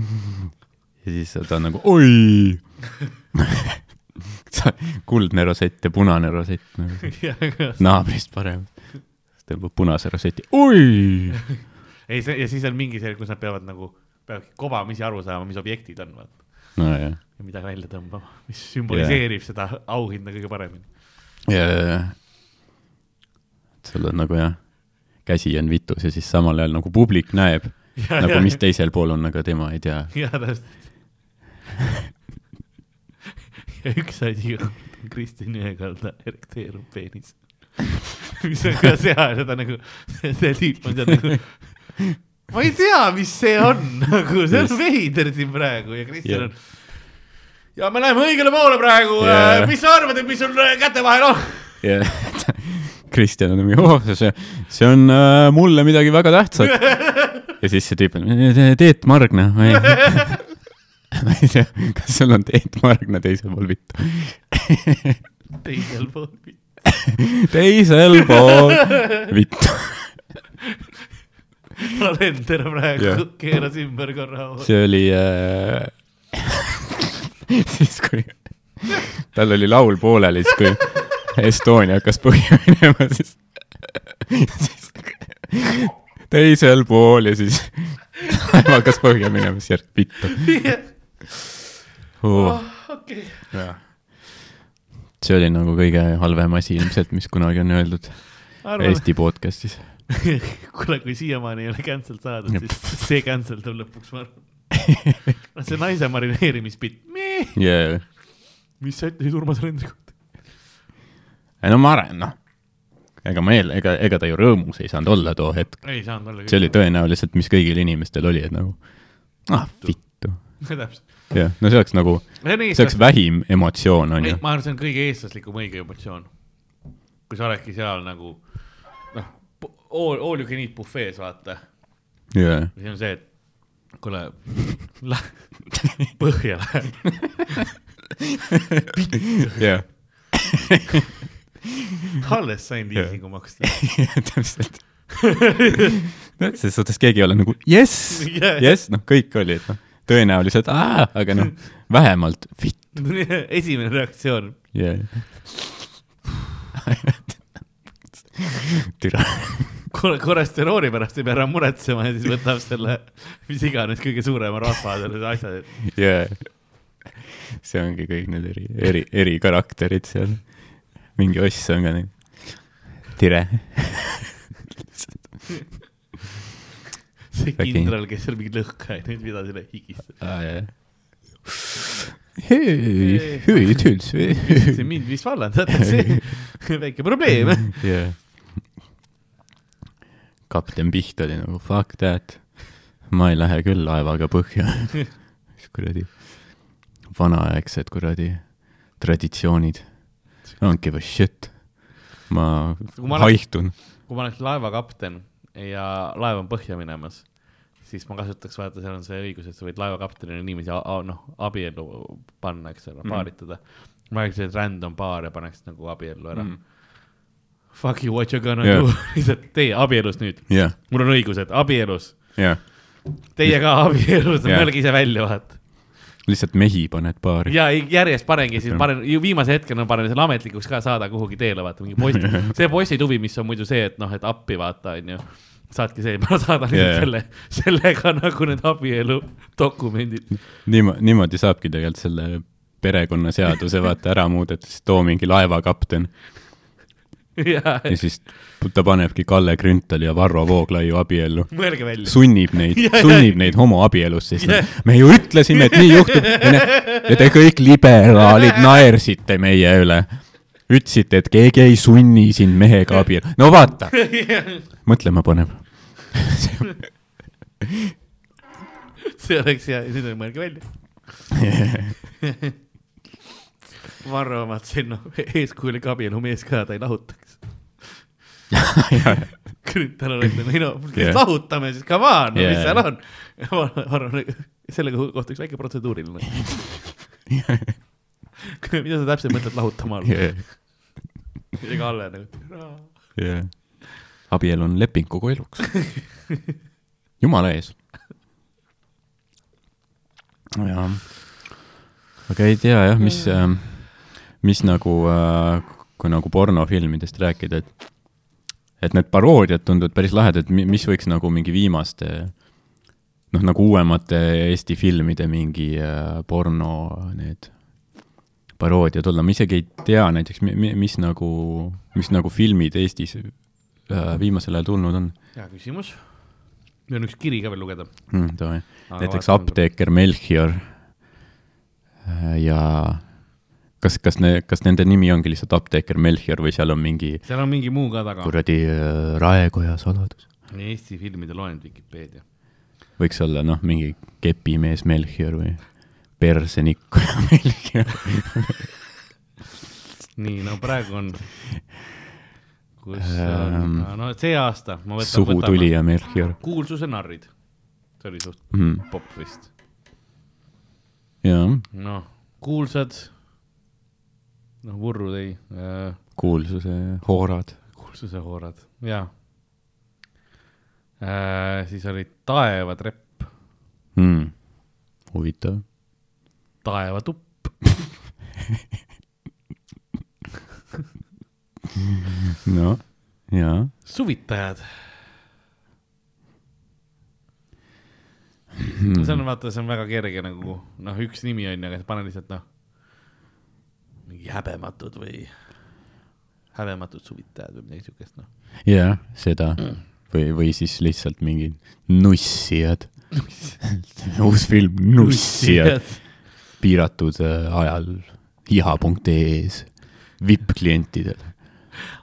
[laughs] ja siis ta on nagu oi. [laughs] kuldne rosett ja punane rosett nagu [laughs] naabrist parem. siis tõmbab punase roseti, oi. ei, see ja siis on mingi see, kus nad peavad nagu, peavadki kobamisi aru saama, mis objektid on, vaata. nojah, ja mida välja tõmbama, mis sümboliseerib yeah. seda auhinda kõige paremini. ja, ja, ja. sul on nagu jah, käsi on vitus ja siis samal ajal nagu publik näeb nagu ja, mis teisel pool on, aga tema ei tea. jaa, täpselt. [laughs] ja üks asi on Kristjan Jõekalda erekteeruv peenis. mis on ka ja ta nagu, see tüüp on seal nagu, ma ei tea, mis see on, [laughs] nagu see on veider siin praegu ja Kristjan Jah. on. ja me läheme õigele poole praegu Jah. mis sa arvad, et mis sul äh, käte vahel on? ja [laughs] Kristjan on mingi, oh, see, see on äh, mulle midagi väga tähtsat. Ja siis see tüüp on, Teet Margna, ma ei, tea, [laughs] kas sul on Teet Margna teisel pool vittu. teisel pool. teisel pool vittu. kalender [laughs] praegu keeras ümber korra. see oli äh, [laughs] siis kui tal oli laul pooleli, siis kui Estonia hakkas põhja minema, siis, siis teisel pool ja siis [laughs] laev hakkas põhja minema, siis järg vittu uh,. okei, see oli nagu kõige halvem asi ilmselt, mis kunagi on öeldud arvan, Eesti podcast'is. [laughs] kuule, kui siiamaani ei ole cancel saadud, siis see cancel tuleb lõpuks, ma arvan. [laughs] see naise marineerimispitt, yeah.. mis sa ütlesid Urmas Rendri kohta? no ma arvan, noh, ega ma eel-, ega, ega ta ju rõõmus ei saanud olla too hetk. ei saanud olla see oli. tõenäoliselt, mis kõigil inimestel oli, et nagu ah, vittu. [laughs] täpselt. jah, no see oleks nagu, see see oleks vähim emotsioon, on ju. ma arvan, see on kõige eestlaslikum õige emotsioon. kui sa oledki seal nagu noh, all, all you can eat bufees, vaata. ja siis on see, et kuule, põhja lähed. jah, [laughs] alles sain liisingu maksta. [laughs] täpselt. noh, selles suhtes keegi ei ole nagu jess, Jaa. jess, noh, kõik olid, noh, tõenäoliselt, aga noh, vähemalt vitt, [laughs] esimene reaktsioon. jah. türa, kolesterooli pärast ei pea enam muretsema ja siis võtab selle, mis iganes kõige suurema rasva selle asja. jah. see ongi kõik need eri, eri, erikarakterid seal. Mingi oss on ka nii. tere. see kindral, kes seal mingi lõhkaineid pidas üle higistab. hei, hei, tüls. [laughs] see mind vist vallandatakse, [laughs] väike probleem. [laughs] jah. kapten Piht oli nagu fuck that. ma ei lähe küll laevaga põhja. mis kuradi vanaaegsed kuradi traditsioonid. I don't give a shit. ma haihtun. kui ma oleks laevakapten ja laev on põhja minemas, siis ma kasutaks, vaata, seal on see õigus, et sa võid laevakaptenile niiviisi a- a- noh, abiellu panna, eks ole, Mhm. paaritada. ma oleks selline random paar ja paneks nagu abiellu ära mm.. Fuck you, what you gonna yeah. do, [laughs] lihtsalt teie abielus nüüd, jah, mul on õigused, abielus, jah. teie ka abielus, Jah. mõelge ise välja, vaata. Lihtsalt mehi paned paari. ja järjest panengi siis panen, viimase hetkena panen selle ametlikuks ka saada kuhugi teele, vaata mingi post, [laughs] see postituvi, mis on muidu see, et noh, et appi vaata, onju. saadki see, ma saadan yeah. selle, sellega nagu need abielu dokumendid. niimoodi, niimoodi saabki tegelikult selle perekonnaseaduse vaata ära muudetud, siis too mingi laevakapten [laughs] ja ja siis ta panebki Kalle Grünthali ja Varro Vooglaiu abiellu. mõelge välja. sunnib neid [laughs] sunnib neid homoabielusse, siis nad, me ju ütlesime, et nii juhtub [laughs] ja, te kõik liberaalid naersite meie üle. ütlesite, et keegi ei sunni sind mehega abielu, no vaata, mõtlema paneb. see oleks hea, nüüd mõelge välja. Varro omad siin noh, eeskujulik abielumees ka, ta ei lahutaks. Grünthal oleks nagu, ei no, Jah. lahutame siis, come on, no mis Jah. seal on. Varro, selle kohta üks väike protseduuriline. mida sa täpselt mõtled lahutama all? ja Kalle nagu, abielu on leping kogu eluks. jumala ees. jah, aga ei tea jah, mis, mis nagu, kui nagu pornofilmidest rääkida, et et need paroodiad tunduvad päris lahedad, mis võiks nagu mingi viimaste noh, nagu uuemate Eesti filmide mingi äh, porno need paroodiad olla, ma isegi ei tea näiteks, mis nagu, mis nagu filmid Eestis äh, viimasel ajal tulnud on hea küsimus. meil on üks kiri ka veel lugeda. mm,. näiteks apteeker Melchior äh, ja kas, kas ne-, kas nende nimi ongi lihtsalt apteeker Melchior või seal on mingi seal on mingi muu ka taga. kuradi äh, raekoja saladus? Eesti filmide loend Vikipeedia. võiks olla noh, mingi kepimees Melchior või persenikkuja [laughs] Melchior. nii, no praegu on, kus Ähm, on, no see aasta ma võtan, suhutulija Melchior kuulsuse narrid. see oli suht mm.. popp vist. jaa, noh, kuulsad, noh, Vurru tõi äh, kuulsuse hoorad. kuulsuse hoorad, jaa äh,. siis oli taevatrepp, mm.. huvitav. taevatupp, [laughs] noh, jaa. suvitajad. Hmm. see on vaata, see on väga kerge nagu noh, üks nimi on ju, aga pane lihtsalt noh, mingi häbematud või häbematud suvitajad või midagi siukest noh. jah, seda või, või siis lihtsalt mingid nussijad. [laughs] uus film Nussijad, piiratud äh, ajal hiha.ee-s, vipp-klientidel.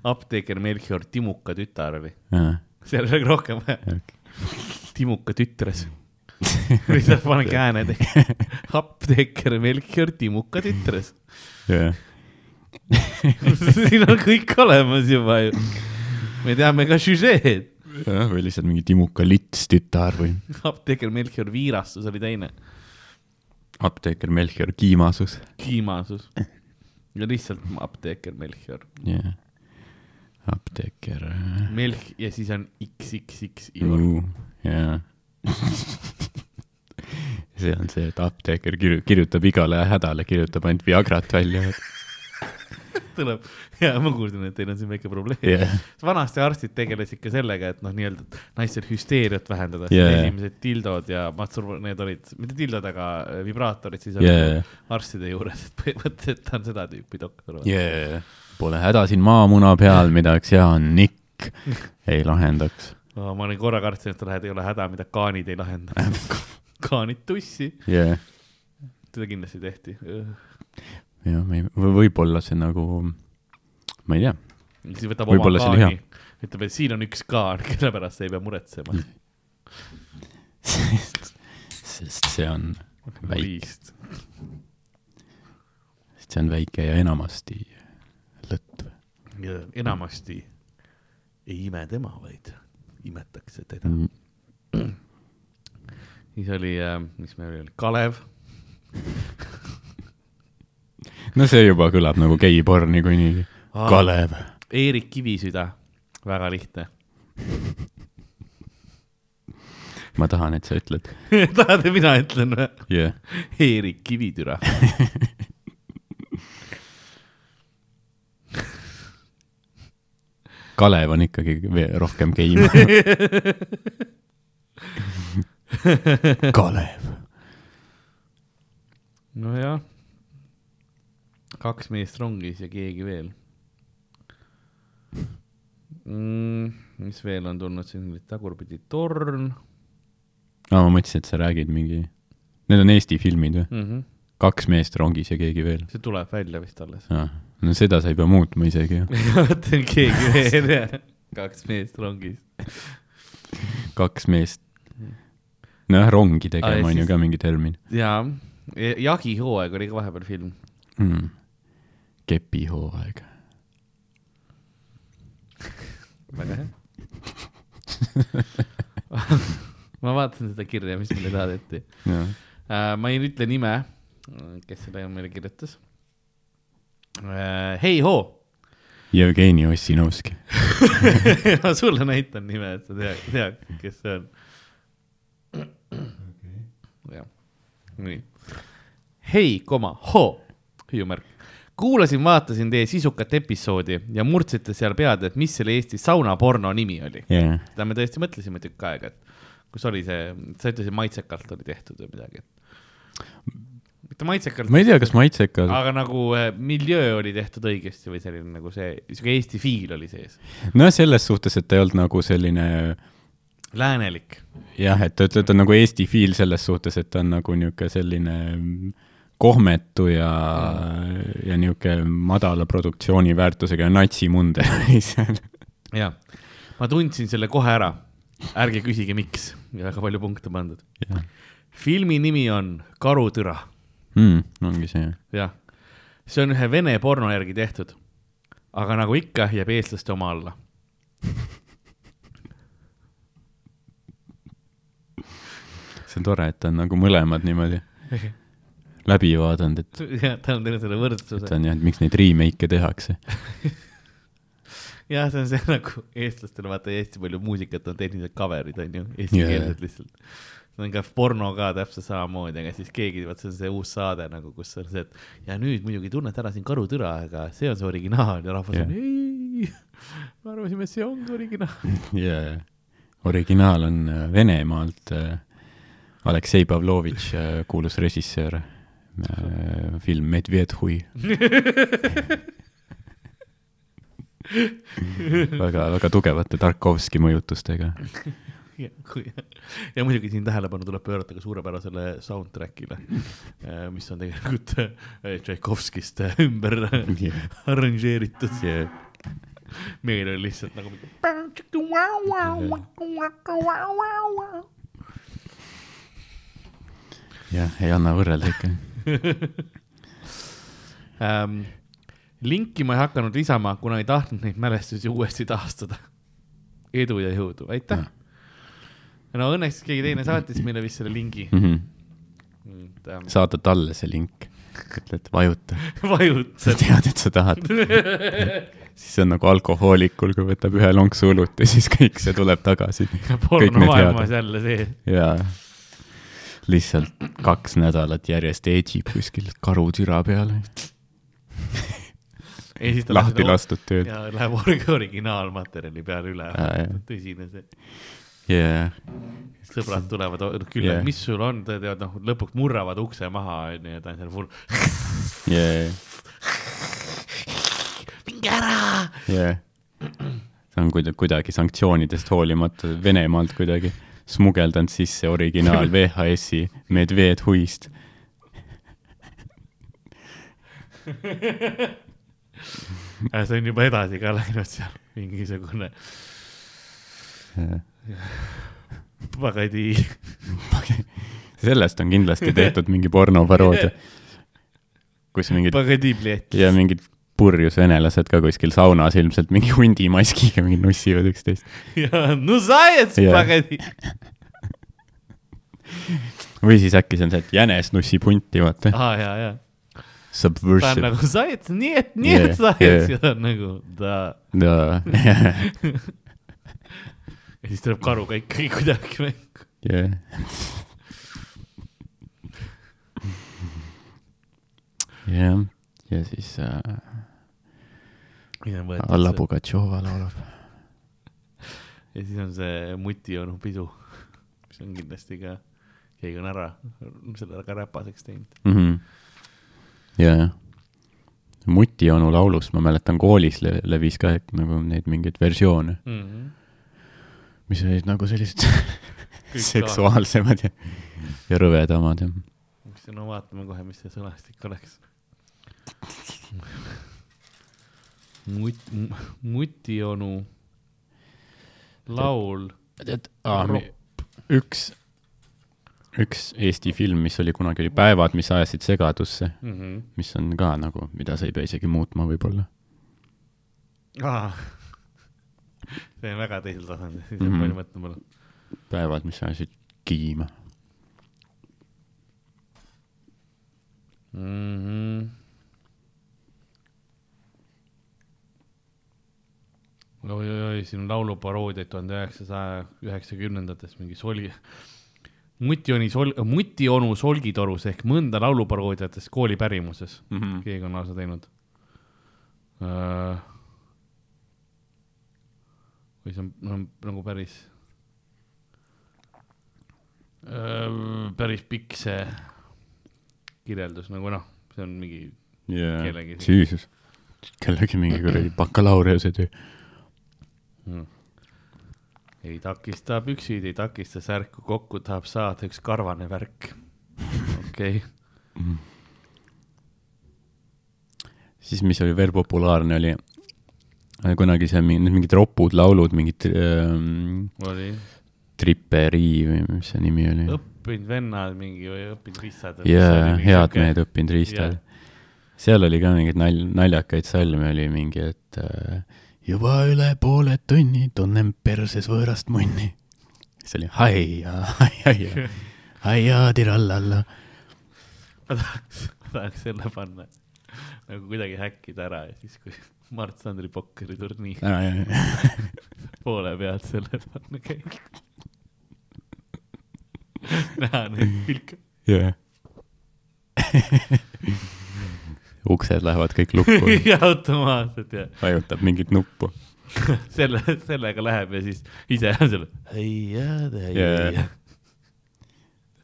apteeker Melchior Timuka tütar või? jah, seal oli rohkem vaja. Timuka tütres. [laughs] lihtsalt panen kääne tegi. apteeker Melchior Timuka tütres. [laughs] siin on kõik olemas juba ju. me teame ka süžeed. või lihtsalt mingi Timuka lits tütar või apteeker Melchior Viirastus oli teine. apteeker Melchior Kiimasus. Kiimasus. ja lihtsalt apteeker Melchior. jah, apteeker äh, Melch ja siis on XXX Igor. uh,, jaa. [laughs] see on see, et apteeker kirju-, kirjutab igale hädale, kirjutab ainult Viagrat välja. [laughs] tuleb ja ma kuulsin, et teil on siin väike probleem jah, vanasti arstid tegelesid ka sellega, et noh, nii-öelda naistel hüsteeriat vähendada yeah., esimesed tildod ja mastur-, need olid, mitte tildod, aga äh, vibraatorid siis olid yeah. arstide juures, et põhimõtteliselt ta on seda tüüpi doktor. jaa. Pole häda siin maamuna peal, midagi hea on nikk, [laughs] ei lahendaks. ma olin korra kartsin, et lähed, ei ole häda, mida kaanid ei lahenda. [laughs] kaanid tussi, jah, seda kindlasti tehti. jah, võib-olla see nagu, ma ei tea, siis võtab oma kaani, ütleb, et siin on üks kaan, kelle pärast ei pea muretsema. [laughs] sest, see on väike, sest see on väike ja enamasti lõtv. ja enamasti ei ime tema, vaid imetakse teda. Mm. siis oli äh,, mis meil oli, Kalev. [laughs] no see juba kõlab nagu geiporn niikuinii. Kalev. Eerik Kivisüda, väga lihtne. ma tahan, et sa ütled. [laughs] tahad, et mina ütlen või? jah, Eerik Kivitüra. [laughs] Kalev on ikkagi rohkem geim. [laughs] Kalev. nojah, kaks meest rongis ja keegi veel mm,. mis veel on tulnud siin, tagurpidi torn aa, ma mõtlesin, et sa räägid mingi, need on Eesti filmid või? mm. -hmm. kaks meest rongis ja keegi veel. see tuleb välja vist alles. no seda sa ei pea muutma isegi ju. [laughs] mõtlen keegi veel jah, kaks meest rongis. kaks meest. nojah, rongi tegema on ju ka mingi termin jaa, jagihooaeg oli ka vahepeal film. mm.. kepihooaeg. väga hea. ma vaatan seda kirja, mis meile saadeti äh,. ma ei ütle nime, kes selle meile kirjutas äh,. hei hoo Jevgeni Ossinovski. [laughs] ma sulle näitan nime, et sa tead, tead, kes see on. jah, nii. hei, koma, hoo, hüüumärk. kuulasin, vaatasin teie sisukat episoodi ja murdsite seal pead, et mis selle Eesti saunaporno nimi oli. jah, seda me tõesti mõtlesime tükk aega, et kus oli see, sa ütlesid maitsekalt oli tehtud või midagi. mitte maitsekalt, ma ei tea, kas maitsekas, aga nagu äh, miljöö oli tehtud õigesti või selline nagu see, sihuke Eesti fiil oli sees. no selles suhtes, et ta ei olnud nagu selline läänelik jah, et ta, ta on nagu Eesti fiil selles suhtes, et ta on nagu niisugune selline kohmetu ja ja niisugune madala produktsiooniväärtusega ja natsimunder oli seal. ja ma tundsin selle kohe ära. ärge küsige, miks ja väga palju punkte pandud. filmi nimi on Karutüra, Mm, ongi see, jah. see on ühe vene porno järgi tehtud. aga nagu ikka, jääb eestlaste oma alla. see on tore, et ta on nagu mõlemad niimoodi [laughs] läbi vaadanud, et [laughs] jah, ta on teinud selle et võrdsuse. on jah, et miks neid remake'e tehakse. [laughs] jah, see on see nagu eestlastele vaata hästi palju muusikat on tehnilised cover'id on ju, eestikeelsed Jaa. lihtsalt. see on ka porno ka täpselt samamoodi, aga siis keegi, vaat see on see uus saade nagu, kus on see, et ja nüüd muidugi tunnete ära siin karutüra, aga see on see originaal ja rahvas on Jah. ei, me arvasime, et see ongi originaal. [laughs] jaa, originaal on äh, Venemaalt. Aleksei Pavlovitš, kuulus režissöör, film Medvedhui. [laughs] väga, väga tugevate Tarkovski mõjutustega. ja, ja muidugi siin tähelepanu tuleb pöörata ka suurepärasele soundtrack'ile, mis on tegelikult äh, Tšaikovskist äh, ümber Yeah. arranžeeritud. yeah. meil oli lihtsalt nagu mingi. jah, ei anna võrrelda ikka. [laughs] Ähm, linki ma ei hakanud lisama, kuna ei tahtnud neid mälestusi uuesti taastada. edu ja jõudu, aitäh. no õnneks keegi teine saatis meile vist selle lingi. Mhm. ähm, saada talle see link, ütled vajuta, [laughs] sa vajutad. tead, et sa tahad. [laughs] siis see on nagu alkohoolikul, kui võtab ühe lonksu õlut ja siis kõik see tuleb tagasi. pornomaailmas jälle see. ja lihtsalt kaks nädalat järjest eedib kuskil karutüra peal, lahti. lastud tööd. ja läheb originaalmaterjali peale üle jah.. tõsine see. Yeah. sõbrad tulevad külla Yeah. mis sul on, tead, noh, lõpuks murravad ukse maha, onju, ja ta on seal full. Yeah. minge ära. Yeah. ta on kuidagi, kuidagi sanktsioonidest hoolimata Venemaalt kuidagi smugeldanud sisse originaal [laughs] VHS-i Medvedhuist. see on juba edasi ka läinud seal, mingisugune pagadi. sellest on kindlasti tehtud mingi pornoparoodia, kus mingid pagadi pliett. ja mingid purjus venelased ka kuskil saunas ilmselt mingi hundimaskiga mingi nussivad üksteist. ja no zajets Jah. pagadi. või siis äkki see on see, et jänes nussib hunti, vaata. aa, ja, ja. ta on Subversive. nagu zajets, nii et, nii Yeah, et zajets yeah. ja ta on nagu ta. jaa, ja siis tuleb karu ka ikkagi kuidagi mängu. [laughs] jah. jah, ja siis äh, Alla Pugatšova laulab. ja siis on see mutionu pidu, mis on kindlasti ka, keegi on ära, selle ka räpaseks teinud. Mhm. ja, jah. Muti onu laulust ma mäletan koolis le levis ka nagu neid mingeid versioone, Mm -hmm. mis olid nagu sellised [laughs] seksuaalsemad ja, ja rõvedamad ja. no vaatame kohe, mis see sõnastik oleks. [laughs] Mut-, mutionu laul. tead, üks, üks Eesti film, mis oli kunagi, oli Päevad, mis ajasid segadusse, Mm -hmm. mis on ka nagu, mida sa ei pea isegi muutma võib-olla. ah.. see on väga teisel tasandil, siis on Mhm. palju mõtlema päevad, mis ajasid kiima. mm. -hmm. oi-oi-oi, siin on lauluparoodiaid tuhande üheksasaja üheksakümnendatest mingi soli, mutioni sol-, mutionu solgitorus ehk mõnda lauluparoodiatest kooli pärimuses mm. -hmm. keegi on lausa teinud uh,. või see on no, nagu päris uh,, päris pikk see kirjeldus nagu noh, see on mingi jaa Kellegi-, Jesus. kellegi mingi kuradi bakalaureusetöö. Hmm. ei takista püksid, ei takista särku, kokku tahab saada üks karvane värk. [laughs] okei okay., siis, mis oli veel populaarne, oli äh, kunagi see mingi, mingid ropud laulud, mingid ähm, oli triperii või mis see nimi oli? õppinud vennad mingi või õppinud ristad. jaa, head mehed õppinud riistad. seal oli ka mingeid nal-, naljakaid salme oli mingi, et äh, juba üle poole tunni tunnen perses võõrast munni. siis oli haia, haia, haia tirallalla. ma tahaks, ma tahaks selle panna nagu kuidagi häkkida ära ja siis, kui Mart Sandri pokkeriturniir [laughs] poole pealt selle panna käima. näha neid pilke. jah. [laughs] uksed lähevad kõik lukku, [laughs] ja automaatselt ja vajutab mingit nuppu. [laughs] selle, sellega läheb ja siis ise on. Jaa.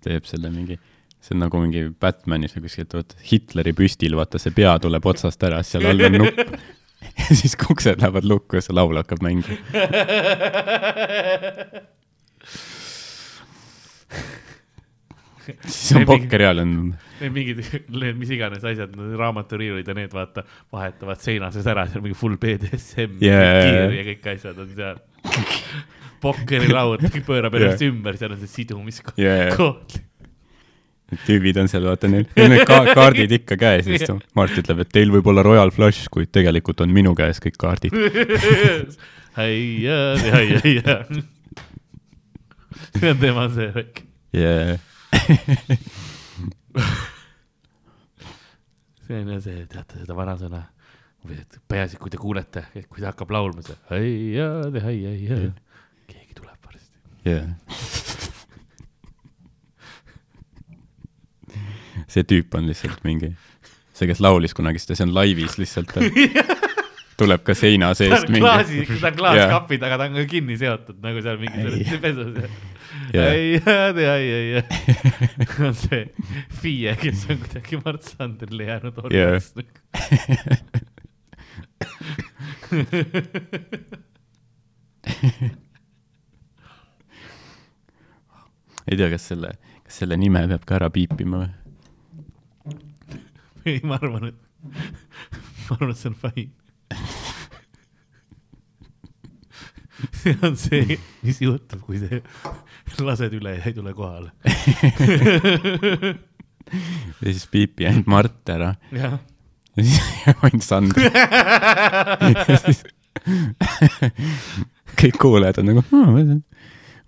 teeb selle mingi, see on nagu mingi Batmanis või kuskilt, vaata Hitleri püstil, vaata see pea tuleb otsast ära, seal all on nupp. [laughs] ja siis uksed lähevad lukku ja see laul hakkab mängima. Siis on pokkerial on, Need mingid, [laughs] need mis iganes asjad, raamaturiiulid ja need vaata, vahetavad seina sees ära, seal mingi full BDSM Jaa. kiir ja kõik asjad on seal. pokkerilaud pöörab ennast ümber, seal on see sidumiskoht Jaa. koht. tüübid on seal, vaata neil, need ka [laughs] kaardid ikka käes, siis Mart ütleb, et teil võib olla Royal Flush, kuid tegelikult on minu käes kõik kaardid. [laughs] see on tema see värk. Yeah. [laughs] see on jah see, teate seda vanasõna või et peaasi, kui te kuulete, et kui ta hakkab laulma, see haia, haia, haia, keegi tuleb varsti. Yeah. see tüüp on lihtsalt mingi, see, kes laulis kunagi seda, see on laivis lihtsalt. [laughs] tuleb ka seina seest mingi. klaasi, ta on klaaskapi taga, ta on ka kinni seotud nagu seal mingi selles pesus. Ei, ei, ei, ei, on see FIE, kes on kuidagi Mart Sanderile jäänud Jaa. orjaks. [laughs] ei tea, kas selle, kas selle nime peab ka ära piipima või? ei, ma arvan, et, ma arvan, et see on fine. [laughs] see on see, mis juhtub, kui sa lased üle ja ei tule kohale. [laughs] ja siis piipi ainult Mart ära ja siis [laughs] ainult Sander. kõik kuulajad on nagu,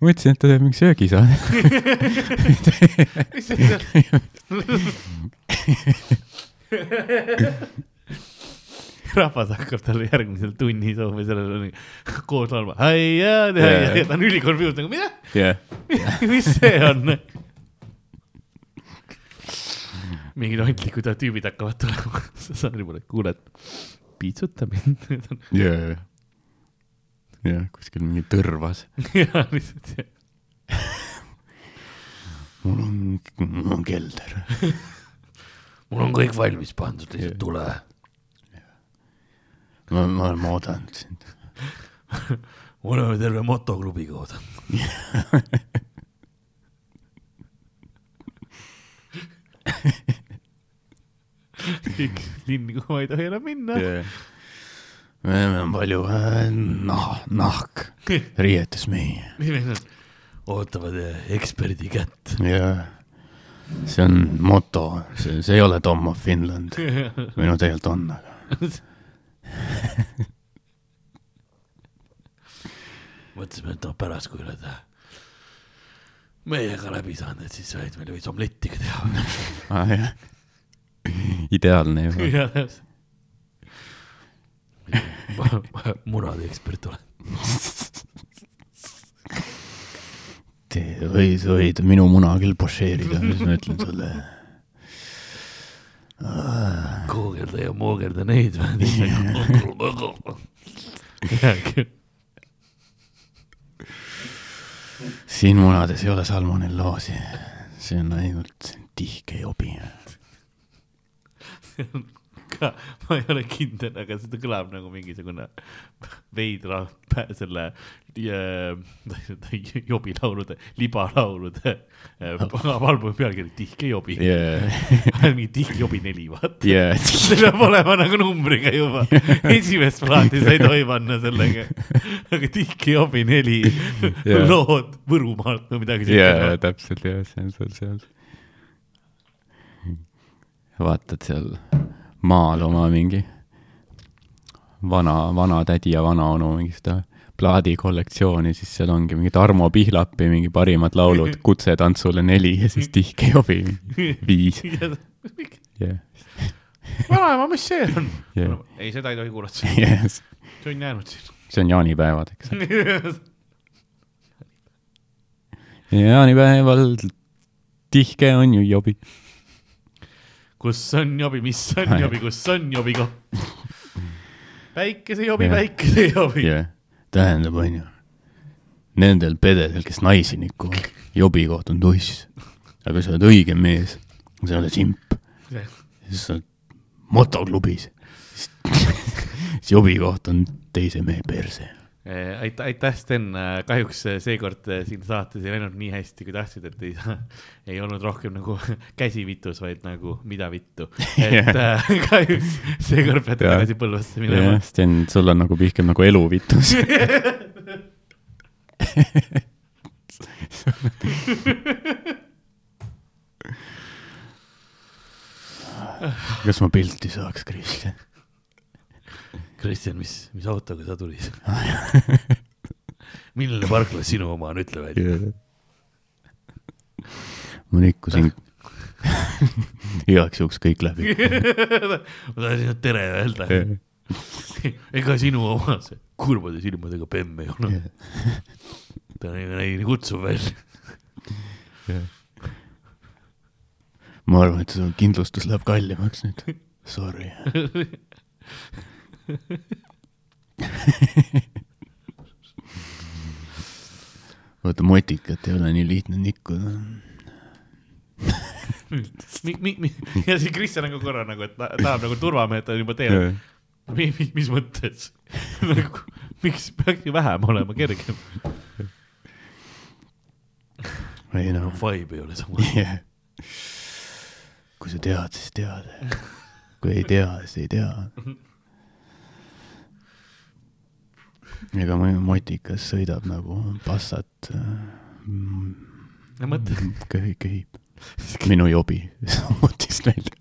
mõtlesin, et ta teeb mingi söögisaade. mis see rahvas hakkab talle järgmisel tunnisoo või sellele koos laulma. haia, ta on ülikonfused nagu mida, jah, mis see on? mingid ontlikud tüübid hakkavad tulema Sandri poole, kuule, piitsuta mind. jah, jah, kuskil mingi tõrvas. [laughs] ja lihtsalt see, mul on, mul on kelder. [laughs] mul on kõik valmis pandud, lihtsalt tule. ma, ma olen oodanud sind. [laughs] me oleme terve motoklubiga oodanud. linn, kuhu ma ei tohi enam minna. meil on palju äh, nah-, nahk, meil on? ootavad eh, eksperdi kätt. ja see on moto, see, see ei ole Tom of Finland [laughs] või no tegelikult on, aga [laughs] [laughs] mõtlesime, et noh, pärast, kui oled meiega läbi saanud, et siis võid meile veits omletti ka teha. [laughs] ah, jah. ideaalne juba. [laughs] jah, täpselt. munade ekspert olen. Te võid, võid minu muna küll pošeerida, mis ma ütlen sulle. Koogerda ja moogerda neid. [laughs] siin munades ei ole salmonelloosi, see on ainult tihke jobi. [laughs] ka, [laughs] ma ei ole kindel, aga seda kõlab nagu mingisugune [laughs] veidra selle [laughs] jobilaulude, libalaulude äh, albumi pealkiri Tihke jobi Yeah. mingi Tihke jobi neli, vaata. Yeah. see peab olema nagu numbriga juba, esimest plaati sa ei tohi panna sellega. aga Tihke jobi neli Jaa. lood Võrumaalt või midagi jaa, täpselt jah, see on seal seal. vaatad seal maal oma mingi vana, vanatädi ja vanaonu mingi seda plaadikollektsiooni, siis seal ongi mingi Tarmo Pihlapi mingi parimad laulud, [laughs] Kutse tantsule neli ja siis Tihke jobi viis. [laughs] jah, vanaema, mis see on Jah. ei, seda ei tohi kuulata, yes. see on jäänud siin. see on jaanipäevad, eks. [laughs] jaanipäeval tihke on ju jobi. Kus on jobi, mis on jobi, kus on jobi koht? päikesejobi, Jah. päikesejobi. jah, tähendab, onju, nendel pededel, kes naisi nikuvad, jobi koht on tuss. aga sa oled õige mees, sa ei ole simp, siis sa oled motoklubis, [laughs] siis jobi koht on teise mehe perse. aitäh, aitäh, Sten, kahjuks äh, seekord siin saates ei läinud nii hästi, kui tahtsid, et ei, [laughs] ei olnud rohkem nagu [laughs] käsi vitus, vaid nagu mida vittu. [laughs] et äh, kahjuks seekord Jah. tagasi Põlvasse minema Sten, sul on nagu pihkem nagu eluvitus. kas ma pilti saaks, Kristjan? Kristjan, mis, mis autoga sa tulid? [laughs] milline parkla sinu oma on, ütle välja. ma nikkusin [laughs] igaks juhuks kõik läbi. [laughs] ma tahtsin tere öelda. ega sinu oma see kurvade silmadega bemm ei ole. ta nägi nii kutsuv välja. ma arvan, et su kindlustus läheb kallimaks nüüd. Sorry. vaata, motikat ei ole nii lihtne nikkuda. ja siis Kristjan on ka korra nagu, et ta tahab nagu turvamehed on juba teel. Mi, mi, mis mõttes nagu, miks peaks ju vähem olema kergem? ei noh, Vibe ei ole sama. yeah. kui sa tead, siis tead. kui ei tea, siis ei tea. Ega mu motikas sõidab nagu passat. ja mõtle, köhib, minu jobi sammutist välja.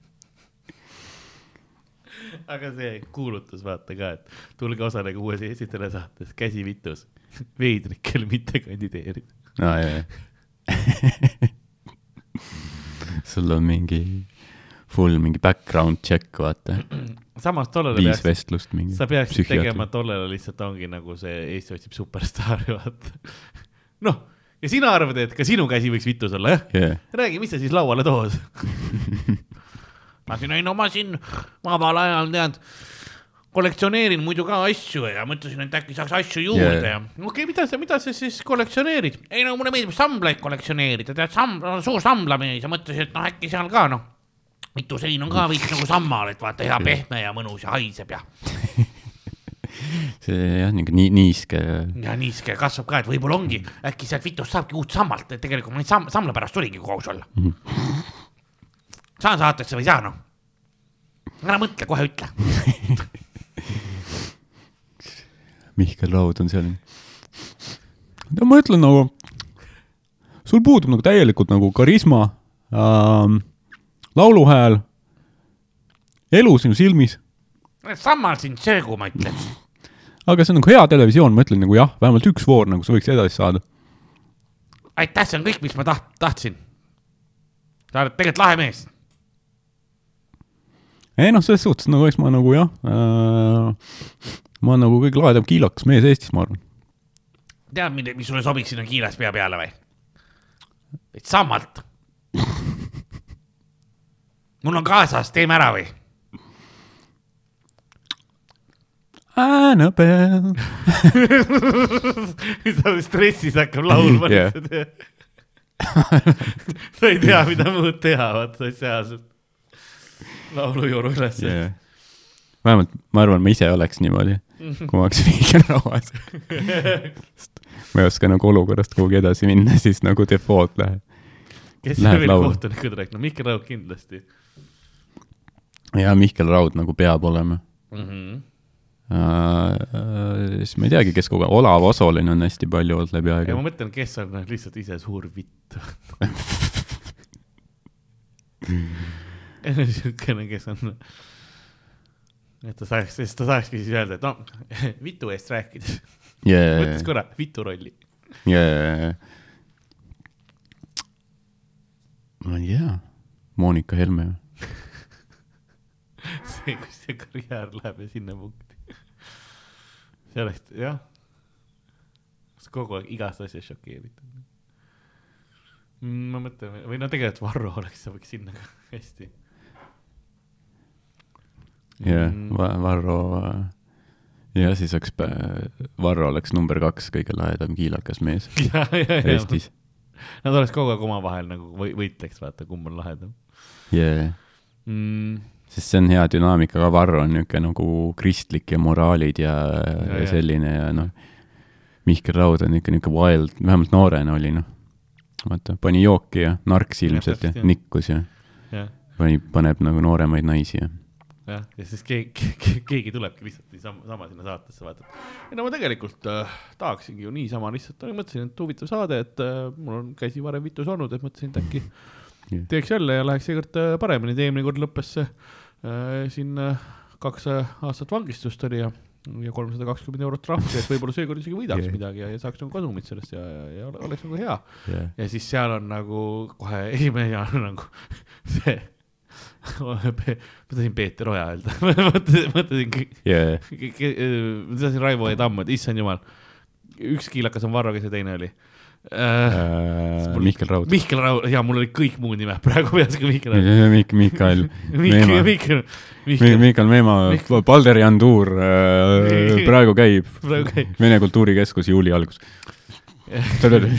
aga see kuulutus vaata ka, et tulge osalege uues esitele saates Käsi vitus. [laughs] veidrikel mitte kandideerida. aa, jaa, jaa. [laughs] sul on mingi full mingi background check, vaata. samas tollele viis peaks, vestlust mingi. sa peaksid tegema tollele lihtsalt ongi nagu see Eesti otsib superstaari, vaata. noh, ja sina arvad, et ka sinu käsi võiks vitus olla, jah? yeah.. räägi, mis sa siis lauale tood? [laughs] ma siin, ei no ma siin vabal ajal tead, kollektsioneerin muidu ka asju ja mõtlesin, et äkki saaks asju juurde Jaa. ja okei okay,, mida sa, mida sa siis kollektsioneerid? ei no mulle meeldib samblaid kollektsioneerida, tead, samm, suur samblamees ja mõtlesin, et noh, äkki seal ka noh, mitu sein on ka veits nagu sammal, et vaata hea pehme ja mõnus ja haiseb ja, [laughs] see jah, niisugune nii, niiske. ja niiske kasvab ka, et võib-olla ongi, äkki sealt vitust saabki uut sammalt, et tegelikult ma neid samm, samla pärast kui aus olla. saan saatesse või ei saa noh? ära mõtle, kohe ütle. [laughs] Mihkel Raud on seal. no ma ütlen nagu, sul puudub nagu täielikult nagu karisma ähm,, lauluhääl, elu sinu silmis, sammal sind söögu, ma ütlen. aga see on nagu hea televisioon, ma ütlen nagu jah, vähemalt üks voor nagu sa võiks edasi saada. aitäh, see on kõik, mis ma taht-, tahtsin. sa oled tegelikult lahe mees. ei noh, selles suhtes nagu eks ma nagu jah äh,, ma olen nagu kõige lahedam kiilakas mees Eestis, ma arvan. tead, mis sulle sobiks sinna kiilas pea peale või? et sammalt. Mul on kaasas, teeme ära või? Annabel. sa oled stressis, hakkab laulma lihtsalt. [laughs] sa ei tea, mida muud teha, vaata, sealt laulujoonu üles Yeah. vähemalt ma arvan, ma ise oleks niimoodi, kui ma oleks Mihkel Rauas. [laughs] ma ei oska nagu olukorrast kuhugi edasi minna, siis nagu default läheb. Kes Läheb veel laulu. kohtunikud rääkinud, Mihkel Raud kindlasti ja Mihkel Raud nagu peab olema mm. -hmm. uh,. siis ma ei teagi, kes kogu aeg, Olav Osolin on hästi palju olnud läbi ja aega ma. mõtlen, kes on lihtsalt ise suur vitt. [laughs] [laughs] niisugune, kes on, et ta saaks, siis ta saakski siis öelda, et noh, [laughs] vitu eest rääkides, yeah, võttis korra vitu rolli. yeah.. Ma ei tea, Monika Helme. [laughs] see, kus see karjäär läheb ja sinna punkti. see oleks jah, kogu aeg igast asjast šokeeritud. ma mõtlen või no tegelikult Varro oleks, sobiks sinna ka [laughs] hästi. jah Mm. Va-, Varro. ja siis oleks, Varro oleks number kaks kõige lahedam kiilakas mees [laughs] ja, ja, ja Eestis. Nad oleks kogu aeg omavahel nagu või- võitleks, vaata, kumb on lahedam Yeah. mm,. sest see on hea dünaamika ka, Varro on niisugune nagu kristlik ja moraalid ja, Ja, ja, ja. ja selline ja noh, Mihkel Raud on ikka niisugune wild, vähemalt noorena oli noh. vaata, pani jooki ja narks ilmselt ja jah. nikkus ja jah, pani, paneb nagu nooremaid naisi ja jah, ja siis keegi, keegi tulebki lihtsalt niisama, sama sinna saatesse, vaata. ei no ma tegelikult äh, tahaksingi ju niisama lihtsalt, mõtlesin, et huvitav saade, et äh, mul on käsi varem vitus olnud, et mõtlesin, et äkki Jah. teeks jälle ja läheks seekord äh, paremini, et eelmine kord lõppes see äh, siin äh, kaks äh, aastat vangistust oli ja ja kolmsada kakskümmend eurot trahvi, et võib-olla seekord isegi võidaks Jah. midagi ja, ja saaks nagu kasumit sellest ja, ja, ja ole- oleks nagu hea. yeah.. ja siis seal on nagu kohe esimene on [laughs] nagu see, [laughs] ma tahtsin Peeter Oja öelda, [laughs] mõtlesin, mõtlesin, Yeah. ma tahtsin Raivo E Tamm, et issand jumal, üks kiilakas on Varro, kes see teine oli uh,? Uh, Mihkel Raud. Mihkel Raud, jaa, mul olid kõik muud nimed praegu peas, ka Mihkel Raud. Mik-, Mikael [laughs] Mihkel, Meemaa, Mihkel, Mihkel, Mihkel Meemaa Mihkel-, Balderi Andur äh, praegu käib praegu käib Vene Kultuurikeskus juuli algus.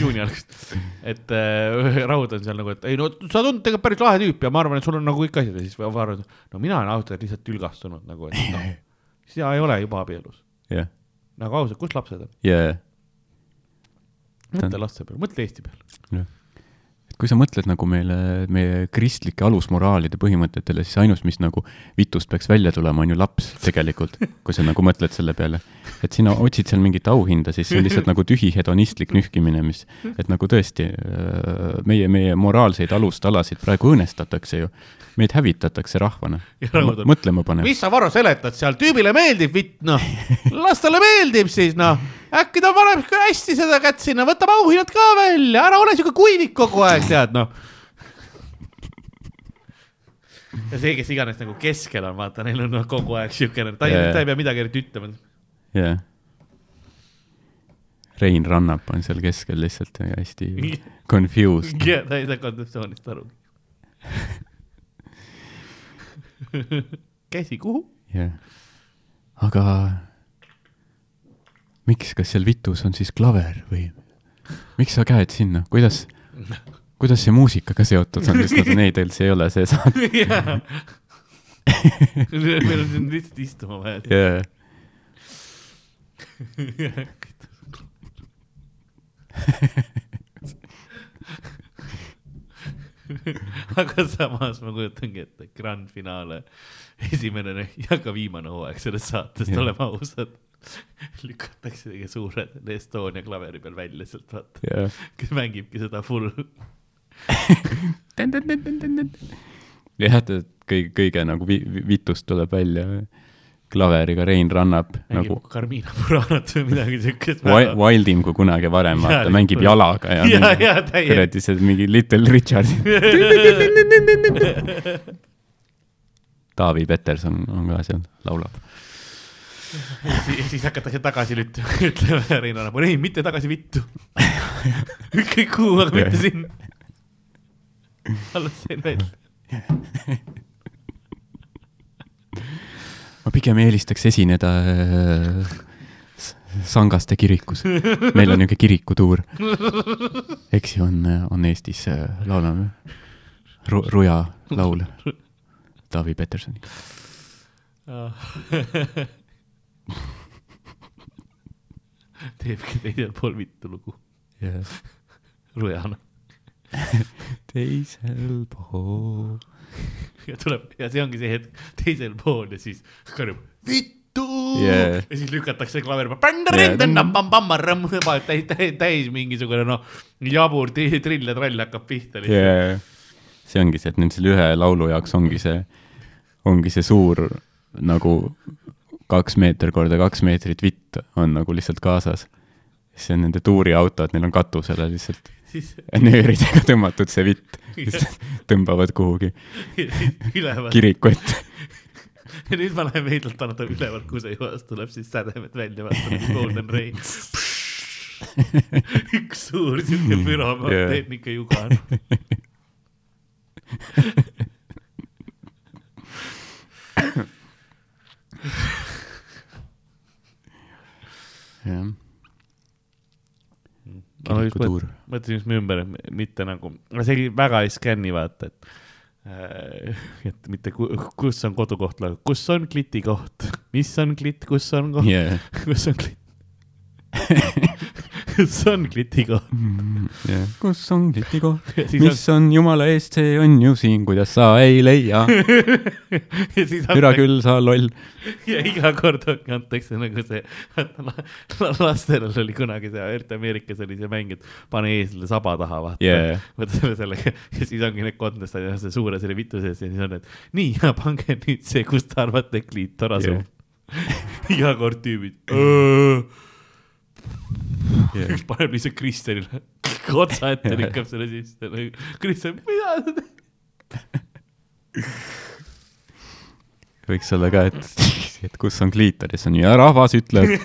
Juuni algust, et äh, [laughs] Raud on seal nagu, et ei no sa tundud tegelikult päris lahe tüüp ja ma arvan, et sul on nagu kõik asjad ja siis Varro ütleb, no mina olen ausalt öeldes lihtsalt tülgastunud nagu, et noh, [laughs] sina ei ole juba abielus. jah, nagu ausalt, kus lapsed on? ja, mõtle laste peale, mõtle Eesti peale. et kui sa mõtled nagu meile, meie kristlike alusmoraalide põhimõtetele, siis ainus, mis nagu vitust peaks välja tulema, on ju laps tegelikult, kui sa nagu mõtled selle peale. et sina otsid seal mingit auhinda, siis see on lihtsalt nagu tühi hedonistlik nühkimine, mis, et nagu tõesti äh, meie, meie moraalseid alustalasid praegu õõnestatakse ju. meid hävitatakse rahvana mõtlema paneb. mis sa, Varro, seletad seal, tüübile meeldib vitt, noh. las talle meeldib siis, noh. Äkki ta paneb hästi seda kätt sinna, võtab auhinnad ka välja, ära ole siuke kuivik kogu aeg, tead, noh. ja see, kes iganes nagu keskel on, vaata, neil on noh, kogu aeg siukene, ta ei Jaa. ta ei pea midagi eriti ütlema. jah. Rein Rannap on seal keskel lihtsalt hästi [laughs] confused. ta ei saa kontseptsioonist aru. [laughs] käsi kuhu? jah. aga miks, kas seal vitus on siis klaver või miks sa käed sinna, kuidas, kuidas see muusikaga seotud on, sest nad neid üldse ei ole see saade. [laughs] jaa. meil on siin lihtsalt istuma vaja. jaa, [laughs] aga samas ma kujutangi ette, grand finaale, esimene ja ka viimane hooaeg sellest saatest, Jah. oleme ausad. [laughs] lükatakse kõige suured Estonia klaveri peal välja sealt, vaata, jaa. kes mängibki seda full. [laughs] jah, et kõige, kõige nagu vi-, vi- vitust tuleb välja klaveriga Rein Rannap mängib nagu. Carmina Buranat või midagi siukest. wi- wildim kui kunagi varem, vaata, mängib jalaga ja, ja, ja kuradi see mingi Little Richard. [laughs] Taavi Peterson on ka seal, laulab. Ja siis hakatakse tagasi lüt-, ütlema Rein Annab, ei, mitte tagasi vittu. ükskõik [laughs] kuhu, aga mitte sinna. alles sain välja. ma pigem eelistaks esineda äh, Sangaste kirikus. meil on niisugune kirikutuur. eks ju, on, on Eestis äh, laulame Ru, Ruja laul Taavi Petersoni. [laughs] [laughs] teebki teisel pool vittu lugu, Rujana. [laughs] teisel pool. ja tuleb ja see ongi see hetk teisel pool ja siis karjub vittu Yeah. ja siis lükatakse klaveri Yeah. täis, täis, täis mingisugune noh, jabur trill ja trall hakkab pihta lihtsalt yeah.. yeah.. see ongi see, et nüüd selle ühe laulu jaoks ongi see, ongi see suur nagu kaks meeter korda kaks meetrit vitt on nagu lihtsalt kaasas. see on nende tuuriauto, et neil on katusele lihtsalt siis nööridega tõmmatud see vitt, [laughs] tõmbavad kuhugi kiriku ette. [laughs] ja nüüd ma lähen veidlalt annan ta üleval kusejoast tuleb siis sädemed välja, vaata Golden Rain. [laughs] üks suur siuke püromantehnika jugan. jah, just kirikutuur. mõtlesin just ümber, et mitte nagu, see oli väga ei skänni vaata, et äh, et mitte ku, kus on kodukoht, kus on kliti koht, mis on klitt, kus on koht, jah, [laughs] kus on klitt. [laughs] [laughs] [laughs] kus on klitikoht? yeah.. kus on klitikoht, ja siis mis on jumala eest, see on ju siin, kuidas sa ei leia, on, ja siis türa on, küll, sa loll. [laughs] ja iga kord ongi antakse nagu see, lastel oli kunagi see, eriti Ameerikas oli see mäng, et pane eeslile saba taha, vaata Yeah. võta selle sellega ja siis ongi need kontest on see suure selle vitu sees ja siis on, et nii ja pange nüüd see, kust te arvate, et kliitor asub iga kord tüübid. Yeah. paneb lihtsalt Kristjanile [laughs] otsa ette, lükkab selle sisse. Kristjan, mida sa teed? võiks olla ka, et, et kus on kliitoris, on ja rahvas ütleb. [laughs]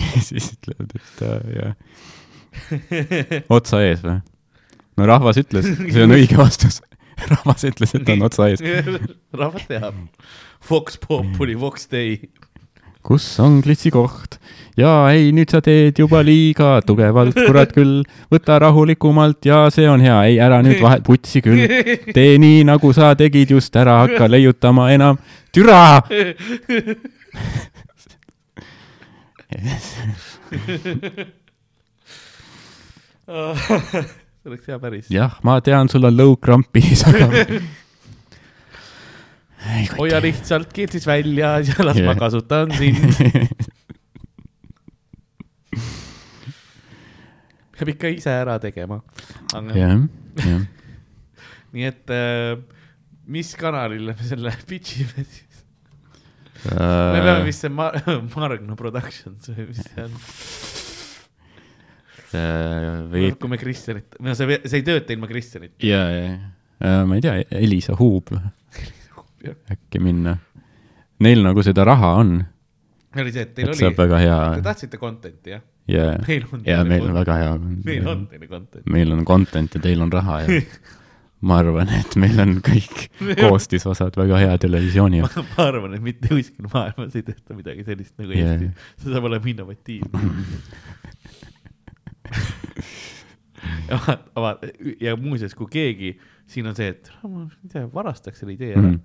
ja siis ütlevad, et äh, jah. otsa ees või? no rahvas ütles, see on õige vastus. [laughs] rahvas ütles, et on otsa ees. rahvas teab. Vox Populi, Vox Dei. Kus on klitsi koht? jaa, ei, nüüd sa teed juba liiga tugevalt, kurat küll. võta rahulikumalt ja see on hea, ei ära nüüd vahet putsi küll. tee nii, nagu sa tegid just, ära hakka leiutama enam. türa. [laughs] see oleks hea päris. jah, ma tean, sul on lõukrampis, aga. [laughs] hoia lihtsalt keelt siis välja ja [laughs] las Jah. ma kasutan [laughs] sind. peab ikka ise ära tegema. jah, jah. [laughs] nii et äh, mis kanalile me selle pitch ime siis? me Äh. peame vist see Mar- Margno Productions või mis see on? või, kui me Kristjanit, no see, see ei tööta ilma Kristjanita. ja, ja, ma ei tea, Elisa Huub, äkki minna. Neil nagu seda raha on, oli see, et teil et oli hea te tahtsite content'i jah? ja, meil on. ja meil on väga hea. meil on teile content. meil on content ja teil on raha ja [laughs] ma arvan, et meil on kõik koostisosad väga hea televisiooni jaoks. [laughs] ma arvan, et mitte kuskil maailmas ei tehta midagi sellist nagu Yeah. Eesti. see saab olema innovatiivne. [laughs] ja muuseas, kui keegi, siin on see, et ma ei tea, varastaks selle idee ära mm..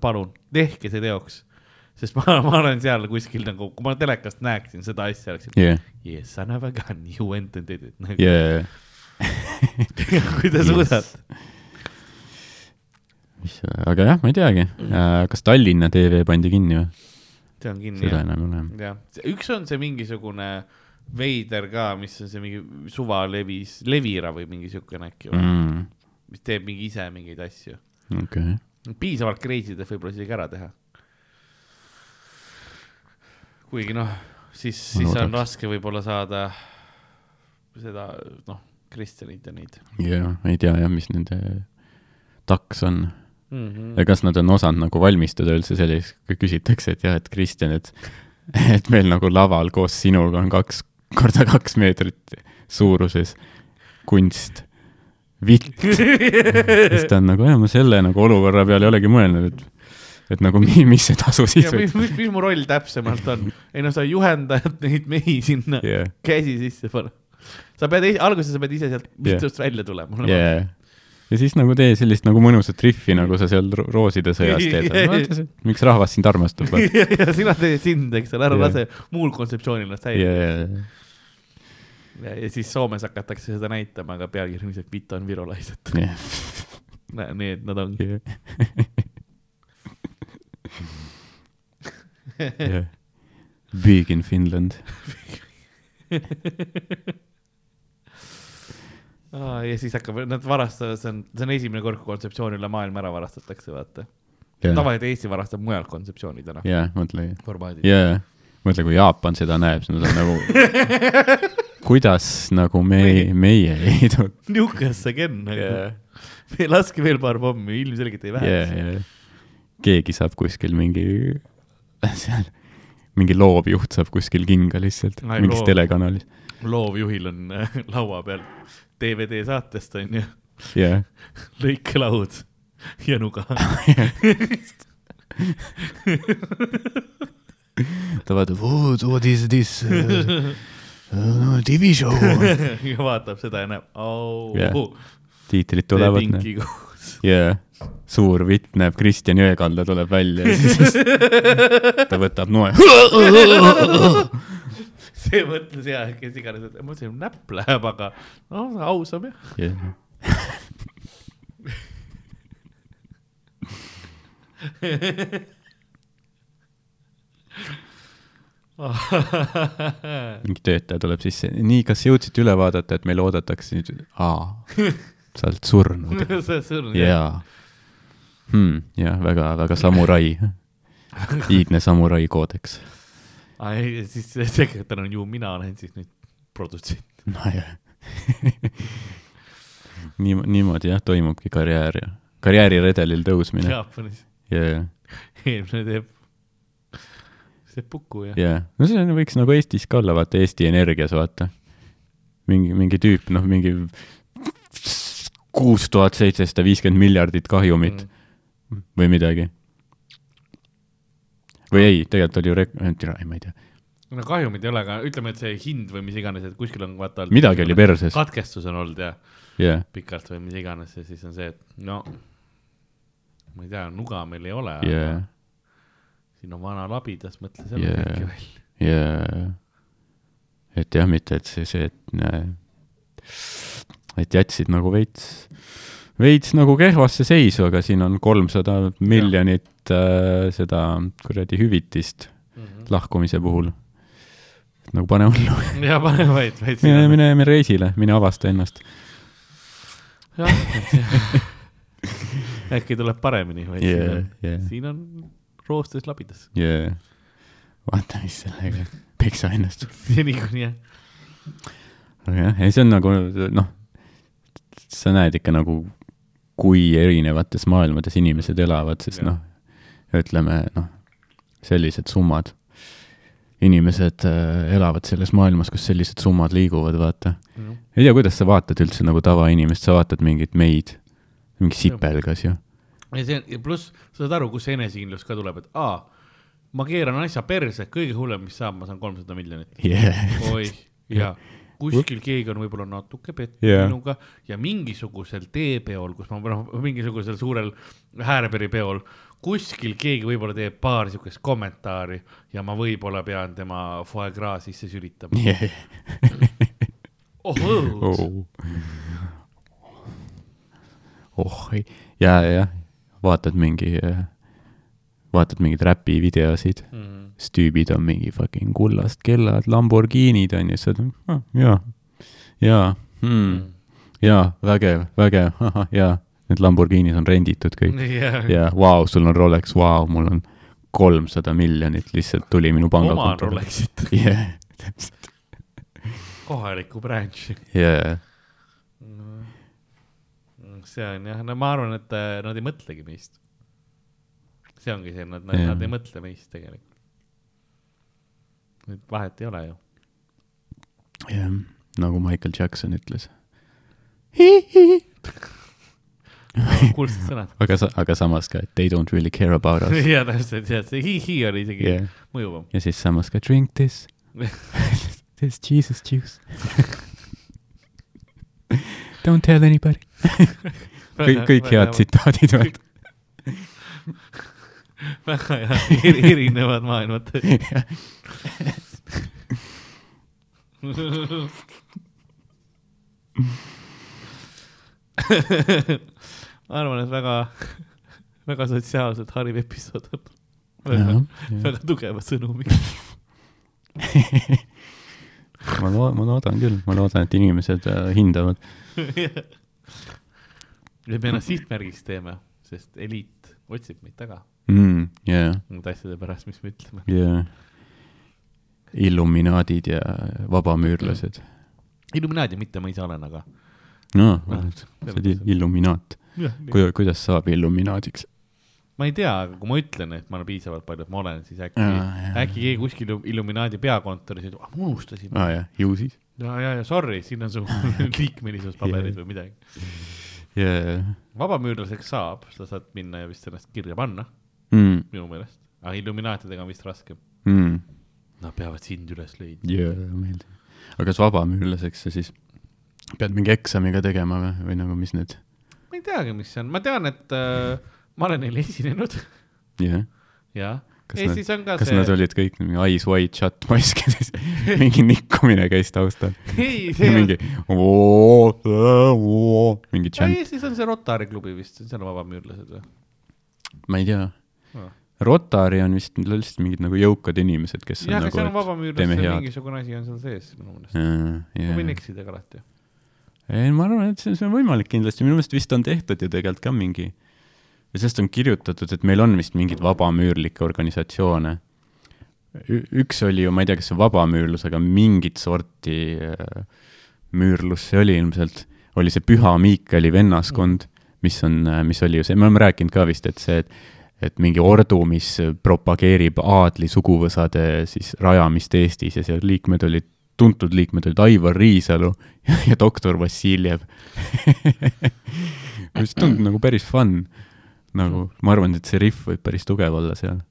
palun, tehke see teoks. sest ma, ma olen seal kuskil nagu, kui ma telekast näeksin seda asja, oleksin jah, yes,, son of a gun, [laughs] you went and did it nagu,. ja, kui te Yes. suudate. mis, aga jah, ma ei teagi, kas Tallinna TV pandi kinni või? see on kinni seda enam ei ole. jah, üks on see mingisugune veider ka, mis on see mingi suvalevis, Levira või mingi siukene äkki või mm., Mm, mis teeb mingi ise mingeid asju. okei, piisavalt et võib-olla isegi ära teha. kuigi noh, siis, Ma siis on raske võib-olla saada seda noh, Kristjanit ja neid ja ei tea jah, mis nende taks on mm. -hmm. ja kas nad on osanud nagu valmistuda üldse selliseks, kui küsitakse, et jah, et Kristjan, et, et meil nagu laval koos sinuga on kaks korda kaks meetrit suuruses kunst, vitt. [laughs] siis ta on nagu, jah, ma selle nagu olukorra peale ei olegi mõelnud, et, et nagu mi, mis see tasu siis ja mis, mis, mu roll täpsemalt on? ei no sa juhendad neid mehi sinna jah, käsi sisse panema. sa pead, alguses sa pead ise sealt Yeah. vitust välja tulema. jaa. ja siis nagu tee sellist nagu mõnusat riffi, nagu sa seal ro- rooside sõjas teed. [laughs] miks rahvas sind armastab? [laughs] ja, sina teed sind, eks ole, ära Jah. lase muul kontseptsioonil ennast häirida. ja, ja, siis Soomes hakatakse seda näitama, aga pealkiri on lihtsalt Vito on virolaised. ja, [laughs] Need nad ongi. ja. jah. Big in Finland. [laughs] ja siis hakkab, nad varastavad, see on, see on esimene kord, kui kontseptsioon üle maailma ära varastatakse, vaata. ja, tavaliselt Eesti varastab mujalt kontseptsiooni täna. ja mõtle, formaadid. ja, mõtle, kui Jaapan seda näeb, siis nad on nagu, [laughs] kuidas nagu me, meie ei tule. nihukas Ken nagu. laske veel paar pommi, ilmselgelt ei vähe. ja keegi saab kuskil mingi, seal mingi loovjuht saab kuskil kinga lihtsalt Ai, mingis loov. telekanalis. loovjuhil on äh, [laughs] laua peal DVD saatest onju, jah, [laughs] lõikelaud ja nuga. [laughs] ta vaatab, what, what is this uh, uh, TV show? [laughs] ja vaatab seda ja näeb, au, tiitrid see tulevad, jaa, suur vitt näeb, Kristjan Jõekalda tuleb välja ja siis ta võtab noe. [laughs] see mõtles ja kes iganes, et ma mõtlesin, näpp läheb, aga noh, ausam jah. yeah.. [laughs] mingi töötaja tuleb sisse, nii, kas jõudsite üle vaadata, et meil oodatakse nüüd, aa, [laughs] sa oled surnud, [laughs] sa oled surnud jaa hmm,. jah, väga, väga samurai, iidne samurai koodeks. ei, siis sekretär on ju mina olen siis nüüd produtsent. nojah. nii, niimoodi jah, toimubki karjäär ja karjääriredelil tõusmine. Jaapanis, ja, eelmine teeb, teeb puku ja. ja, no see on- võiks nagu Eestis ka olla, vaata Eesti Energias, vaata. mingi, mingi tüüp, noh, mingi kuus tuhat seitsesada viiskümmend miljardit kahjumit mm. või midagi. või ei, tegelikult oli ju rek-, ei ma ei tea, no kahjumid ei ole, aga ütleme, et see hind või mis iganes, et kuskil on vaata. midagi oli perses, katkestus on olnud ja jah, pikalt või mis iganes ja siis on see, et no ma ei tea, nuga meil ei ole jah, siin on vana labidas, mõtle selle Jaa. yeah. välja. ja et jah, mitte et see, see, et, et jätsid nagu veits, veits nagu kehvasse seisu, aga siin on kolmsada miljonit äh, seda kuradi hüvitist lahkumise puhul. nagu pane hullu, [laughs] ja pane vaid, vaid mine, mine, mine reisile, mine avasta ennast. jah, [laughs] äkki tuleb paremini, vaid Yeah, siin on yeah., siin on roostes labidas. jaa, vaata, mis sellega, peksa ennast. seni kuni jah, aga jah, ei see on nagu noh, sa näed ikka nagu, kui erinevates maailmades inimesed elavad, sest noh, ütleme noh, sellised summad, inimesed äh, elavad selles maailmas, kus sellised summad liiguvad, vaata. ei tea, kuidas sa vaatad üldse nagu tavainimest, sa vaatad mingit meid, mingi sipelgas ju. Ja see pluss sa saad aru, kust see enesekindlus ka tuleb, et aa, ma keeran asja perse, kõige hullem, mis saab, ma saan kolmsada miljonit. Yeah. oi, ja [laughs] kuskil keegi on võib-olla natuke pettunud yeah. minuga ja mingisugusel teepeol, kus ma noh, mingisugusel suurel hääreperi peol, kuskil keegi võib-olla teeb paar siukest kommentaari ja ma võib-olla pean tema foie gras sisse sülitama. Yeah. [laughs] oh õudus. oh, oh, ja, ja vaatad mingi, vaatad mingeid räpivideosid, Mhm. siis tüübid on mingi fucking kullast kellad, Lamborghinid on ju, siis sa oled ah,, jaa, jaa hmm,, jaa, vägev, vägev, ahah, jaa, need Lamborghinid on renditud kõik jah, ja vau, sul on Rolex, vau, mul on kolmsada miljonit lihtsalt tuli minu oma pangakontole. Rolexit, jah, täpselt, kohalikku branch'i. jaa, see on jah, no ma arvan, et äh, nad ei mõtlegi meist. see ongi see, nad, nad, nad ei mõtle meist tegelikult. et vahet ei ole ju. jah, nagu Michael Jackson ütles. [laughs] kuldsed sõnad. aga sa, aga samas ka, et they don't really care about us [laughs] ja täpselt, jah, see hi-hi oli isegi yeah.. mõjuvam. ja siis samas ka drink this, [laughs] this Jesus juice. Don't tell anybody. kõik, kõik head. tsitaadid, vaata. väga hea, erinevad maailmad. ma arvan, et väga, väga sotsiaalselt hariv episood väga, väga tugeva sõnumiga. ma loo-, ma loodan küll, ma loodan, et inimesed äh, hindavad. [laughs] et me ennast sihtmärgiks teeme, sest eliit otsib meid taga mm,. jaa, nende asjade pärast, mis me ütleme. jaa. Illuminaadid ja vabamüürlased. Illuminaadi, mitte ma ise olen, aga. no Noh,, see oli illuminaat. kui.... kuidas saab illuminaadiks? ma ei tea, aga kui ma ütlen, et ma olen piisavalt palju, et ma olen, siis äkki jaa., äkki keegi kuskil Illuminaadi peakontoris ütleb, ah ma unustasin. jah, ju siis. ja, ja, ja sorry, siin on su [laughs] liikmelisuspaberid või midagi. jaa. vabamüürlaseks saab, sa saad minna ja vist ennast kirja panna, Mm, minu meelest. aga Illuminaatidega on vist raskem. mm. Nad peavad sind üles leidma. jaa, meeldib. aga kas vabamüürlaseks sa siis pead mingi eksamiga tegema või, või nagu mis need? ma ei teagi, mis see on, ma tean, et äh, ma olen neil esinenud jah, ja kas Eestis nad, on ka kas see nad olid kõik mingi eyes wide shut maskides [laughs] mingi nikkumine käis taustal ei, [laughs] see on mingi mingi Ei, chant, Eestis on see Rotary klubi vist, seal on vabamüürlased või? ma ei tea Ah. Rotary on vist lihtsalt mingid nagu jõukad inimesed, kes on jah, aga nagu on et teeme head. mingisugune asi on seal sees minu meelest. Jaa, ma võin eksida ka alati. ei, ma arvan, et see see on võimalik kindlasti, minu meelest vist on tehtud ju tegelikult ka mingi, ja sellest on kirjutatud, et meil on vist mingeid vabamüürlikke organisatsioone. üks oli ju, ma ei tea, kas see vabamüürlus, aga mingit sorti äh, müürlus see oli ilmselt, oli see Püha Miikali vennaskond, mis on, mis oli ju see, me oleme rääkinud ka vist, et see, et et mingi ordu, mis propageerib aadli suguvõsade siis rajamist Eestis ja seal liikmed olid, tuntud liikmed olid Aivar Riisalu ja, [laughs] ja doktor Vassiljev [laughs] mis tundub nagu päris fun. Nagu ma arvan, et see rihv võib päris tugev olla seal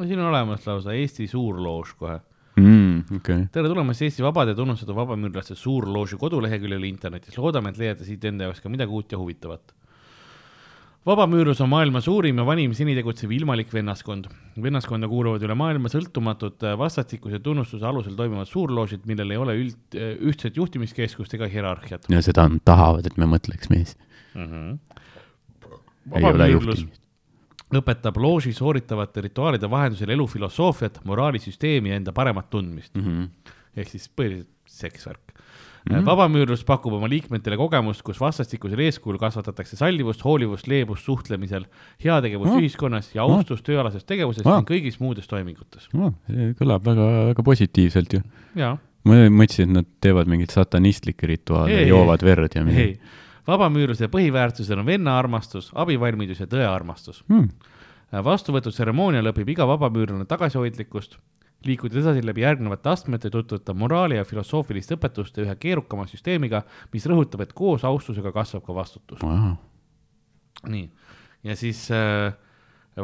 no siin on olemas lausa Eesti suurloož kohe. mm,. okay., tere tulemast Eesti Vabade tunnustatud vabamüürlaste suurlooži koduleheküljele internetis. loodame, et leiate siit enda jaoks ka midagi uut ja huvitavat. vabamüürlus on maailma suurim ja vanim seni tegutsev ilmalik vennaskond. vennaskonda kuuluvad üle maailma sõltumatud vastastikuse tunnustuse alusel toimivad suurloožid, millel ei ole üld, ühtset juhtimiskeskust ega hierarhiat ja seda nad tahavad, et me mõtleks mees. mm. -hmm. juhtimist. õpetab looži sooritavate rituaalide vahendusel elufilosoofiat, moraalisüsteemi ja enda paremat tundmist. Mm -hmm. ehk siis põhiliselt seksvärk mm. -hmm. vabamüürlus pakub oma liikmetele kogemust, kus vastastikusel eeskujul kasvatatakse sallivust, hoolivust, leebust suhtlemisel, heategevust oh. ühiskonnas ja austust tööalases tegevuses oh. ning kõigis muudes toimingutes. See kõlab väga, väga positiivselt ju. ma mõtlesin, et nad teevad mingeid satanistlikke rituaale joovad verd ja ei. Vabamüürluse põhiväärtused on vennaarmastus, abivalmidus ja tõearmastus. hmm.. vastuvõtutseremoonia lõpeb iga vabamüürlane tagasihoidlikkust, liikudes edasi läbi järgnevate astmete, tutvutab moraali ja filosoofiliste õpetuste ühe keerukama süsteemiga, mis rõhutab, et koos austusega kasvab ka vastutus. Nii, ja siis äh,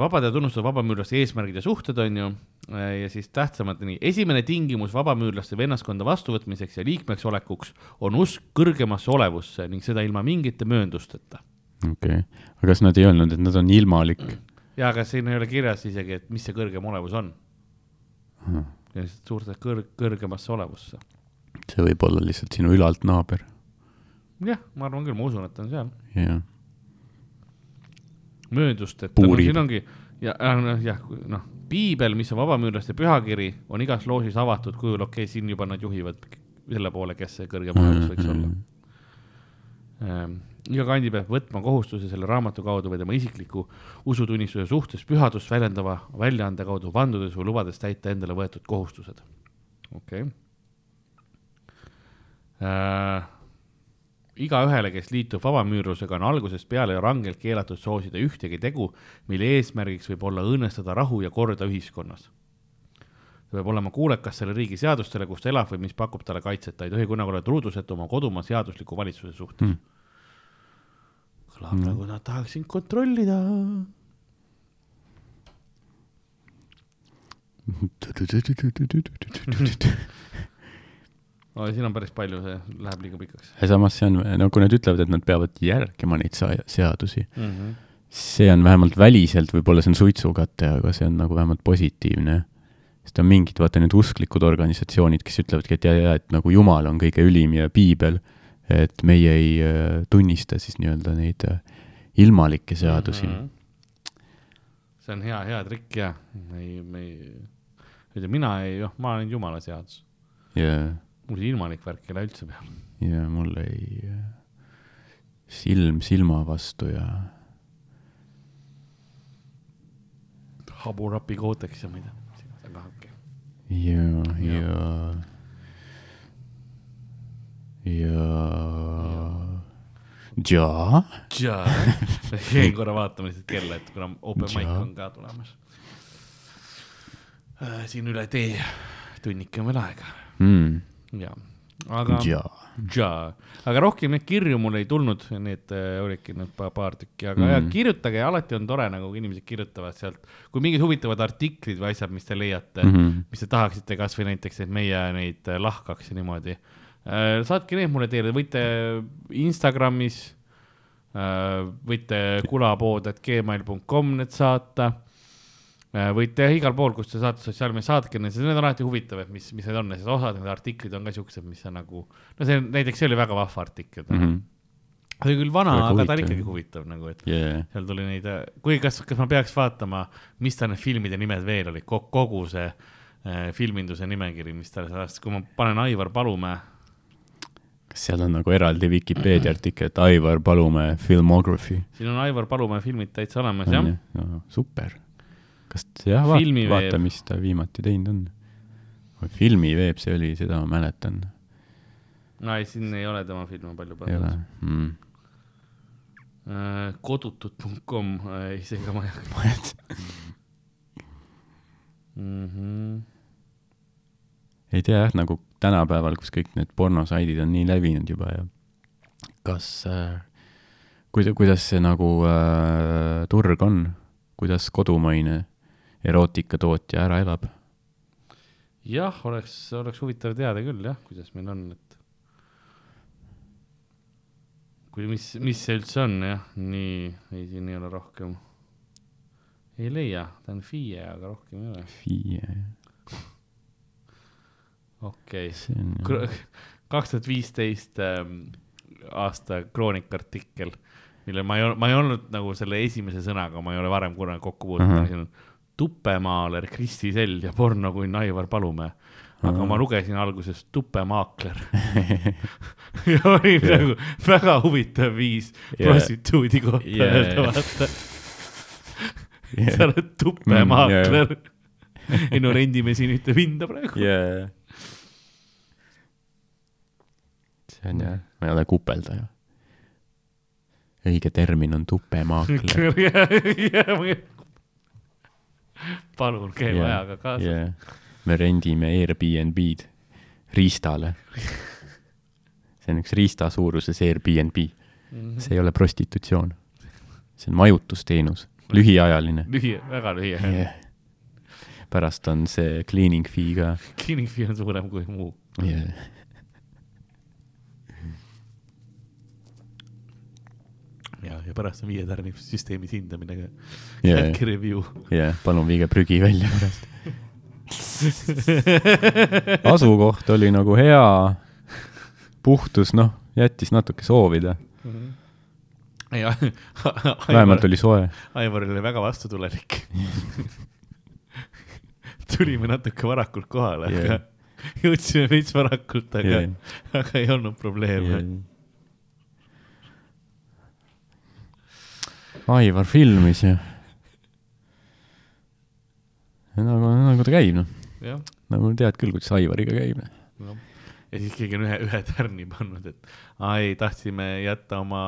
vabade ja tunnustatud vabamüürlaste eesmärgid ja suhted on ju äh, ja siis tähtsamad, nii, esimene tingimus vabamüürlaste vennaskonda vastuvõtmiseks ja liikmeks olekuks on usk kõrgemasse olevusse ning seda ilma mingite mööndusteta. okei okay., aga kas nad ei öelnud, et nad on ilmalik? ja aga siin ei ole kirjas isegi, et mis see kõrgem olevus on. lihtsalt suurde kõrg-, kõrgemasse olevusse. see võib olla lihtsalt sinu ülalt naaber. jah, ma arvan küll, ma usun, et ta on seal. jah, mööndust, et no, siin ongi ja noh, jah, noh, piibel, mis on vabamüürlaste pühakiri, on igas loožis avatud kujul, okei okay,, siin juba nad juhivad selle poole, kes see kõrgem olevus võiks olla. Ähm, iga kandi peab võtma kohustuse selle raamatu kaudu või tema isikliku usutunnistuse suhtes pühadust väljendava väljaande kaudu vandudes või lubades täita endale võetud kohustused. okei okay. äh,. igaühele, kes liitub vabamüürlusega, on algusest peale rangelt keelatud soosida ühtegi tegu, mille eesmärgiks võib olla õõnestada rahu ja korda ühiskonnas ta peab olema kuulekas selle riigi seadustele, kus ta elab või mis pakub talle kaitset, ta ei tohi kunagi olla truudusetu oma kodumaa seadusliku valitsuse suhtes Hmm. mm.. kõlab mm. nagu nad tahaks sind kontrollida. [laughs] no siin on päris palju, see läheb liiga pikaks ja samas see on, no kui nad ütlevad, et nad peavad järgima neid seadusi, mm. -hmm. see on vähemalt väliselt, võib-olla see on suitsukate, aga see on nagu vähemalt positiivne. sest on mingid, vaata need usklikud organisatsioonid, kes ütlevadki, et ja, ja, et nagu Jumal on kõige ülim ja piibel, et meie ei äh, tunnista siis nii-öelda neid äh, ilmalikke seadusi mm. Mhm. see on hea, hea trikk ja me ei, me ei, ütleme mina ei, noh, ma olen jumala seadus, -hmm. Mul see ilmalik värk ei lähe üldse peale. ja mul ei, silm silma vastu ja haburapi kooteks ja ma ei tea, ta kahabki. ja, Ja. ja, ja, ja, jäin korra vaatama lihtsalt kella, et kuna open mic on ka tulemas. siin üle tee tunnike on veel aega mm, ja, aga ja, jaa, aga rohkem neid kirju mul ei tulnud, need äh, olidki need pa- paar tükki, aga mm. ja, Mhm. kirjutage, alati on tore, nagu inimesed kirjutavad sealt, kui mingid huvitavad artiklid või asjad, mis te leiate mm. -hmm. mis te tahaksite kasvõi näiteks, et meie neid äh, lahkaks ja niimoodi. saatke need mulle teile, võite Instagramis, võite kulapood.gmail.com need saata võite igal pool, kus te saate sotsiaalmeedias, saatke need, need on alati huvitavad, mis, mis need on, sest osad need artiklid on ka siuksed, mis on nagu, no see näiteks see oli väga vahva artikkel mm. -hmm. see oli küll vana, aga ta huvitav. ikkagi huvitav nagu, et Yeah. seal tuli neid, kui, kas, kas ma peaks vaatama, mis ta need filmide nimed veel olid, kogu see äh, filminduse nimekiri, mis tal seal, kui ma panen Aivar Palumäe, kas seal on nagu eraldi Vikipeedia artikkel, et Aivar Palumäe filmography siin on Aivar Palumäe filmid täitsa olemas jah no, super. Kas jah, vaata, vaata, mis ta viimati teinud on. filmiveeb see oli, seda ma mäletan, no ei, siin ei ole tema filme palju ei ole pandud. mm.. kodutud.com, isegi ma ei hakka. [laughs] -hmm. ei tea jah, nagu tänapäeval, kus kõik need pornosaidid on nii levinud juba ja kas äh,, kuida-, kuidas see nagu äh, turg on, kuidas kodumaine erootikatootja ära elab? jah, oleks, oleks huvitav teada küll jah, kuidas meil on, et kui, mis, mis see üldse on jah, nii, ei siin ei ole rohkem. ei leia, ta on FIE, aga rohkem ei ole, FIE, okei on okay.. kaks tuhat viisteist ähm, aasta kroonika artikkel, mille ma ei, ma ei olnud nagu selle esimese sõnaga, ma ei ole varem kunagi kokku puutunud uh -huh., tupemaaler Kristi Sell ja pornokunn Aivar Palumäe. aga Ahah. ma lugesin alguses tupemaakler [laughs] ja oli nagu väga huvitav viis Yeah. prostituudi kohta Yeah. öelda, vaata. Yeah. sa oled tupemaakler. ei no rendime siin ühte pinda praegu. yeah.. see on jah, ma ei ole kupeldaja. õige termin on tupemaakler. [laughs] [laughs] palun käi ajaga kaasa. yeah.. me rendime Airbnb-d riistale. [laughs] see on üks riista suuruses Airbnb, Mhm. see ei ole prostitutsioon. see on majutusteenus, lühiajaline lühi, väga lühi yeah.. pärast on see cleaning fee ka [laughs] cleaning fee on suurem kui muu. yeah.. ja, ja pärast on viietärnisüsteemis hindamine ka. Yeah. jätke review. jah, palun viige prügi välja pärast. [laughs] asukoht oli nagu hea, puhtus, noh, jättis natuke soovida, ja [laughs] vähemalt oli soe. Aivar oli väga vastutulelik. [laughs] tulime natuke varakult kohale Yeah. yeah., aga jõudsime veits varakult, aga Yeah. yeah., aga ei olnud probleeme yeah.. Aivar filmis ja nagu, nagu ta käib, noh, nagu tead küll, kuidas Aivariga käib. noh. ja siis keegi on ühe, ühe tärni pannud, et aa ei, tahtsime jätta oma,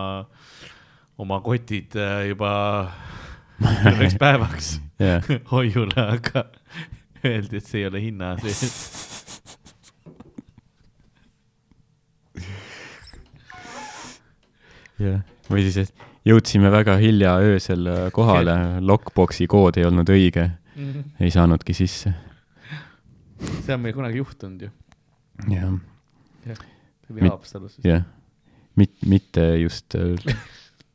oma kotid äh, juba üheks [laughs] päevaks [laughs] hoiule, aga öeldi, et see ei ole hinna sees. jah, või siis, et jõudsime väga hilja öösel äh, kohale, [laughs] lockbox'i kood ei olnud õige, ei saanudki sisse. see on meil kunagi juhtunud ju, jah, see oli Haapsalus. jah, mit-, mitte just äh,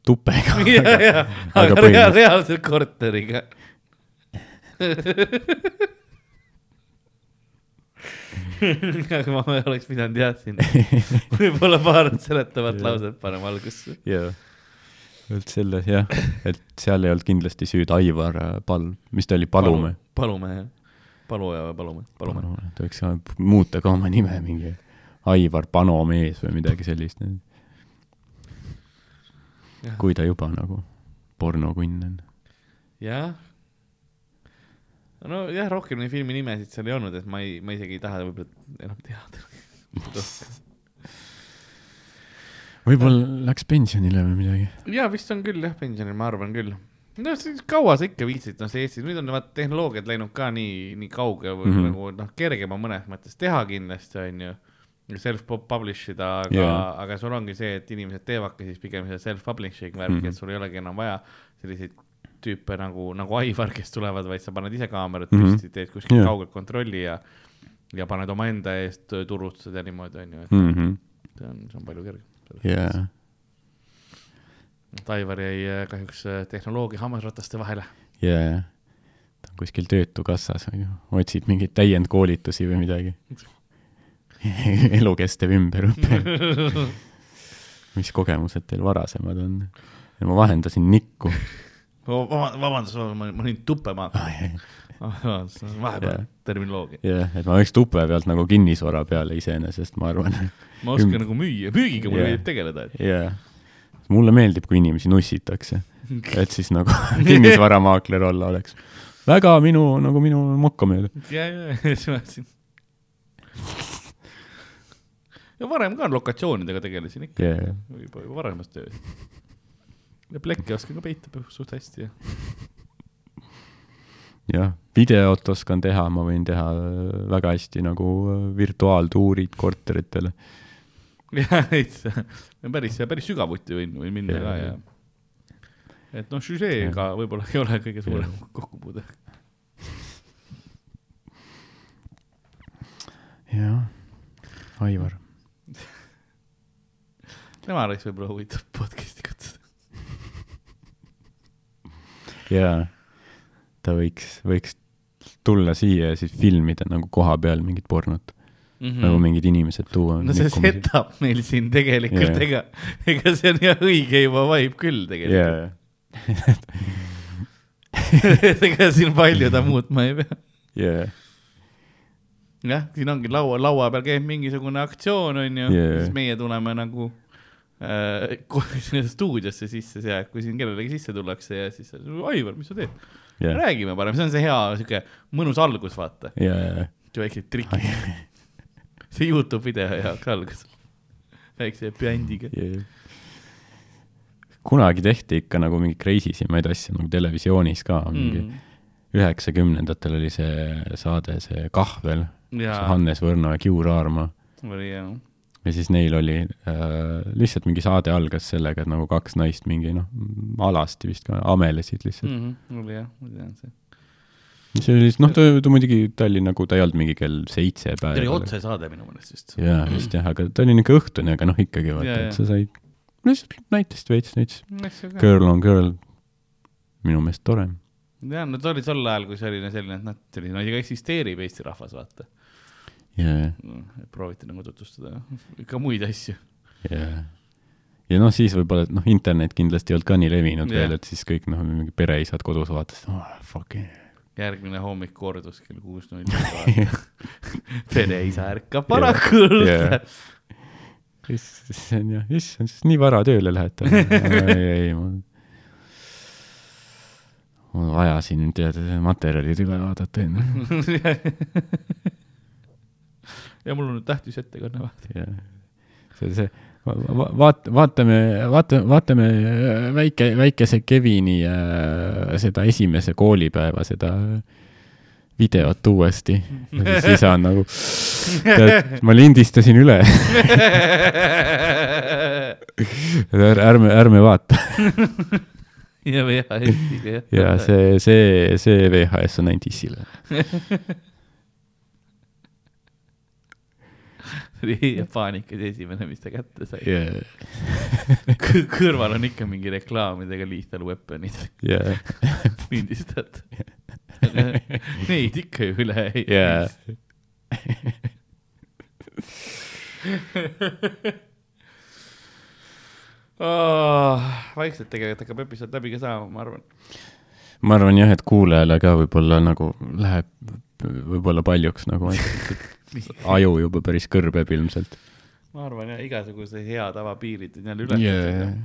tupega ja, aga aga rea- reaalselt korteriga. [laughs] aga ma oleks pidanud jah siin [laughs] võib-olla paar seletavat Jah. lauset panema algusse. jaa, et selles jah, et seal ei olnud kindlasti süüd Aivar äh, Pal-, mis ta oli, Palumäe. Palumäe jah, Paluja või Palumäe, Palumäe. ta võiks muuta ka oma nime mingi Aivar Panomees või midagi sellist, kui ta juba nagu pornokunn on. jah. nojah, rohkem neid filmi nimesid seal ei olnud, et ma ei, ma isegi ei taha võib-olla enam teada. [laughs] [laughs] võib-olla läks pensionile või midagi. ja vist on küll jah, pensionil, ma arvan küll. no siis kaua sa ikka viitsid, noh see Eestis, nüüd on vaata tehnoloogiad läinud ka nii, nii kauge või mm Mhm. -hmm. nagu noh, kergem on mõnes mõttes teha kindlasti onju. Self-publish ida, aga yeah., aga sul ongi see, et inimesed teevadki siis pigem seda self-publishing värki mm, Mhm. -hmm. et sul ei olegi enam vaja selliseid tüüpe nagu, nagu Aivar, kes tulevad, vaid sa paned ise kaamerad Mhm. püsti, teed kuskil Jaa. kaugelt kontrolli ja ja paned omaenda eest turustad ja niimoodi onju, et Mhm. see on, see on palju kergem. jaa, et Aivar jäi äh, kahjuks äh, tehnoloogia hammasrataste vahele. jaa. kuskil Töötukassas on ju, otsib mingeid täiendkoolitusi või midagi. [laughs] elukestev ümberõpe, [laughs] mis kogemused teil varasemad on? ma vahendasin nikku. [laughs] vabandust, ma ma olin tupemaa. vahepeal Jah. terminoloogia. jah, et ma võiks tupe pealt nagu kinnisvara peale iseenesest, ma arvan. ma oskan Üm- nagu müüa, müügiga mulle meeldib tegeleda, jah, mulle meeldib, kui inimesi nussitakse, [laughs] et siis nagu kinnisvaramaakler olla oleks väga minu, nagu minu mokkamööda. ja, ja, ja siis ma mõtlesin. ja varem ka lokatsioonidega tegelesin ikka Yeah. juba, juba varemas töös. ja plekke oskan ka peita suht hästi ja. jah, videot oskan teha, ma võin teha äh, väga hästi nagu äh, virtuaaltuurid korteritele. ja veits, päris, päris sügavuti võin, võin minna Jaa, ka ja jah.. et noh, süžeega võib-olla ei ole kõige suurem kokkupuude. jah, Aivar. tema oleks võib-olla huvitav podcast'i kutsuda. jaa, ta võiks, võiks tulla siia ja siis filmida nagu koha peal mingit pornot mm, -hmm. nagu mingid inimesed tuua. No see setup meil siin tegelikult Jaa. ega, ega see on jah õige juba vibe küll tegelikult. jaa, [laughs] ega siin palju ta muutma ei pea. jaa, jah, siin ongi laua, laua peal käib mingisugune aktsioon, onju Jaa. siis meie tuleme nagu äh, kohe [laughs] sinna stuudiosse sisse, see, kui siin kellelegi sisse tullakse ja siis Aivar, mis sa teed? jaa, räägime parem, see on see hea sihuke mõnus algus, vaata, jaa, jaa, väiksed trikid. see Youtube video jaoks algus, väikse bändiga. jaa. kunagi tehti ikka nagu mingeid crazy simaid asju nagu televisioonis ka mingi Mm. üheksakümnendatel oli see saade, see Kahvel, jaa, Hannes Võrno ja Kiur Aarma oli jah. Ja siis neil oli äh, lihtsalt mingi saade algas sellega, et nagu kaks naist mingi noh, alasti vist ka amelesid lihtsalt mm.. oli jah, ma tean see. see oli, noh, ta, ta muidugi, ta oli nagu, ta ei olnud mingi kell seitse see oli päeval. otsesaade minu meelest vist. jaa, vist jah, aga ta oli niisugune õhtune, aga noh, ikkagi Jaa, vaata, jaa. et sa said, lihtsalt näitasid veits, näitasid girl on girl, minu meelest tore. jah, no ta oli tol ajal, kui see oli selline, et noh, selline asi ka eksisteerib Eesti rahvas, vaata. jaa, prooviti nagu tutvustada ka muid asju. jaa. ja noh, siis võib-olla, et noh, internet kindlasti ei olnud ka nii levinud Jah. veel, et siis kõik noh, mingi pereisad kodus vaatasid oh,, fucking järgmine hommik kordus kell kuus null null. [laughs] pereisa ärkab varakult Jaa. issand jah, issand, siis nii vara tööle lähete. ei, ei, ma, mul on vaja siin tead materjalid üle vaadata [laughs] enne. [laughs] ja mul on nüüd tähtis ettekanne vaata. ja see, see va- va- vaat-, vaatame, vaata, vaatame äh, väike, väikese Kevini äh, seda esimese koolipäeva seda videot uuesti. [laughs] ja siis on nagu, tead, ma lindistasin üle, [laughs] ärme, ärme vaata. ja VHS-iga jah. ja. see, see, see VHS on ainult issile. Oli paanikas esimene, mis ta kätte sai yeah.. kõrval on ikka mingi reklaamidega Lethal Weaponid Yeah. [laughs] lindistad. Neid ikka ju üle ei Yeah. oh,. vaikselt tegelikult hakkab episood läbi ka saama, ma arvan. ma arvan jah, et kuulajale ka võib-olla nagu läheb võib-olla paljuks nagu, aju juba päris kõrbeb ilmselt. ma arvan jah, igasuguse hea tava piirid on jälle yeah. ületatud.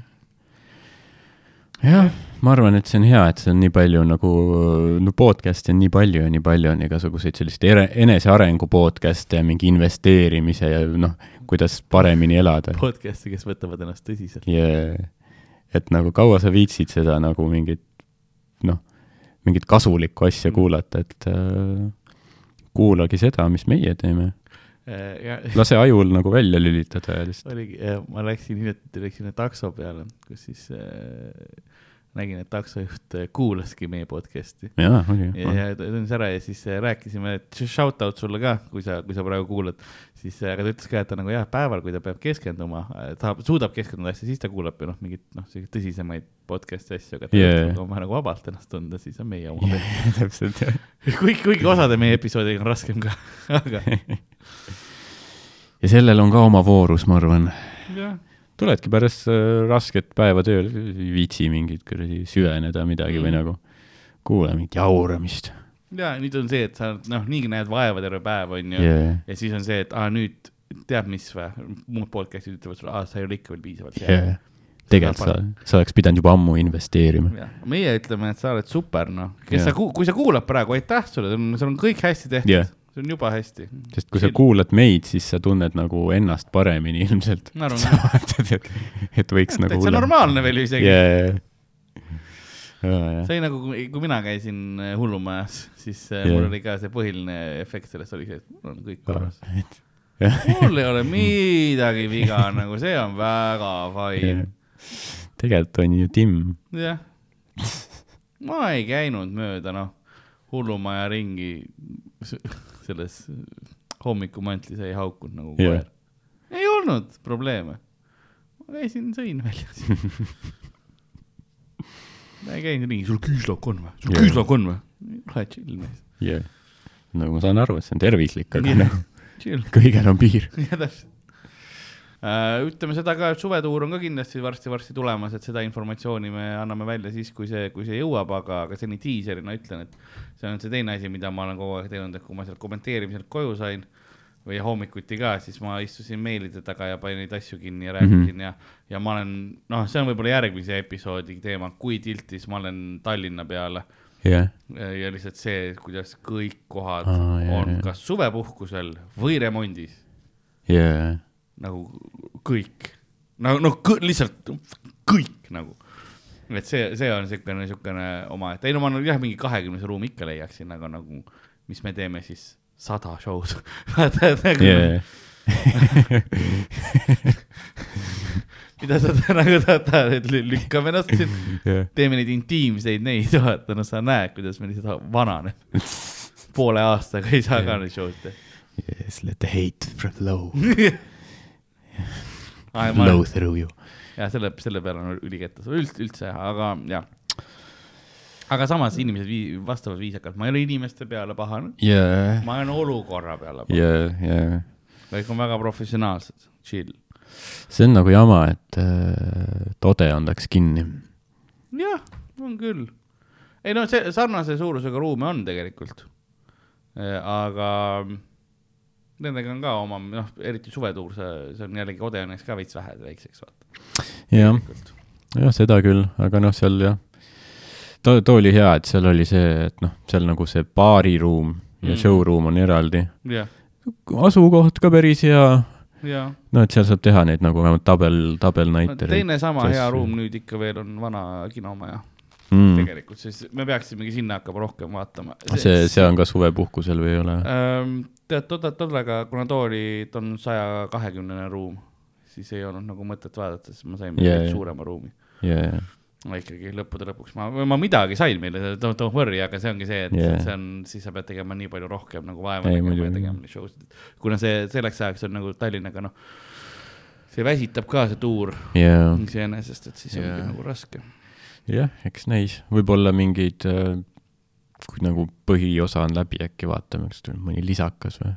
jah, ma arvan, et see on hea, et see on nii palju nagu, no podcast'e on nii palju ja nii palju on igasuguseid selliseid enesearengu podcast'e ja mingi investeerimise ja noh, kuidas paremini elada. podcast'i, kes võtavad ennast tõsiselt. yeah.. et nagu kaua sa viitsid seda nagu mingit noh, mingit kasulikku asja kuulata, et äh, kuulagi seda, mis meie teeme. ja [laughs] lase ajul nagu välja lülitada ja lihtsalt, oligi, ma läksin hiljuti, läksin takso peale, kus siis äh, nägin, et taksojuht äh, kuulaski meie podcast'i. jaa, oli. ja, ja tundis ära ja siis äh, rääkisime, et shout out sulle ka, kui sa, kui sa praegu kuulad, siis, aga ta ütles ka, et ta nagu jah, päeval, kui ta peab keskenduma, tahab, suudab keskenduda hästi, siis ta kuulab ju noh, mingeid noh, selliseid tõsisemaid podcast'i asju, aga Yeah. yeah. kui on vaja nagu vabalt ennast tunda, siis on meie oma yeah. [laughs] täpselt, jah. [laughs] kuigi, kuigi osade meie episoodidega on raskem ka, [laughs] aga ja sellel on ka oma voorus, ma arvan. jah, tuledki pärast äh, rasket päeva tööl, ei viitsi mingit kuradi süveneda midagi või Mm. nagu kuula mingit jauramist ja nüüd on see, et sa noh, niigi näed vaeva terve päev, onju yeah.. ja siis on see, et aa nüüd tead mis või, muud podcast'id ütlevad sulle, aa sa ei ole ikka veel piisavalt Yeah. tegelikult sa, sa oleks pidanud juba ammu investeerima. meie ütleme, et sa oled super, noh, kes yeah. sa, kui sa kuulad praegu, aitäh sulle, sul on kõik hästi tehtud yeah., see on juba hästi. sest kui sa kuulad meid, siis sa tunned nagu ennast paremini ilmselt. sa vaatad, et, et võiks [laughs] nagu täitsa normaalne veel isegi yeah.. See oli nagu, kui mina käisin äh, hullumajas, siis yeah. Jah. mul oli ka see põhiline efekt sellest oli see, et mul on kõik korras. mul ei ole midagi viga, nagu see on väga fine. tegelikult on ju Tim. jah, ma ei käinud mööda, noh, hullumaja ringi selles hommikumantlis ei haukunud nagu koer. ei olnud probleeme. ma käisin, sõin väljas. [laughs] käinud ringi, sul küüslauk on või? sul Jah. küüslauk on või? ole chill mees, Yeah. nagu ma saan aru, et see on tervislik, aga Jah. noh, kõigel on piir. [laughs] jah, täpselt. ütleme seda ka, et suvetuur on ka kindlasti varsti-varsti tulemas, et seda informatsiooni me anname välja siis, kui see, kui see jõuab, aga, aga seni diiserina ütlen, et see on see teine asi, mida ma olen kogu aeg teinud, et kui ma sealt kommenteerimiselt koju sain või hommikuti ka, siis ma istusin meilide taga ja panin neid asju kinni ja rääkisin mm -hmm. ja, ja ma olen, noh, see on võib-olla järgmise episoodi teema, kui tiltis ma olen Tallinna peale jah, ja lihtsalt see, kuidas kõik kohad ah, jaa, on jaa. kas suvepuhkusel või remondis ja, nagu kõik, no, no kõ, lihtsalt kõik nagu. et see, see on siukene, siukene omaette, ei no ma jah, mingi kahekümnese ruumi ikka leiaksin, aga nagu, mis me teeme siis, sada show'd. nagu ja, [laughs] mida sa nagu tahad, et lü- lükkame ennast siin, ja, teeme neid intiimseid neid, [laughs] vaata, no sa näed, kuidas me lihtsalt vananeme. poole aastaga ei saa ka neid show'd teha. yes, let the hate flow, [laughs] flow through you. selle, selle peale on ülikettas, üldse, üldse, aga jah. Aga samas inimesed vii- vastavad viisakalt, ma ei ole inimeste peale pahane, ja, ma olen olukorra peale pahane, ja, ja kõik on väga professionaalsed, chill. see on nagu jama, et äh, Todeon läks kinni. jah, on küll. ei no see sarnase suurusega ruume on tegelikult. aga nendega on ka oma, noh, eriti suvetuur, see, see on jällegi Odeonis ka veits vähe väikseks, vaata. jah, jah, seda küll, aga noh, seal jah, too, too oli hea, et seal oli see, et noh, seal nagu see baariruum ja Mm. showroom on eraldi. jah, asukoht ka päris hea, ja. no et seal saab teha neid nagu vähemalt tabel, tabelnaitereid teine sama Sest- hea ruum nüüd ikka veel on vana kinomaja mm.. tegelikult, siis me peaksimegi sinna hakkama rohkem vaatama. see, see on ka suvepuhkusel või ei ole? Ähm, tead, Toda, Todaga, kuna too oli, ta on saja kahekümnene ruum, siis ei olnud nagu mõtet vaadata, sest ma sain yeah, jaa. suurema ruumi. jaa, ma ikkagi lõppude lõpuks, ma, ma midagi sain meile, don't, don't worry, aga see ongi see, et yeah. see on, siis sa pead tegema nii palju rohkem nagu vaeva nägema ja tegema neid show sid. kuna see selleks ajaks on nagu Tallinnaga, noh, see väsitab ka see tuur jaa, iseenesest, et siis Jaa. ongi nagu raske. jah, eks näis, võib-olla mingeid, kui nagu põhiosa on läbi, äkki vaatame, kas tuleb mõni lisakas või?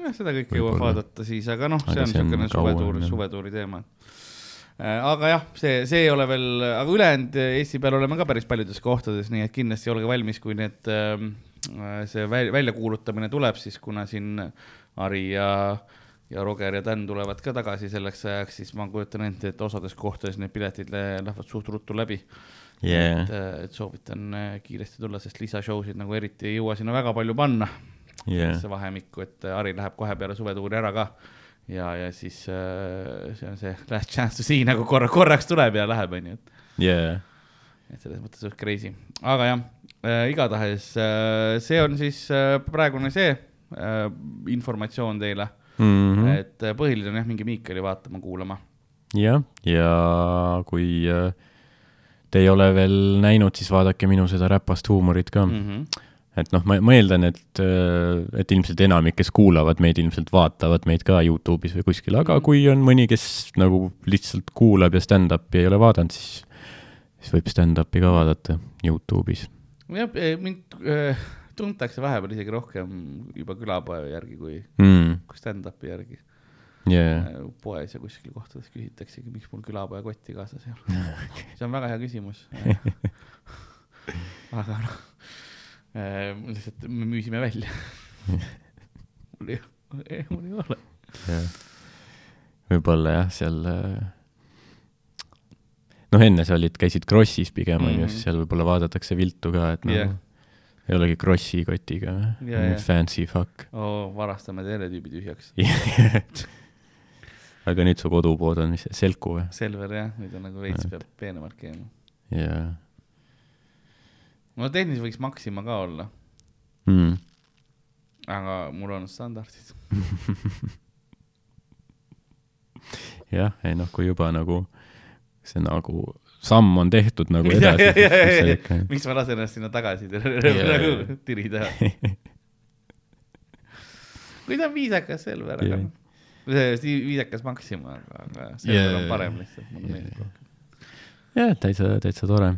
jah, seda kõike jõuab vaadata siis, aga noh, see on niisugune kauem, suvetuur, jah. suvetuuri teema. Aga jah, see, see ei ole veel, aga ülejäänud Eesti peal oleme ka päris paljudes kohtades, nii et kindlasti olge valmis, kui need, see väl- väljakuulutamine tuleb, siis kuna siin Ari ja, ja Roger ja Dan tulevad ka tagasi selleks ajaks, siis ma kujutan ette, et osades kohtades need piletid lä- lähevad suht ruttu läbi. Jaa. Et, et soovitan äh, kiiresti tulla, sest lisashowsid nagu eriti ei jõua sinna väga palju panna. Jaa, sellesse vahemikku, et Ari läheb kohe peale suvetuuri ära ka. ja, ja siis äh, see on see last chance to see nagu korra, korraks tuleb ja läheb, onju, et, jaa, et selles mõttes suht crazy. aga jah äh,, igatahes äh, see on siis äh, praegune see äh, informatsioon teile mm. -hmm. et äh, põhiline on jah, minge Miikali vaatama, kuulama. jah, ja kui äh, te ei ole veel näinud, siis vaadake minu seda räpast huumorit ka mm.. -hmm. Et noh, ma, ma eeldan, et, et ilmselt enamik, kes kuulavad meid, ilmselt vaatavad meid ka Youtube'is või kuskil, aga kui on mõni, kes nagu lihtsalt kuulab ja stand-up'i ei ole vaadanud, siis, siis võib stand-up'i ka vaadata Youtube'is. jah, mind äh, tuntakse vahepeal isegi rohkem juba külapoe järgi kui, Mm, kui stand-up'i järgi yeah.. Äh, poes ja kuskil kohtades küsitaksegi, miks mul külapoe kotti kaasas ei ole. [laughs] see on väga hea küsimus. [laughs] aga noh, lihtsalt me müüsime välja. mul ei, mul ei ole. võib-olla jah, seal äh, noh, enne sa olid, käisid Krossis pigem onju mm. -hmm., siis seal võib-olla vaadatakse viltu ka, et nagu yeah. ei olegi Krossi kotiga Jah, jah. fancy fuck. oo, varastame teletüübi tühjaks. [laughs] aga nüüd su kodupood on mis Selku või? Selver jah, nüüd on nagu veits peab peenemalt käima. jaa no tehniliselt võiks Maxima ka olla, mm.. aga mul on standardid. [laughs] jah, ei noh, kui juba nagu see nagu samm on tehtud nagu edasi ikka miks ma lasen ennast sinna tagasi [laughs] [laughs] nagu tirida? kui ta on viisakas Selver, aga noh, see viisakas Maxima, aga, aga Selver Ja, on parem lihtsalt, mulle meeldib rohkem. jah, täitsa, täitsa tore.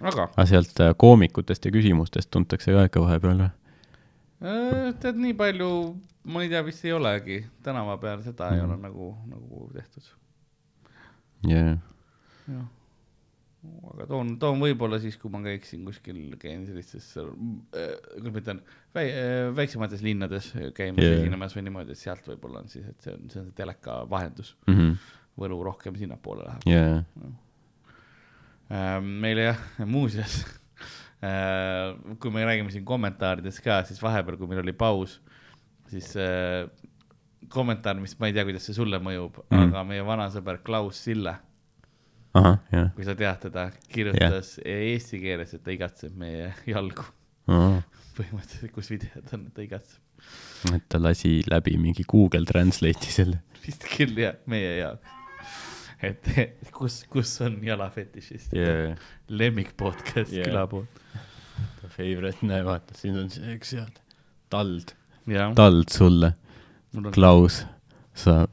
aga aga sealt äh, koomikutest ja küsimustest tuntakse ka ikka vahepeal või? äh, tead, nii palju, ma ei tea, vist ei olegi, tänava peal seda ei Mhm. ole nagu, nagu tehtud. jah, jah, aga toon, toon võib-olla siis, kui ma käiksin kuskil, käin sellistes, kuidas ma ütlen, väiksemates linnades käimas yeah. esinemas või niimoodi, et sealt võib-olla on siis, et see on, see on see teleka vahendus, Mhm. Võlu rohkem sinnapoole läheb. jaa, meile jah, [laughs] muuseas, kui me räägime siin kommentaaridest ka, siis vahepeal, kui meil oli paus, siis äh, kommentaar, mis ma ei tea, kuidas see sulle mõjub mm., aga meie vana sõber Klaus Sille jah. kui sa tead teda, kirjutas yeah. eesti keeles, et ta igatseb meie jalgu. põhimõtteliselt, kus videod on, ta igatseb. et ta lasi läbi mingi Google Translate'i selle. vist küll jah, meie jaoks. Et [laughs] kus, kus on jalafetišist jaa, lemmik podcast Yeah. yeah. külapool. favorite, näe vaata, siin on see üks head tald, jah, tald sulle, Klaus, sa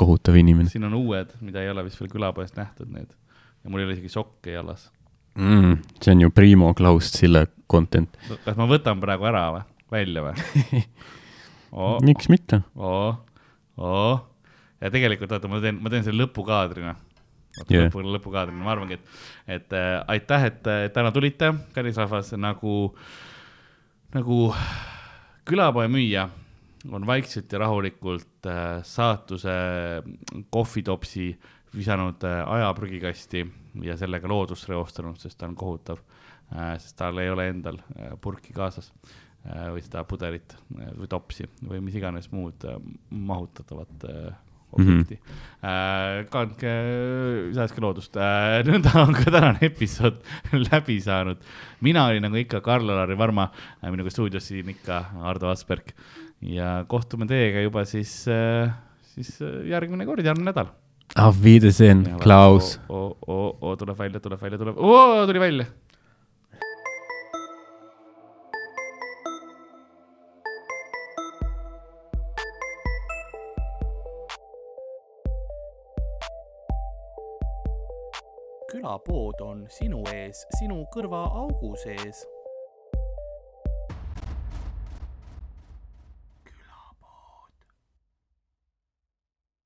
kohutav inimene siin on uued, mida ei ole vist veel külapoest nähtud, need. ja mul ei ole isegi sokke jalas. mm,. see on ju Primo Klaus Sille content. kas ma võtan praegu ära või, välja või? [laughs] oo, miks mitte? oo, oo. Ja tegelikult oota, ma teen, ma teen selle lõpukaadrina. Jah. lõpu, lõpukaadrina, ma arvangi, et, et äh, aitäh, et äh, täna tulite, kallis rahvas, nagu, nagu külapoe müüja on vaikselt ja rahulikult äh, saatuse kohvitopsi visanud äh, aja prügikasti ja sellega loodust reostanud, sest ta on kohutav äh,, sest tal ei ole endal äh, purki kaasas äh, või seda pudelit äh, või topsi või mis iganes muud äh, mahutatavat äh, objekti mm. -hmm. kandke, säästke loodust äh,, nõnda on ka tänane episood [laughs] läbi saanud. mina olin nagu ikka Karl-Alari Varma, minuga stuudios siin ikka Ardo Asperg ja kohtume teiega juba siis, siis äh, järgmine kord, järgmine nädal. Auf Wiedersehen, Klaus. oo, oo, oo, tuleb välja, tuleb välja, tuleb, oo, tuli välja. Külapood on sinu ees, sinu kõrvaaugu sees